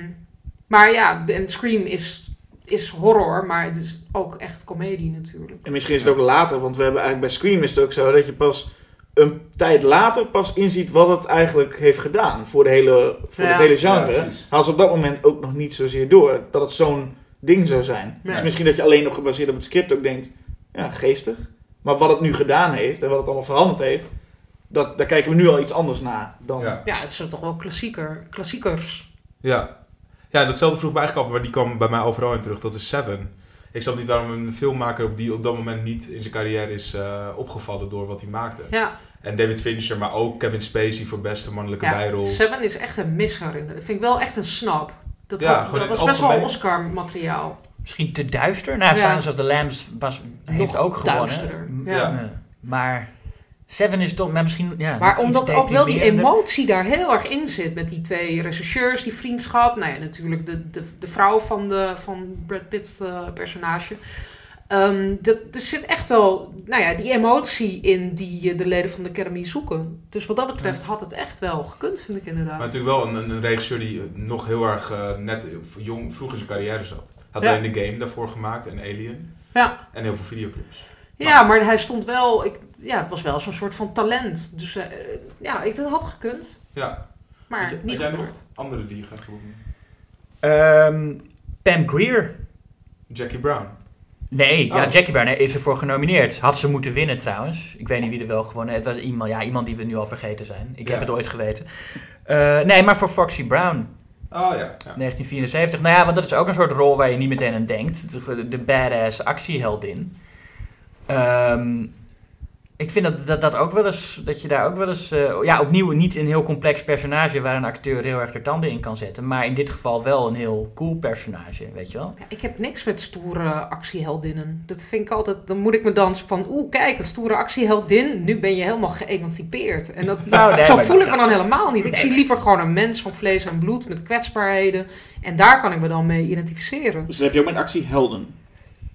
maar ja, en Scream is, is horror, maar het is ook echt comedie natuurlijk. En misschien is het ook later, want we hebben eigenlijk bij Scream is het ook zo dat je pas een tijd later pas inziet wat het eigenlijk heeft gedaan voor, de hele, voor Ja. het hele genre. Ja. Haal ze op dat moment ook nog niet zozeer door dat het zo'n ding zou zijn. Dus misschien dat je alleen nog gebaseerd op het script ook denkt, ja, geestig. Maar wat het nu gedaan heeft en wat het allemaal veranderd heeft, dat, daar kijken we nu al iets anders naar dan... ja. Ja, het zijn toch wel klassieker, klassiekers. Ja. ja, datzelfde vroeg me eigenlijk af, maar die kwam bij mij overal in terug, dat is Seven. Ik snap niet waarom een filmmaker op die op dat moment niet in zijn carrière is eh, opgevallen door wat hij maakte. Ja, En David Fincher, maar ook Kevin Spacey voor beste mannelijke ja bijrol. Seven is echt een misser. in. Dat vind ik wel echt een snap. Dat, Ja, had- dat was best wel. Oscar-materiaal. Misschien te duister. Nou, Ja. Silence of the Lambs was, heeft Nog ook gewonnen. duisterder, M- ja. eh, Maar Seven is toch maar misschien... Ja, Maar omdat ook wel die emotie daar heel erg in zit met die twee regisseurs, die vriendschap. Nou ja, natuurlijk de, de, de vrouw van, de, van Brad Pitt eh, personage. Ehm, dat, er zit echt wel, nou ja, die emotie in die eh, de leden van de Academy zoeken. Dus wat dat betreft had het echt wel gekund, vind ik inderdaad. Maar natuurlijk wel een, een, een regisseur die nog heel erg eh, net jong, vroeg in zijn carrière zat. Had Ja. alleen de game daarvoor gemaakt en Alien. Ja. En heel veel videoclips. Ja, maar hij stond wel, ik, ja, het was wel zo'n soort van talent. Dus eh, ja, ik, dat had gekund, Ja. maar jij- niet nog gebeurd. andere die je noemen? Ehm, Pam Grier. Jackie Brown. Nee, ja, Oh. Jackie Brown is ervoor genomineerd. Had ze moeten winnen trouwens. Ik weet niet wie er wel gewonnen. Het was iemand, ja, iemand die we nu al vergeten zijn. Ik Ja. heb het ooit geweten. Eh, nee, maar voor Foxy Brown, Oh ja. ja. 1974. Nou ja, want dat is ook een soort rol waar je niet meteen aan denkt. De, de badass actieheldin. Ehm, ik vind dat, dat dat ook wel eens, dat je daar ook wel eens, eh, ja, opnieuw niet een heel complex personage waar een acteur heel erg de tanden in kan zetten, maar in dit geval wel een heel cool personage, weet je wel? Ja, ik heb niks met stoere actieheldinnen. Dat vind ik altijd, dan moet ik me dan van, oeh, kijk, een stoere actieheldin, nu ben je helemaal geëmancipeerd. En dat, Nou, nee, zo voel ik me dan helemaal niet. Ik Nee, zie liever gewoon een mens van vlees en bloed met kwetsbaarheden. En daar kan ik me dan mee identificeren. Dus dan heb je ook met actie helden.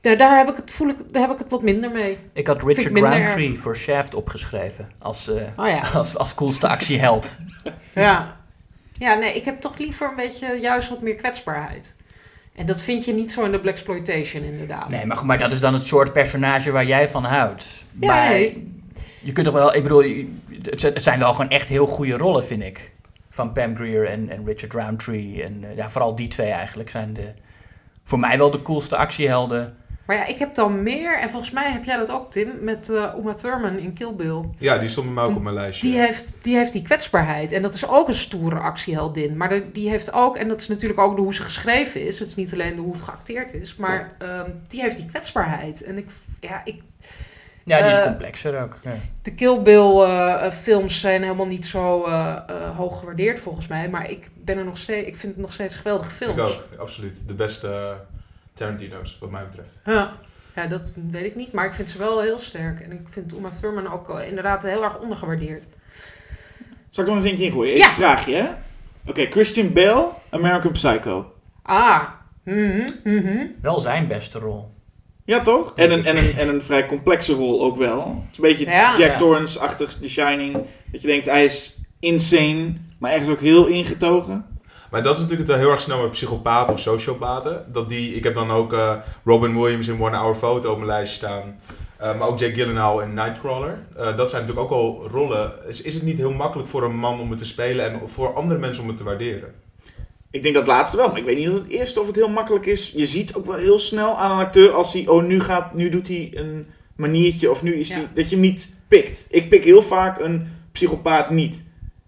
Daar, daar, heb ik het, voel ik, daar heb ik het wat minder mee. Ik had Richard Roundtree voor Shaft opgeschreven als, eh, Oh ja. als, als coolste actieheld. Ja. Ja, nee, ik heb toch liever een beetje juist wat meer kwetsbaarheid. En dat vind je niet zo in de Blaxploitation inderdaad. Nee, maar, maar dat is dan het soort personage waar jij van houdt. Ja, maar nee. je kunt toch wel, ik bedoel, het zijn- wel gewoon echt heel goede rollen, vind ik. Van Pam Grier en, en Richard Roundtree. En eh, ja, vooral die twee eigenlijk zijn de, voor mij wel de coolste actiehelden. Maar ja, ik heb dan meer, en volgens mij heb jij dat ook, Tim, met eh Uma Thurman in Kill Bill. Ja, die stond bij mij ook op mijn lijstje. Die heeft, die heeft die kwetsbaarheid. En dat is ook een stoere actieheldin. Maar de- die heeft ook, en dat is natuurlijk ook de hoe ze geschreven is. Het is niet alleen de hoe het geacteerd is. Maar ehm, die heeft die kwetsbaarheid. En ik, ja, ik, Ja, die is Eh, complexer ook. Ja. de Kill Bill eh, films zijn helemaal niet zo eh, eh, hoog gewaardeerd volgens mij. Maar ik, ben er nog steeds, ik vind het nog steeds geweldige films. Ik ook, absoluut. De beste Tarantino's, wat mij betreft. Ja. ja, dat weet ik niet. Maar ik vind ze wel heel sterk. En ik vind Uma Thurman ook inderdaad heel erg ondergewaardeerd. Zal ik nog eens eentje ingooien? Ja. Even een vraagje, hè? Oké, Christian Bale, American Psycho. Ah. Mhm, mhm. Wel zijn beste rol. Ja, toch? En een, en, een, en een vrij complexe rol ook wel. Het is een beetje Ja. Jack Ja. Torrance-achtig, The Shining. Dat je denkt, hij is insane, maar ergens ook heel ingetogen. Maar dat is natuurlijk het heel erg snel met psychopaten of sociopaten. Dat die, ik heb dan ook eh, Robin Williams in One Hour Photo op mijn lijstje staan. Eh, maar ook Jake Gyllenhaal in Nightcrawler. Eh, dat zijn natuurlijk ook al rollen. Is, is het niet heel makkelijk voor een man om het te spelen en voor andere mensen om het te waarderen? Ik denk dat laatste wel, maar ik weet niet of het eerste of het heel makkelijk is. Je ziet ook wel heel snel aan een acteur als hij, oh nu, gaat, nu doet hij een maniertje of nu is Ja. hij, dat je hem niet pikt. Ik pik heel vaak een psychopaat niet.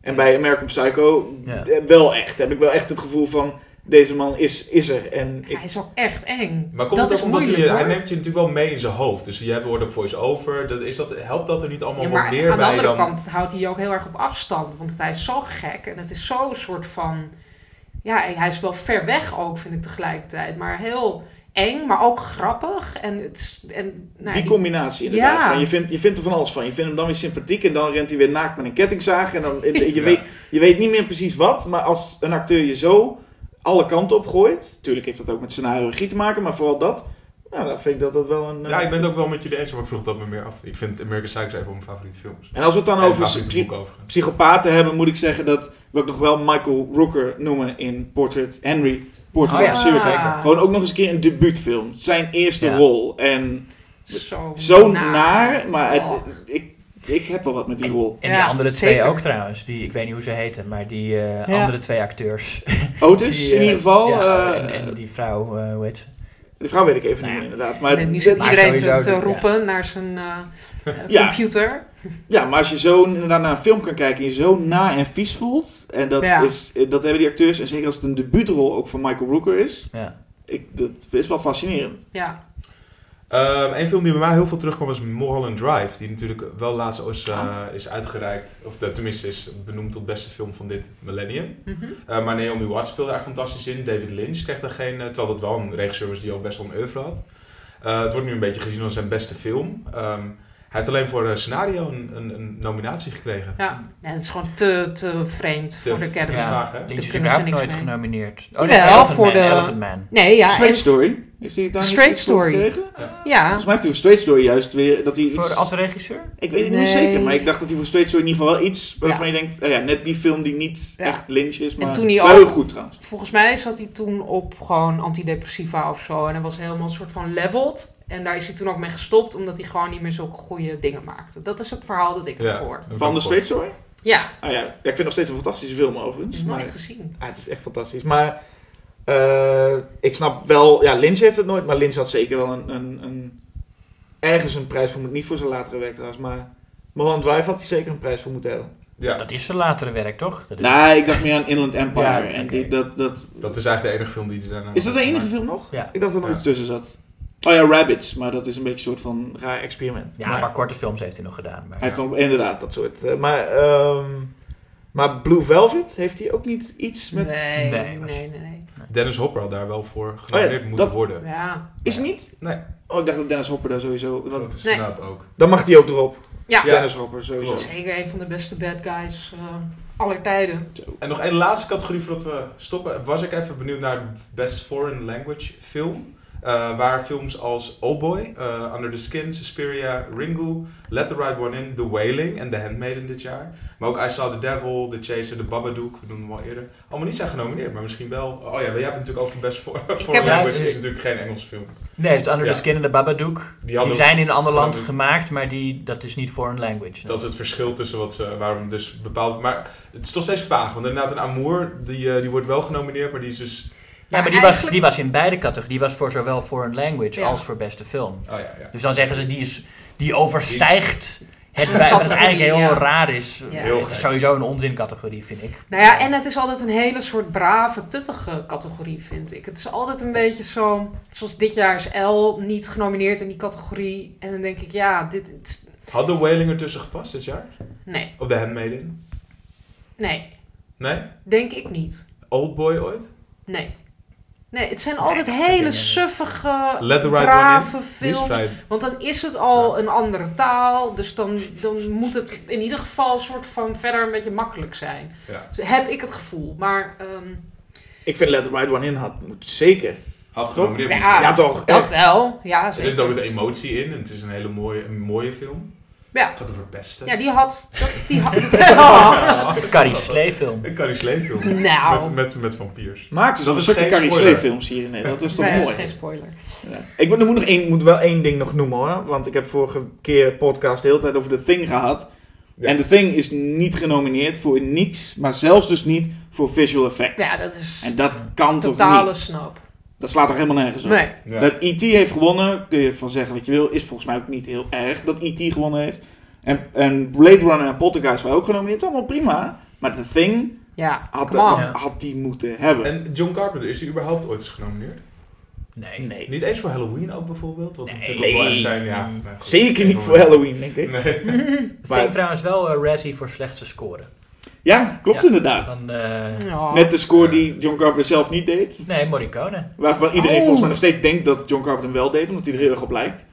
En bij American Psycho Ja. eh, wel echt. Heb ik wel echt het gevoel van, deze man is, is er. En ik, Hij is ook echt eng. Maar komt dat het is ook omdat moeilijk hij, hij neemt je natuurlijk wel mee in zijn hoofd. Dus je hebt hoort ook voice-over. Dat, is dat, helpt dat er niet allemaal Ja, wat maar meer aan de bij andere dan... kant houdt hij je ook heel erg op afstand. Want hij is zo gek en het is zo'n soort van... Ja, hij is wel ver weg ook, vind ik tegelijkertijd. Maar heel eng, maar ook grappig. En het en, nou, die die- combinatie inderdaad. Ja. Van, je, vindt, je vindt er van alles van. Je vindt hem dan weer sympathiek en dan rent hij weer naakt met een kettingzaag. En dan, je, Ja. weet, je weet niet meer precies wat. Maar als een acteur je zo alle kanten op gooit. Natuurlijk heeft dat ook met scenario regie te maken, maar vooral dat. Nou, dan vind ik dat dat wel een... Ja, eh, ik ben het ook wel met jullie eens, maar ik vroeg dat me meer af. Ik vind American Psycho een van mijn favoriete films. En als we het dan En over psychopaten hebben, moet ik zeggen dat we ook nog wel Michael Rooker noemen in Portrait Henry. Oh ja, of a Serial Killer. zeker. Gewoon ook nog eens een keer een debuutfilm. Zijn eerste Ja. rol. En Zo, zo naar, maar het, ik, ik heb wel wat met die rol. En Ja, die andere twee zeker. ook trouwens. Die, ik weet niet hoe ze heten, maar die eh, Ja. andere twee acteurs. Otis Die, in eh, ieder geval. ja, eh, en, en die vrouw, eh, hoe heet ze? De vrouw weet ik even Nou niet ja. meer inderdaad. Maar, En nu zit maar iedereen te, roepen naar zijn eh, eh, Ja. computer. ja, maar als je zo inderdaad naar een film kan kijken en je zo na en vies voelt. En dat, Ja. is, eh, dat hebben die acteurs. En zeker als het een debuutrol ook van Michael Rooker is. Ja. Ik, dat is wel fascinerend. Ja. Ehm, een film die bij mij heel veel terugkwam was Mulholland Drive. Die natuurlijk wel laatst is, eh, Ah. is uitgereikt. Of de, tenminste is benoemd tot beste film van dit millennium. Mhm. Eh, maar Naomi Watts speelde er fantastisch in. David Lynch kreeg daar geen... eh, terwijl dat wel een regisseur was die al best wel een oeuvre had. Eh, het wordt nu een beetje gezien als zijn beste film. Ehm, heeft alleen voor eh, scenario een, een, een nominatie gekregen. Ja. ja, het is gewoon te, te vreemd Te- voor de Academy. Ja. Ja? Lynch is überhaupt nooit mee. genomineerd. Oh, nee, Elephant voor Man, de- Elephant Man. Nee, ja, Strange en- Story. Heeft hij daar Straight niet Story. gekregen? Ja, Volgens mij heeft hij voor Straight Story juist weer dat hij iets... Voor, als regisseur? Ik weet het niet Nee. zeker, maar ik dacht dat hij voor Straight Story in ieder geval wel iets waarvan Ja. je denkt, oh ja, net die film die niet Ja. echt Lynch is, maar toen hij ook- heel goed trouwens. volgens mij zat hij toen op gewoon antidepressiva of zo. En hij was helemaal een soort van leveled. En daar is hij toen ook mee gestopt, omdat hij gewoon niet meer zulke goede dingen maakte. Dat is het verhaal dat ik heb Ja. gehoord. Van de Straight Story? Ja, Ah ja, ja, ik vind het nog steeds een fantastische film overigens. Maar, nooit gezien. ah, het is echt fantastisch. Maar eh, ik snap wel, ja, Lynch heeft het nooit, maar Lynch had zeker wel een, een, een ergens een prijs voor, moeten- niet voor zijn latere werk trouwens, maar Mulholland Drive had hij zeker een prijs voor moeten hebben. Ja, Dat is zijn latere werk, toch? Dat is... Nee, ik dacht meer aan Inland Empire. Ja, en die, dat, dat, dat is eigenlijk de enige film die hij daarna is dat de enige film nog? Ja. Ik dacht dat er nog Ja. iets tussen zat. Oh ja, Rabbits, maar dat is een beetje een soort van raar experiment. Ja, maar korte films heeft hij nog gedaan. Maar Hij heeft dan inderdaad dat soort. eh, maar, ehm, maar Blue Velvet, heeft hij ook niet iets met... Nee, nee, Nee, was- nee, nee. Dennis Hopper had daar wel voor genomineerd moeten Oh dat- worden. Ja, Is het niet? Nee, Oh, ik dacht dat Dennis Hopper daar sowieso... want- grote Nee. snap ook. dan mag hij ook erop. ja. Ja. Dennis Hopper, sowieso. Zeker een van de beste bad guys eh, aller tijden. En nog één laatste categorie voordat we stoppen. Was ik even benieuwd naar Best Foreign Language Film. Eh, waar films als Oldboy, eh, Under the Skin, Suspiria, Ringu, Let the Right One In, The Wailing en The Handmaiden dit jaar. Maar ook I Saw the Devil, The Chaser, The Babadook, we doen hem al eerder. Allemaal niet zijn genomineerd, maar misschien wel. Oh ja, jij hebt het natuurlijk over Best For- Foreign heb het- Language, is natuurlijk geen Engelse film. Nee, het Under Ja. the Skin en de Babadook. Die zijn in een ander land gemaakt, maar die, dat is niet foreign language. Dat is het verschil tussen wat ze, waarom dus bepaald. Maar het is toch steeds vaag, want inderdaad, een Amour, die, eh, die wordt wel genomineerd, maar die is dus. Ja, maar die, eigenlijk- was, die was in beide categorieën. Die was voor zowel foreign language Ja. als voor beste film. Oh ja, ja. Dus dan zeggen ze, die, is, die overstijgt het Zijn bij, wat eigenlijk heel ja. raar is. Ja. Heel het is sowieso een onzincategorie, vind ik. Nou ja, en het is altijd een hele soort brave, tuttige categorie, vind ik. Het is altijd een beetje zo... Zoals dit jaar is L niet genomineerd in die categorie. En dan denk ik, ja, dit... het- Had The Wailing ertussen gepast dit jaar? nee, Of The Handmaiden? nee, Nee? denk ik niet. Oldboy ooit? Nee. Nee, het zijn altijd hele suffige, Let the Right brave One In? Die is films. Want dan is het al een andere taal. Dus dan, dan moet het in ieder geval een soort van verder een beetje makkelijk zijn. Ja. Dus heb ik het gevoel. Maar ehm, Ik vind Let the Right One In had moet zeker. Had genomineerd Ja, toch? dat echt. wel. Ja, Er zeker. zit ook een emotie in en het is een hele mooie, een mooie film. Ja. Het gaat over het beste. Ja, die had... Dat, die had Oh. De Carrie Slee film. Een Carrie Slee film. Nou. Met, met, met vampiers. Maakt ze Dat is geen Carrie. Slee films hier in Nederland. Dat is toch nee, dat mooi? is geen spoiler. Ja. Ik moet, er moet, nog één, moet wel één ding nog noemen hoor. Want ik heb vorige keer podcast de hele tijd over The Thing gehad. Ja. En The Thing is niet genomineerd voor niks. Maar zelfs dus niet voor visual effects. Ja, dat is En dat kan toch totale niet? snap. Dat slaat toch helemaal nergens op? Nee. Ja. Dat E.T. heeft gewonnen, kun je van zeggen wat je wil. Is volgens mij ook niet heel erg dat E.T. gewonnen heeft. En, en Blade Runner en Poltergeist waren ook genomineerd. Het is allemaal prima. Maar The Thing Ja, had, had die moeten hebben. En John Carpenter, is hij überhaupt ooit eens genomineerd? Nee. nee. Niet eens voor Halloween ook bijvoorbeeld? Wat Nee. eens zijn, ja. nee, goed. Zeker niet voor Halloween, denk ik. Nee. Ik Maar- vind trouwens wel eh, Razzie voor slechtste score. Ja, klopt Ja. inderdaad. Van, eh, Ja. Net de score die John Carpenter zelf niet deed. nee, Morricone. Waarvan iedereen Oh. volgens mij nog steeds denkt dat John Carpenter hem wel deed, omdat hij er heel erg op lijkt.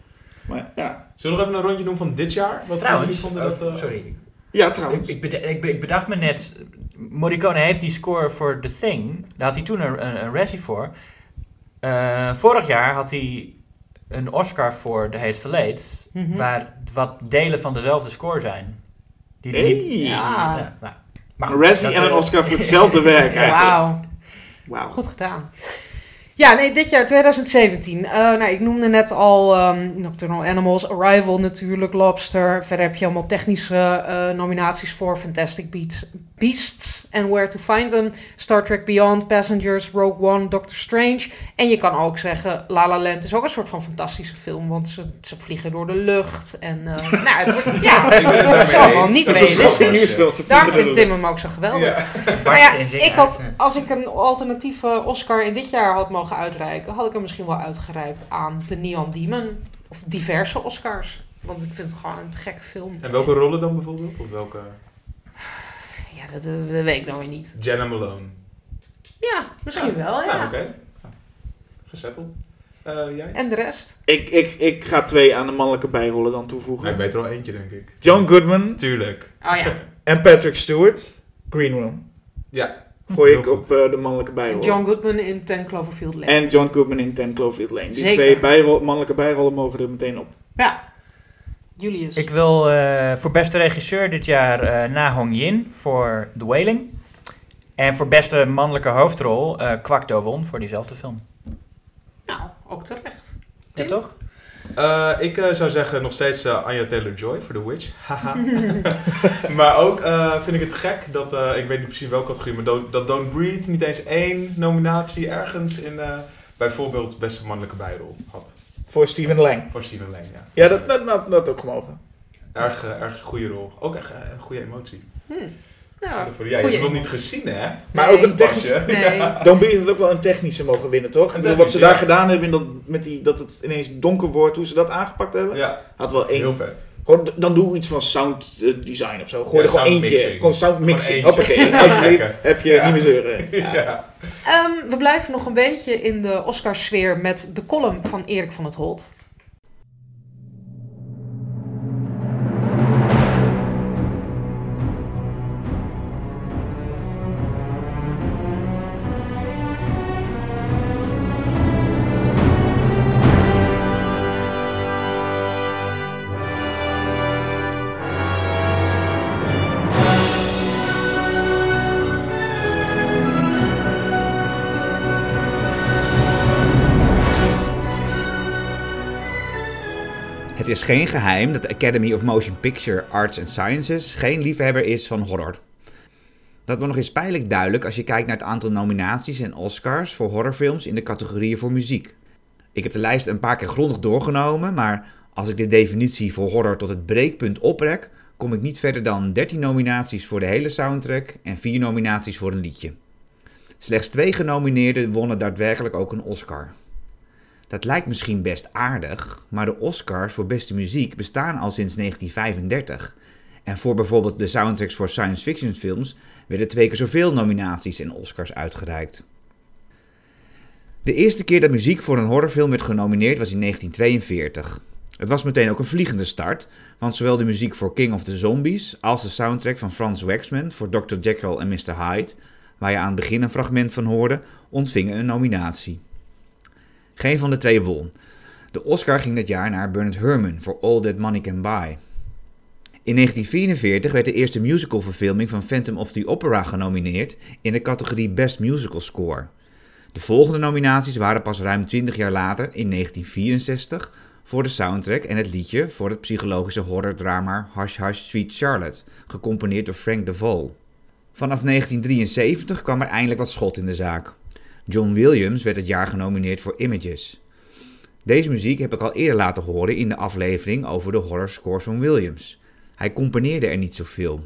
Maar ja, Zullen we nog even een rondje doen van dit jaar? Wat Trouwens, jullie vonden oh, dat... eh, sorry. ja trouwens. ik, ik, be- ik bedacht me net, Morricone heeft die score voor The Thing, daar had hij toen een, een, een Razzie voor. Eh, vorig jaar had hij een Oscar voor The Hateful Eight, Mhm. waar wat delen van dezelfde score zijn. Die die niet- Ja. nou, maar Een Razzie en een Oscar voor hetzelfde werk eigenlijk. Wauw. Wauw. Goed gedaan. Ja, nee, dit jaar 2017. Eh, nou, ik noemde net al ehm, Nocturnal Animals, Arrival natuurlijk, Lobster. Verder heb je allemaal technische eh, nominaties voor Fantastic Beasts, Beasts and Where to Find Them, Star Trek Beyond, Passengers, Rogue One, Doctor Strange. En je kan ook zeggen, La La Land is ook een soort van fantastische film, want ze, ze vliegen door de lucht. En eh, nou, het wordt, ja, het dat is allemaal niet realistisch. vliegen vindt Tim hem ook zo geweldig. Ja. Maar ja, ik had, als ik een alternatieve Oscar in dit jaar had mogen uitreiken, had ik hem misschien wel uitgereikt aan The Neon Demon. Of diverse Oscars. Want ik vind het gewoon een gekke film. En welke rollen dan bijvoorbeeld? Of welke... Ja, dat, eh, dat weet ik dan weer niet. Jenna Malone. Ja, misschien wel, Nou, ja. oké. Nou, Gezetteld. Eh, jij? En de rest? Ik, ik, ik ga twee aan de mannelijke bijrollen dan Nou, toevoegen. ik weet er al eentje, denk ik. John Goodman Tuurlijk. Oh ja. en Patrick Stewart. Green Room. Ja. gooi Heel ik goed. op eh, de mannelijke En bijrol. John Goodman in Ten Cloverfield Lane. En John Goodman in Ten Cloverfield Lane. Die Zeker. twee bijrol, mannelijke bijrollen mogen er meteen op. Ja. Julius. Ik wil eh, voor beste regisseur dit jaar eh Na Hong Yin voor The Wailing. En voor beste mannelijke hoofdrol eh Kwak Do Won voor diezelfde film. Nou, ook terecht. Ja, Tim? toch? Eh, ik eh, zou zeggen nog steeds eh, Anya Taylor-Joy voor The Witch. Maar ook eh, vind ik het gek dat, eh, ik weet niet precies welke categorie, maar Don't- dat Don't Breathe niet eens één nominatie ergens in eh, bijvoorbeeld beste mannelijke bijrol had. Voor Steven Lang. Voor Steven Lane, ja. Ja, dat, dat, dat, dat ook gemogen. Erg, eh, erg goede rol. Ook echt eh, een goede emotie. Nou, Voor- ja, je goeie hebt het nog niet gezien, hè? Maar Nee. ook een technisch... Pasje. Nee. Don't Breathe had ook wel een technische mogen winnen, toch? Bedoel, wat ze daar ja. gedaan hebben, in dat, met die, dat het ineens donker wordt, hoe ze dat aangepakt hebben. Ja, Had wel één. heel vet. Gewoon, dan doe iets van sound eh, design of zo. Gooi Ja, er gewoon eentje. mixing. Gewoon sound mixing. Hoppakee. Alsjeblieft, heb je Ja. niet meer zeuren. Ja. Ehm, we blijven nog een beetje in de Oscarsfeer met de column van Erik van het Holt. Is geen geheim dat de Academy of Motion Picture Arts and Sciences geen liefhebber is van horror. Dat wordt nog eens pijnlijk duidelijk als je kijkt naar het aantal nominaties en Oscars voor horrorfilms in de categorieën voor muziek. Ik heb de lijst een paar keer grondig doorgenomen, maar als ik de definitie voor horror tot het breekpunt oprek, kom ik niet verder dan 13 nominaties voor de hele soundtrack en 4 nominaties voor een liedje. Slechts twee genomineerden wonnen daadwerkelijk ook een Oscar. Dat lijkt misschien best aardig, maar de Oscars voor beste muziek bestaan al sinds 1935. En voor bijvoorbeeld de soundtracks voor science fiction films werden twee keer zoveel nominaties en Oscars uitgereikt. De eerste keer dat muziek voor een horrorfilm werd genomineerd was in 1942. Het was meteen ook een vliegende start, want zowel de muziek voor King of the Zombies als de soundtrack van Franz Waxman voor Dr. Jekyll en Mr. Hyde, waar je aan het begin een fragment van hoorde, ontvingen een nominatie. Geen van de twee won. De Oscar ging dat jaar naar Bernard Herrmann voor All That Money Can Buy. In 1944 werd de eerste musicalverfilming van Phantom of the Opera genomineerd in de categorie Best Musical Score. De volgende nominaties waren pas ruim 20 jaar later, in 1964, voor de soundtrack en het liedje voor het psychologische horrordrama Hush Hush Sweet Charlotte, gecomponeerd door Frank DeVol. Vanaf 1973 kwam er eindelijk wat schot in de zaak. John Williams werd het jaar genomineerd voor Images. Deze muziek heb ik al eerder laten horen in de aflevering over de horror scores van Williams. Hij componeerde er niet zoveel.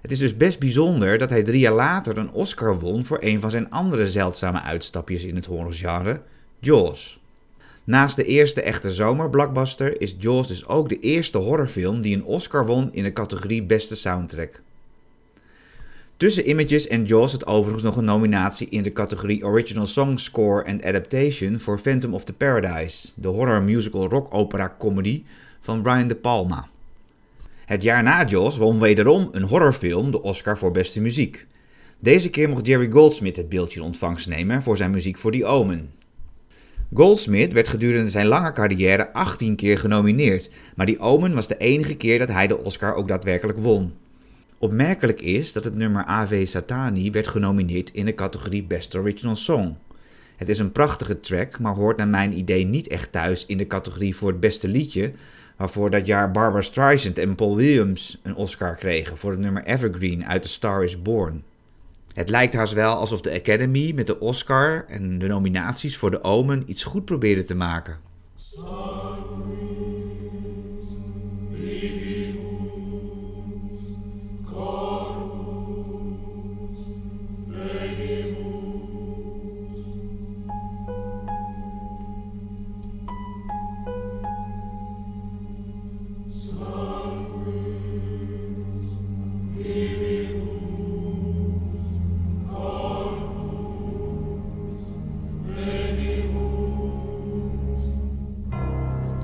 Het is dus best bijzonder dat hij drie jaar later een Oscar won voor een van zijn andere zeldzame uitstapjes in het horrorgenre, Jaws. Naast de eerste echte zomerblockbuster is Jaws dus ook de eerste horrorfilm die een Oscar won in de categorie beste soundtrack. Tussen Images en Jaws zit overigens nog een nominatie in de categorie Original Song Score and Adaptation voor Phantom of the Paradise, de horror musical rock opera comedy van Brian De Palma. Het jaar na Jaws won wederom een horrorfilm de Oscar voor beste muziek. Deze keer mocht Jerry Goldsmith het beeldje in ontvangst nemen voor zijn muziek voor The Omen. Goldsmith werd gedurende zijn lange carrière 18 keer genomineerd, maar The Omen was de enige keer dat hij de Oscar ook daadwerkelijk won. Opmerkelijk is dat het nummer Ave Satani werd genomineerd in de categorie Best Original Song. Het is een prachtige track, maar hoort naar mijn idee niet echt thuis in de categorie voor het beste liedje, waarvoor dat jaar Barbara Streisand en Paul Williams een Oscar kregen voor het nummer Evergreen uit The Star is Born. Het lijkt haast wel alsof de Academy met de Oscar en de nominaties voor de Omen iets goed probeerde te maken.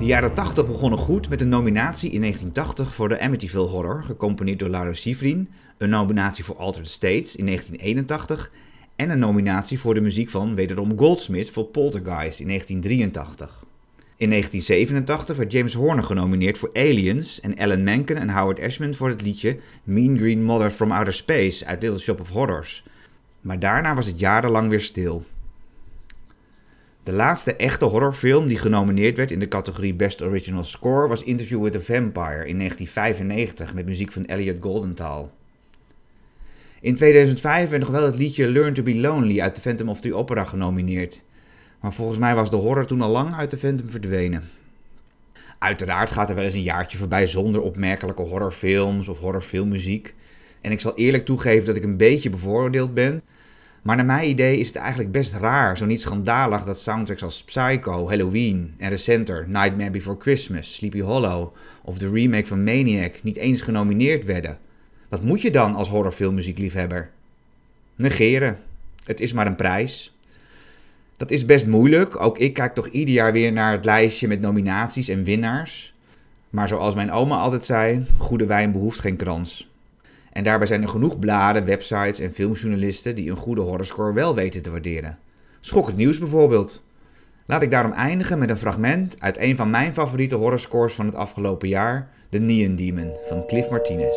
Jaren 80 begonnen goed met een nominatie in 1980 voor de Amityville Horror, gecomponeerd door Laura Schifrin, een nominatie voor Altered States in 1981 en een nominatie voor de muziek van wederom Goldsmith voor Poltergeist in 1983. In 1987 werd James Horner genomineerd voor Aliens en Alan Menken en Howard Ashman voor het liedje Mean Green Mother from Outer Space uit Little Shop of Horrors. Maar daarna was het jarenlang weer stil. De laatste echte horrorfilm die genomineerd werd in de categorie Best Original Score was Interview with a Vampire in 1995 met muziek van Elliot Goldenthal. In 2005 werd nog wel het liedje Learn to be Lonely uit The Phantom of the Opera genomineerd. Maar volgens mij was de horror toen al lang uit de Phantom verdwenen. Uiteraard gaat er wel eens een jaartje voorbij zonder opmerkelijke horrorfilms of horrorfilmmuziek. En ik zal eerlijk toegeven dat ik een beetje bevooroordeeld ben. Maar naar mijn idee is het eigenlijk best raar, zo niet schandalig, dat soundtracks als Psycho, Halloween en recenter Nightmare Before Christmas, Sleepy Hollow of de remake van Maniac niet eens genomineerd werden. Wat moet je dan als horrorfilmmuziekliefhebber? Negeren. Het is maar een prijs. Dat is best moeilijk. Ook ik kijk toch ieder jaar weer naar het lijstje met nominaties en winnaars. Maar zoals mijn oma altijd zei, goede wijn behoeft geen krans. En daarbij zijn er genoeg bladen, websites en filmjournalisten die een goede horrorscore wel weten te waarderen. Schok het nieuws bijvoorbeeld. Laat ik daarom eindigen met een fragment uit een van mijn favoriete horrorscores van het afgelopen jaar, The Neon Demon van Cliff Martinez.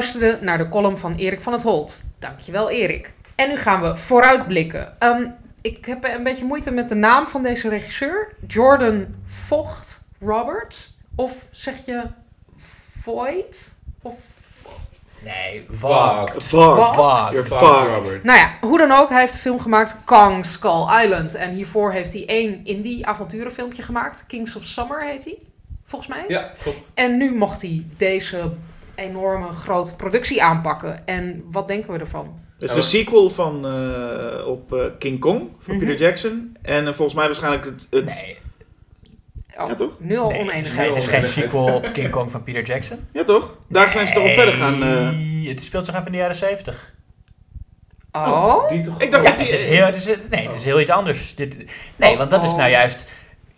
Luisterde naar de column van Erik van het Holt. Dankjewel, Erik. En nu gaan we vooruitblikken. Ehm, ik heb een beetje moeite met de naam van deze regisseur. Jordan Vogt Roberts. Of zeg je Voigt? Of... Nee, Fuck. Vag. Fuck. Vag. You're Fuck, fucked. Robert. Nou ja, hoe dan ook, hij heeft een film gemaakt, Kong Skull Island. En hiervoor heeft hij één indie avonturenfilmpje gemaakt. Kings of Summer heet hij, volgens mij. Ja, klopt. En nu mocht hij deze enorme grote productie aanpakken. En wat denken we ervan? Het is de sequel van, eh, op eh, King Kong van Mhm. Peter Jackson. En eh, volgens mij waarschijnlijk het... het Nee, Oh, Ja, toch? Nu al nee het, is oneenigheid. geen, het is geen oneenigheid. sequel op King Kong van Peter Jackson. Ja, toch? Daar zijn ze toch op verder gaan. eh. Het speelt zich af in de jaren 70. Oh? Die toch Ik dacht Ja, dat het die... is heel, het is, nee, het is heel iets anders. Dit, nee, want dat is nou Oh. juist...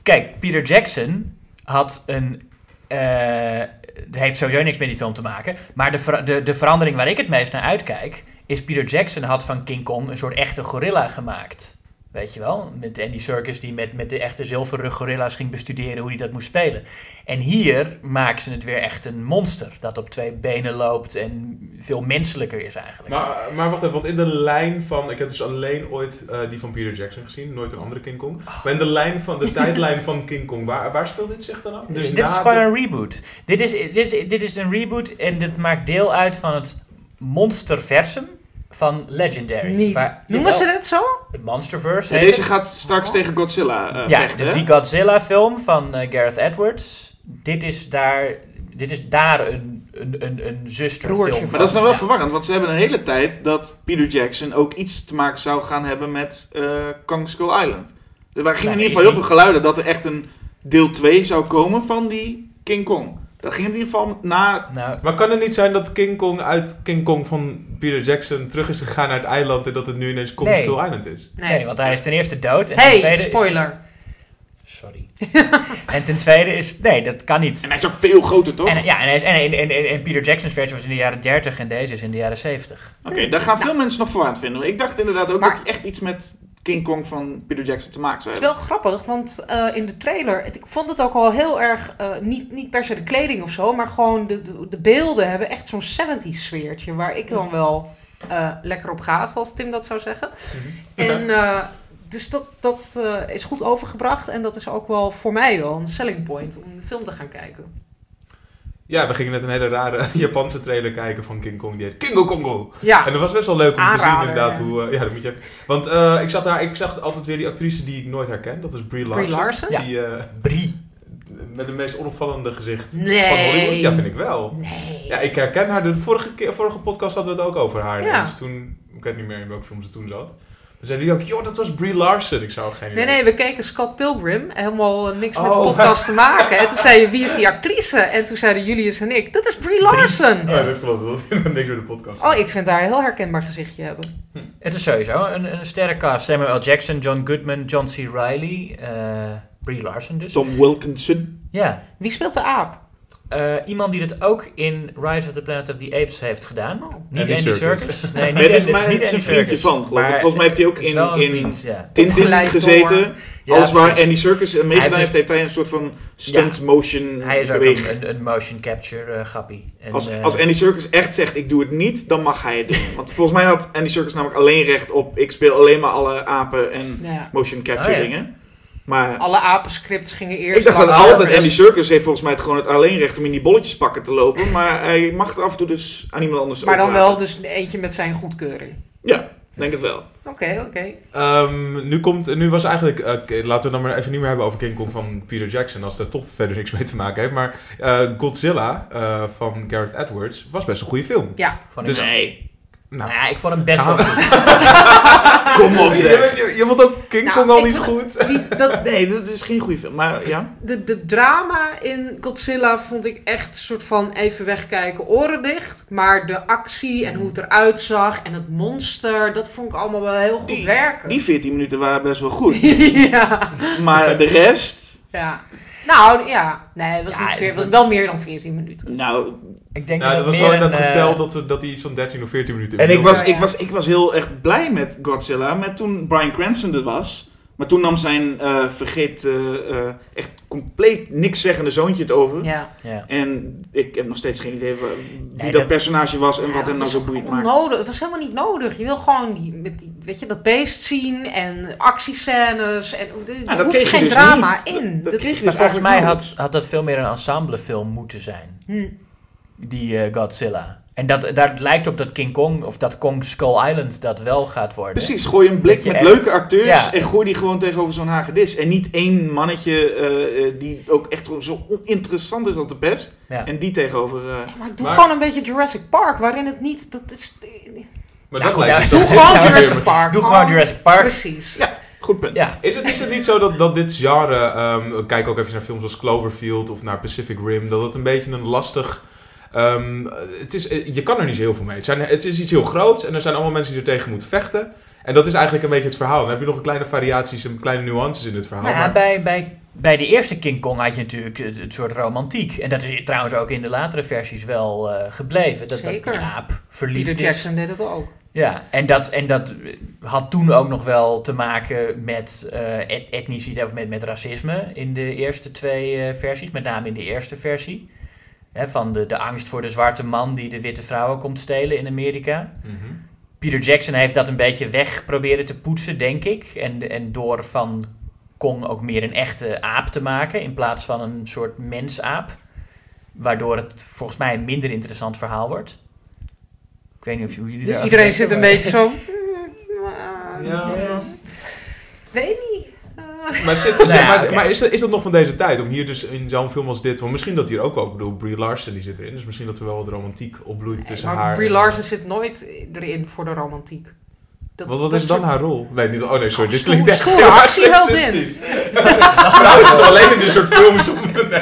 Kijk, Peter Jackson had een... eh, het heeft sowieso niks met die film te maken. Maar de, de, de verandering waar ik het meest naar uitkijk... is Peter Jackson had van King Kong een soort echte gorilla gemaakt. Weet je wel? Met Andy Serkis die met, met de echte zilverrug gorilla's ging bestuderen hoe hij dat moest spelen. En hier maken ze het weer echt een monster. Dat op twee benen loopt en veel menselijker is eigenlijk. Maar, maar wacht even, want in de lijn van... Ik heb dus alleen ooit eh, die van Peter Jackson gezien, nooit een andere King Kong. Maar in de lijn van de tijdlijn van King Kong, waar, waar speelt dit zich dan af? Dus dit na is gewoon de- een reboot. Dit is, dit, is, dit is een reboot en dit maakt deel uit van het monsterversum van Legendary. Niet. Waar- Noemen ze dit zo? Het Monsterverse Ja, deze het. gaat straks Oh. tegen Godzilla eh Ja, vechten, dus hè? die Godzilla-film van eh, Gareth Edwards. Dit is daar, dit is daar een, een, een, een zusterfilm van. Maar dat is dan wel Ja. verwarrend, want ze hebben een hele tijd dat Peter Jackson ook iets te maken zou gaan hebben met eh Kong Skull Island. Er waren gingen in Nee, ieder geval heel veel geluiden dat er echt een deel 2 zou komen van die King Kong. Dat ging in ieder geval na... Nou, Maar kan het niet zijn dat King Kong uit King Kong van Peter Jackson terug is gegaan naar het eiland en dat het nu ineens Kong Nee. Skull Island is? nee. want hij is ten eerste dood. En ten Hey, tweede is spoiler. het- Sorry. en ten tweede is... Nee, dat kan niet. En hij is ook veel groter, toch? En, ja, en, hij is, en, en, en, en Peter Jackson's versie was in de jaren 30 en deze is in de jaren 70. Oké, daar gaan veel mensen nog verwaard vinden. Ik dacht inderdaad ook Maar- dat hij echt iets met King Kong van Peter Jackson te maken zou Het is wel grappig, want eh, in de trailer, het- ik vond het ook al heel erg, eh, niet, niet per se de kleding of zo, maar gewoon de, de, de beelden hebben echt zo'n 70s sfeertje, waar ik dan wel eh, lekker op ga, zoals Tim dat zou zeggen. En eh, dus dat, dat eh, is goed overgebracht en dat is ook wel voor mij wel een selling point om de film te gaan kijken. Ja, we gingen net een hele rare Japanse trailer kijken van King Kong. Die heet Kingo Kongo. Ja, En dat was best wel leuk om te zien inderdaad ja. hoe... eh, ja, dat moet je even... Want eh, ik, zag daar, ik zag altijd weer die actrice die ik nooit herken. Dat is Brie Larson. Brie Larson? Ja. Die, eh, Brie. met de meest onopvallende gezicht Nee. van Hollywood. Ja, vind ik wel. Nee. Ja, ik herken haar. De vorige, keer, vorige podcast hadden we het ook over haar. Ja. ineens. Toen, ik weet niet meer in welke film ze toen zat. Toen zei die ook, joh, dat was Brie Larson. Ik zou geen Nee, idee. nee, we keken Scott Pilgrim. Helemaal niks met de Oh. podcast te maken. En toen zei je, wie is die actrice? En toen zeiden Julius en ik, dat is Brie Larson. Oh, dat klopt. Dat heeft niks met de podcast. Oh, ik vind haar een heel herkenbaar gezichtje hebben. Het is sowieso een, een sterrencast. Samuel L. Jackson, John Goodman, John C. Reilly, eh Brie Larson dus. Tom Wilkinson. Ja. Wie speelt de aap? Eh, iemand die het ook in Rise of the Planet of the Apes heeft gedaan. Oh. Niet Andy. Serkis. Nee, niet het is, maar niet het is een vriendje van, geloof ik. Maar Volgens mij heeft hij ook in, een in vriend, ja. Tintin gezeten. Ja, Alles waar precies. Andy Serkis mee Hij gedaan heeft heeft, heeft hij een soort van stunt motion Hij is ook beweging. een, een, een motion capture eh, grappie. En, Als, eh, als Andy Serkis echt zegt, ik doe het niet, dan mag hij het doen. Want volgens mij had Andy Serkis namelijk alleen recht op, ik speel alleen maar alle apen en Ja. motion capture Oh, ja. dingen. Maar Alle apenscripts gingen eerst ik dacht dat altijd. Andy Serkis heeft volgens mij het gewoon het alleenrecht om in die bolletjes pakken te lopen. Maar hij mag er af en toe dus aan iemand anders Maar dan wel dus eentje met zijn goedkeuring. Ja, denk het wel. Oké, oké. Ehm, nu, komt, nu was eigenlijk, eh, laten we dan maar even niet meer hebben over King Kong van Peter Jackson, als dat toch verder niks mee te maken heeft. Maar eh, Godzilla eh, van Gareth Edwards was best een goede film. Ja, ik dus- Nee. Nou, Nou ja, ik vond hem best wel Gaan goed. Kom op je, zeg. je, je vond ook King Nou, Kong al niet goed? die, dat, Nee, dat is geen goede film. Maar ja. de, de drama in Godzilla vond ik echt een soort van even wegkijken, oren dicht. Maar de actie en hoe het eruit zag en het monster, dat vond ik allemaal wel heel goed Die- werken. Die 14 minuten waren best wel goed. ja, Maar de rest... ja. Nou, ja. Nee, het was, Ja, niet veer- was- het was wel meer dan 14 minuten. Nou, Ik denk Nou, dat dat het was meer wel in dat een, eh, getel dat, dat hij iets van 13 of 14 minuten En ik was, Ja, ja. ik, was, ik was heel erg blij met Godzilla, met toen Brian Cranston er was. Maar toen nam zijn eh, vergeet eh, eh, echt compleet niks zeggende zoontje het over. Ja. Ja. En ik heb nog steeds geen idee wie Nee, dat, dat- personage was en Ja, wat hem nou is zo boeiend maakt. onnodig. Het was helemaal niet nodig. Je wil gewoon die, met die, weet je, dat beest zien en actiescènes. En, er Ja, dat hoeft kreeg geen dus drama niet. in. Dat, dat Dat- kreeg je Maar dus volgens mij had, had dat veel meer een ensemblefilm moeten zijn. Hm. Die eh, Godzilla. En dat, daar lijkt op dat King Kong, of dat Kong Skull Island dat wel gaat worden. Precies, gooi een blik met echt- leuke acteurs ja. en gooi die gewoon tegenover zo'n hagedis. En niet één mannetje eh, eh, die ook echt zo oninteressant is als de pest. Ja. En die tegenover... eh, Maar doe Maar- gewoon een beetje Jurassic Park, waarin het niet... Dat is, Maar Ja, dat goed, lijkt nou, doe gewoon Ja, Jurassic Park. Doe gewoon Jurassic Park. Precies. goed punt. Ja. Is het, is het niet zo dat, dat dit genre, ehm, kijk ook even naar films als Cloverfield of naar Pacific Rim, dat het een beetje een lastig... ehm, het is, eh, je kan er niet zo heel veel mee. Het, zijn, het is iets heel groots en er zijn allemaal mensen die er tegen moeten vechten. En dat is eigenlijk een beetje het verhaal. Dan heb je nog een kleine variaties en kleine nuances in het verhaal. Nou ja, maar- bij, bij, bij de eerste King Kong had je natuurlijk het, het soort romantiek. En dat is trouwens ook in de latere versies wel eh, gebleven. Dat, dat Zeker. die aap verliefd Peter is. Jackson deed het ook. Ja, en dat, en dat had toen ook nog wel te maken met eh et- etniciteit of met, met racisme in de eerste twee eh, versies. Met name in de eerste versie. Hè, van de, de angst voor de zwarte man die de witte vrouwen komt stelen in Amerika. Mhm. Peter Jackson heeft dat een beetje weg proberen te poetsen, denk ik. En, en door van Kong ook meer een echte aap te maken in plaats van een soort mensaap. Waardoor het volgens mij een minder interessant verhaal wordt. Ik weet niet of jullie daar Iedereen zit een beetje zo... Ja. Weet niet. Maar, zit, Nou maar, maar is, dat, is dat nog van deze tijd? Om hier dus in zo'n film als dit... Want misschien dat hier ook wel... Ik bedoel, Brie Larson die zit erin. Dus misschien dat er wel wat romantiek opbloeit tussen maar haar... Brie en- Larson zit nooit erin voor de romantiek. Dat, Wat, wat dat is dan soort- haar rol? Nee, niet... Oh nee, sorry. Dit klinkt echt heel actieheldin. seksistisch. Vrouwen zitten alleen in dit soort films om... Nee.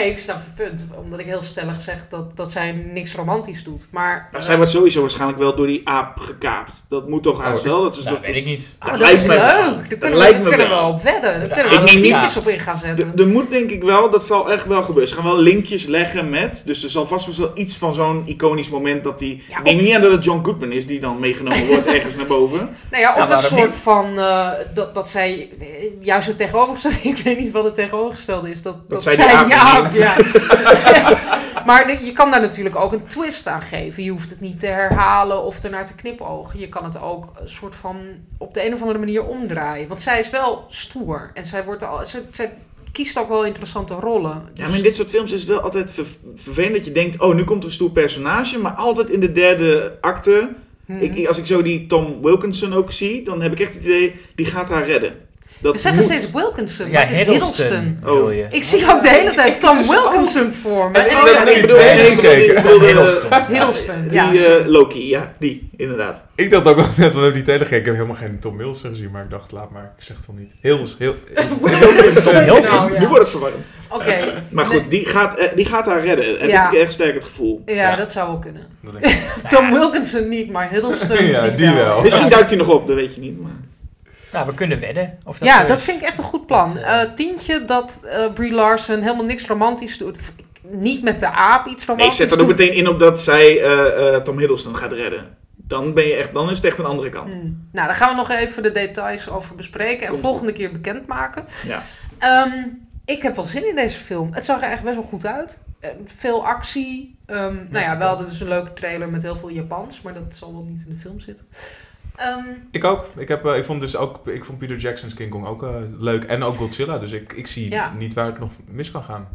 Nee, ik snap het punt. Omdat ik heel stellig zeg dat, dat zij niks romantisch doet. Maar, Nou, zij wordt sowieso waarschijnlijk wel door die aap gekaapt. Dat moet toch haast Oh, wel? Dat is Nou, dat, weet ik niet. Oh, dat dat lijkt is me leuk. wel. Daar Dat kunnen, we, lijkt daar me kunnen we wel. op wedden. Daar Ik kunnen we wel aan. op in gaan zetten. Er moet denk ik wel, dat zal echt wel gebeuren. Ze gaan wel linkjes leggen met. Dus er zal vast wel iets van zo'n iconisch moment dat die. Ja, ik denk niet aan dat het John Goodman is die dan meegenomen wordt ergens naar boven. Nou ja, of Ja, een soort niet? van eh, dat, dat zij juist het tegenovergestelde. Ik weet niet wat het tegenovergestelde is. Dat, dat, zij die zij aap ja. Ja. maar je kan daar natuurlijk ook een twist aan geven. Je hoeft het niet te herhalen of ernaar te knipogen. Je kan het ook een soort van op de een of andere manier omdraaien. Want zij is wel stoer en zij wordt al. Zij, zij kiest ook wel interessante rollen. Ja, maar in dit soort films is het wel altijd ver- vervelend dat je denkt: oh, nu komt er een stoer personage. Maar altijd in de derde acte. Hmm. Ik- als ik zo die Tom Wilkinson ook zie, dan heb ik echt het idee: die gaat haar redden. Dat We zeggen moet. steeds Wilkinson, Ja, maar het is Hiddleston Hiddleston. Oh. je. Ik zie ook de hele tijd Tom Wilkinson voor me. En ik, Oh, ben- ja, ik nee, bedoel, Hiddleston. Hiddleston, Die eh, Loki, ja, die, inderdaad. Ik dacht ook wel net, we hebben die gekeken. Ik heb helemaal geen Tom Wilson gezien, maar ik dacht, laat maar. Ik zeg het wel niet. Heel, heel... Wilkinson, nou. Nu wordt het verwarrend. Oké. Maar goed, die gaat, eh, die gaat haar redden. Heb Ja. ik echt sterk het gevoel. Ja, Ja. dat zou wel kunnen. Tom Wilkinson niet, maar Hiddleston Ja, die, die wel. Misschien duikt hij nog op, dat weet je niet. Maar... Nou, we kunnen wedden. Of dat Ja, dat is. vind ik echt een goed plan. Dat, eh, Eh, tientje dat eh Brie Larson helemaal niks romantisch doet. Niet met de aap iets Nee, romantisch zet dan ook doet. meteen in op dat zij eh, eh, Tom Hiddleston gaat redden. Dan, ben je echt, dan is het echt een andere kant. Hmm. Nou, daar gaan we nog even de details over bespreken en Komt volgende keer bekendmaken. Ja. Ehm, ik heb wel zin in deze film. Het zag er echt best wel goed uit. Veel actie. Ehm, nou ja, ik we ook. hadden dus een leuke trailer met heel veel Japans, maar dat zal wel niet in de film zitten. Ehm, Ik ook. Ik, heb, eh, ik vond dus ook, ik vond Peter Jackson's King Kong ook eh, leuk. En ook Godzilla. Dus ik, ik zie Ja. niet waar het nog mis kan gaan.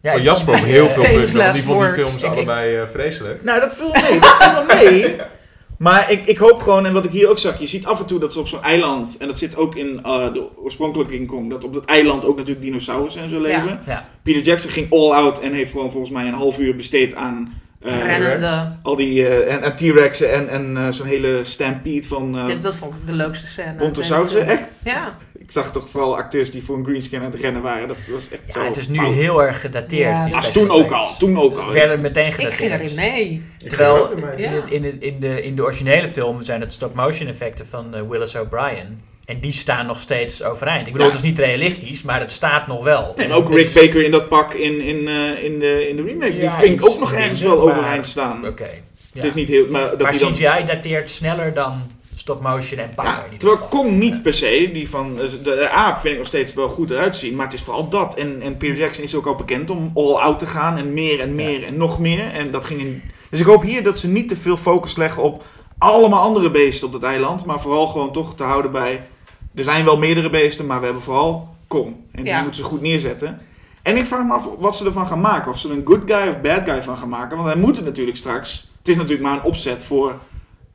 Ja, ik Jasper vond ook heel veel plezier. Want die vond die films Ik- allebei eh, vreselijk. Nou, dat viel mee. Dat viel wel mee. Maar ik, ik hoop gewoon, en wat ik hier ook zag, je ziet af en toe dat ze op zo'n eiland, en dat zit ook in eh, de oorspronkelijke King Kong, dat op dat eiland ook natuurlijk dinosaurussen en zo leven. Ja. Peter Jackson ging all out en heeft gewoon volgens mij een half uur besteed aan rennende. al die eh, en, en T-Rexen en, en eh, zo'n hele stampede van eh Dit, dat vond ik de leukste scène. Brontosaurussen. Echt? Ja. Ik zag toch vooral acteurs die voor een greenscreen aan het rennen waren. Dat was echt zo Ja, het is nu fout. heel erg gedateerd. Ja, toen ook al, toen ook al. Werden meteen Ik gedateerd. ging erin mee. Terwijl Ik er in, het, in, het, in, de, in de originele film zijn het stop-motion effecten van eh, Willis O'Brien. En die staan nog steeds overeind. Ik bedoel, Ja. het is niet realistisch, maar het staat nog wel. En ook Rick is- Baker in dat pak in, in, eh, in, de, in de remake. die vind ik ook nog ergens wel overeind staan. Oké. ja. Het is niet heel... Maar, dat maar die dan, CGI dateert sneller dan stop-motion en pakken ja, terwijl geval. Kong niet per se, die van eh, de, de aap vind ik nog steeds wel goed eruit zien. Maar het is vooral dat. En, en Peter Jackson is ook al bekend om all out te gaan. En meer en meer en nog meer. En dat ging in... Dus ik hoop hier dat ze niet te veel focus leggen op allemaal andere beesten op dat eiland. Maar vooral gewoon toch te houden bij... Er zijn wel meerdere beesten, maar we hebben vooral Kong. En die Ja. moeten ze goed neerzetten. En ik vraag me af wat ze ervan gaan maken. Of ze er een good guy of bad guy van gaan maken. Want hij moet het natuurlijk straks... Het is natuurlijk maar een opzet voor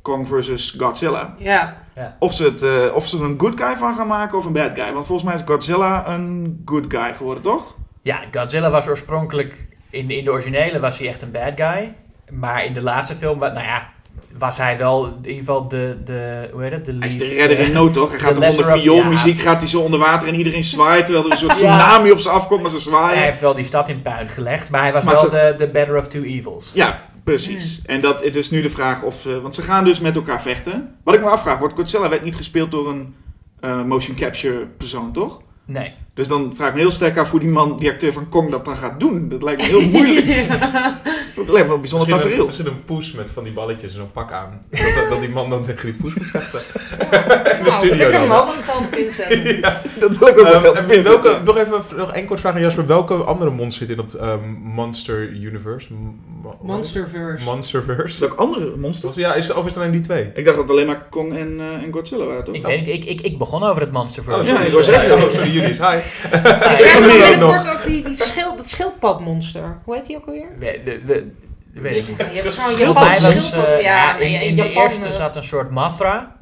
Kong versus Godzilla. Ja. Of ze, het, eh, of ze er een good guy van gaan maken of een bad guy. Want volgens mij is Godzilla een good guy geworden, toch? Ja, Godzilla was oorspronkelijk... In, in de originele was hij echt een bad guy. Maar in de laatste film, nou ja, was hij wel in ieder geval de... de hoe heet het? De Hij is least, de redder in nood, toch? Hij gaat toch onder vioolmuziek, gaat hij zo onder water en iedereen zwaait. Terwijl er een soort Ja. tsunami op ze afkomt, maar ze zwaaien. Hij heeft wel die stad in puin gelegd, maar hij was Maar wel ze- de, de better of two evils. Ja, precies. En dat is dus nu de vraag of ze... Want ze gaan dus met elkaar vechten. Wat ik me afvraag, wordt Godzilla werd niet gespeeld door een eh, motion capture persoon, toch? Nee. Dus dan vraag ik me heel sterk af hoe die man, die acteur van Kong, dat dan gaat doen. Dat lijkt me heel moeilijk. Dat lijkt me een bijzonder Misschien een, tafereel. misschien een poes met van die balletjes en zo'n pak aan. Dat, dat, die man dan tegen die poes moet vechten. Nou, studio kunnen we dan. ook wel een foto op inzetten. Dat wil ik ook wel Ehm, welke, nog even nog één kort vraag aan Jasper. Welke andere monster zit in dat ehm, Monster Universe? Monsterverse. Monsterverse. Is er ook andere monsters? Was- Ja, is, of is het alleen die twee? Ik dacht dat het alleen maar Kong en, eh, en Godzilla waren, toch? Ik weet niet, ik, ik, ik begon over het Monsterverse. Oh, ja, ik sorry. zeggen. Oh, sorry, jullie is hi. We Ik krijgen binnenkort ook die, die schild, dat schildpadmonster. Hoe heet die ook alweer? We- de, de, weet ik niet. Je hebt zo'n Volgens Japans mij was, schildpad. eh, Ja, ja, nee, in, in Japan, de eerste eh, zat een soort Mothra.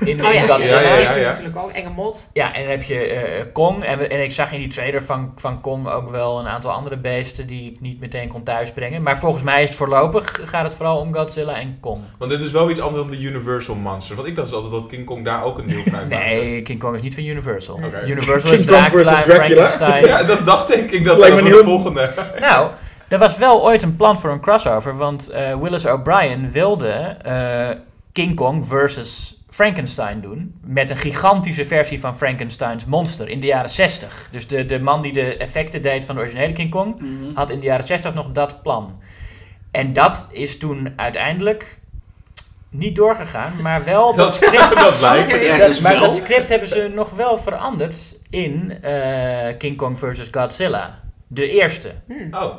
In, Oh in ja, Godzilla. Ja, ja, ja, ja, ja. natuurlijk ook. Enge mot. Ja, en dan heb je eh, Kong. En, we- en ik zag in die trailer van, van Kong ook wel een aantal andere beesten die ik niet meteen kon thuisbrengen. Maar volgens mij is het voorlopig, gaat het vooral om Godzilla en Kong. Want dit is wel iets anders dan de Universal Monsters. Want ik dacht altijd dat King Kong daar ook een deel van. Nee, King Kong is niet van Universal. Universal King is Dracula, Dracula. Frankenstein. Ja, dat dacht ik. Ik dacht Lijkt dat was de volgende. Nou, er was wel ooit een plan voor een crossover, want eh, Willis O'Brien wilde eh, King Kong versus Frankenstein doen. Met een gigantische versie van Frankensteins monster in de jaren 60. Dus de, de man die de effecten deed van de originele King Kong, had in de jaren 60 nog dat plan. En dat is toen uiteindelijk niet doorgegaan, maar wel dat, Dat, script. dat blijkt. Dat- dus maar dat script hebben ze nog wel veranderd in eh, King Kong vs. Godzilla. De eerste. Hm. Oh,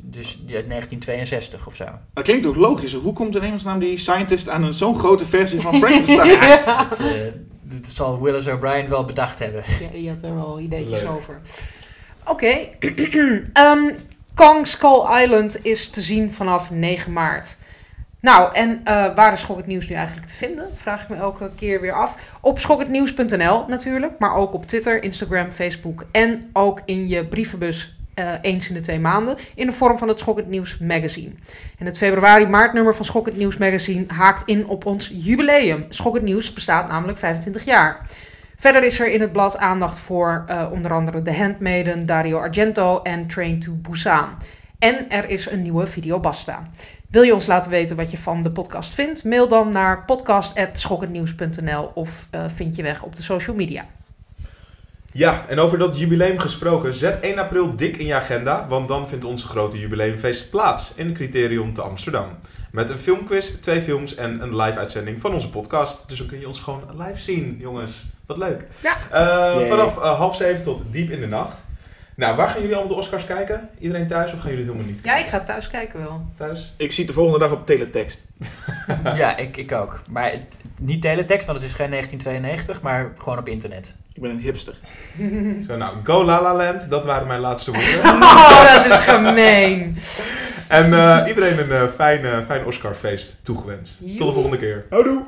Dus die uit 1962 of zo. Dat klinkt ook logisch. Hoe komt in hemelsnaam die scientist aan een zo'n grote versie van Frankenstein? Dat, eh, dat zal Willis O'Brien wel bedacht hebben. Ja, die had er wel ideetjes Leuk. over. Oké. Ehm, Kong Skull Island is te zien vanaf 9 maart. Nou, en eh, waar is Schok het Nieuws nu eigenlijk te vinden? Vraag ik me elke keer weer af. Op schokhetnieuws.nl natuurlijk, maar ook op Twitter, Instagram, Facebook en ook in je brievenbus eh, eens in de twee maanden in de vorm van het Schok het Nieuws magazine. En het februari-maart nummer van Schok het Nieuws magazine haakt in op ons jubileum. Schok het Nieuws bestaat namelijk 25 jaar. Verder is er in het blad aandacht voor eh, onder andere The Handmaiden, Dario Argento en Train to Busan. En er is een nieuwe video Basta. Wil je ons laten weten wat je van de podcast vindt? Mail dan naar podcast.schokkendnieuws.nl of eh, vind je weg op de social media. Ja, en over dat jubileum gesproken, zet 1 april dik in je agenda, want dan vindt ons grote jubileumfeest plaats in Criterion te Amsterdam. Met een filmquiz, twee films en een live uitzending van onze podcast. Dus dan kun je ons gewoon live zien, jongens. Wat leuk. Ja. Eh, Yay. vanaf eh, half zeven tot diep in de nacht. Nou, waar gaan jullie allemaal de Oscars kijken? Iedereen thuis of gaan jullie het helemaal niet Ja, ik ga thuis kijken wel. thuis? Ik zie het de volgende dag op teletext. Ja, ik, ik ook. Maar het- niet teletext, want het is geen 1992, maar gewoon op internet. Ik ben een hipster. Zo, nou, go La La Land, dat waren mijn laatste woorden. Oh, dat is gemeen. en eh, iedereen een eh, fijn, eh, fijn Oscarfeest toegewenst. Tot de volgende keer. Houdoe!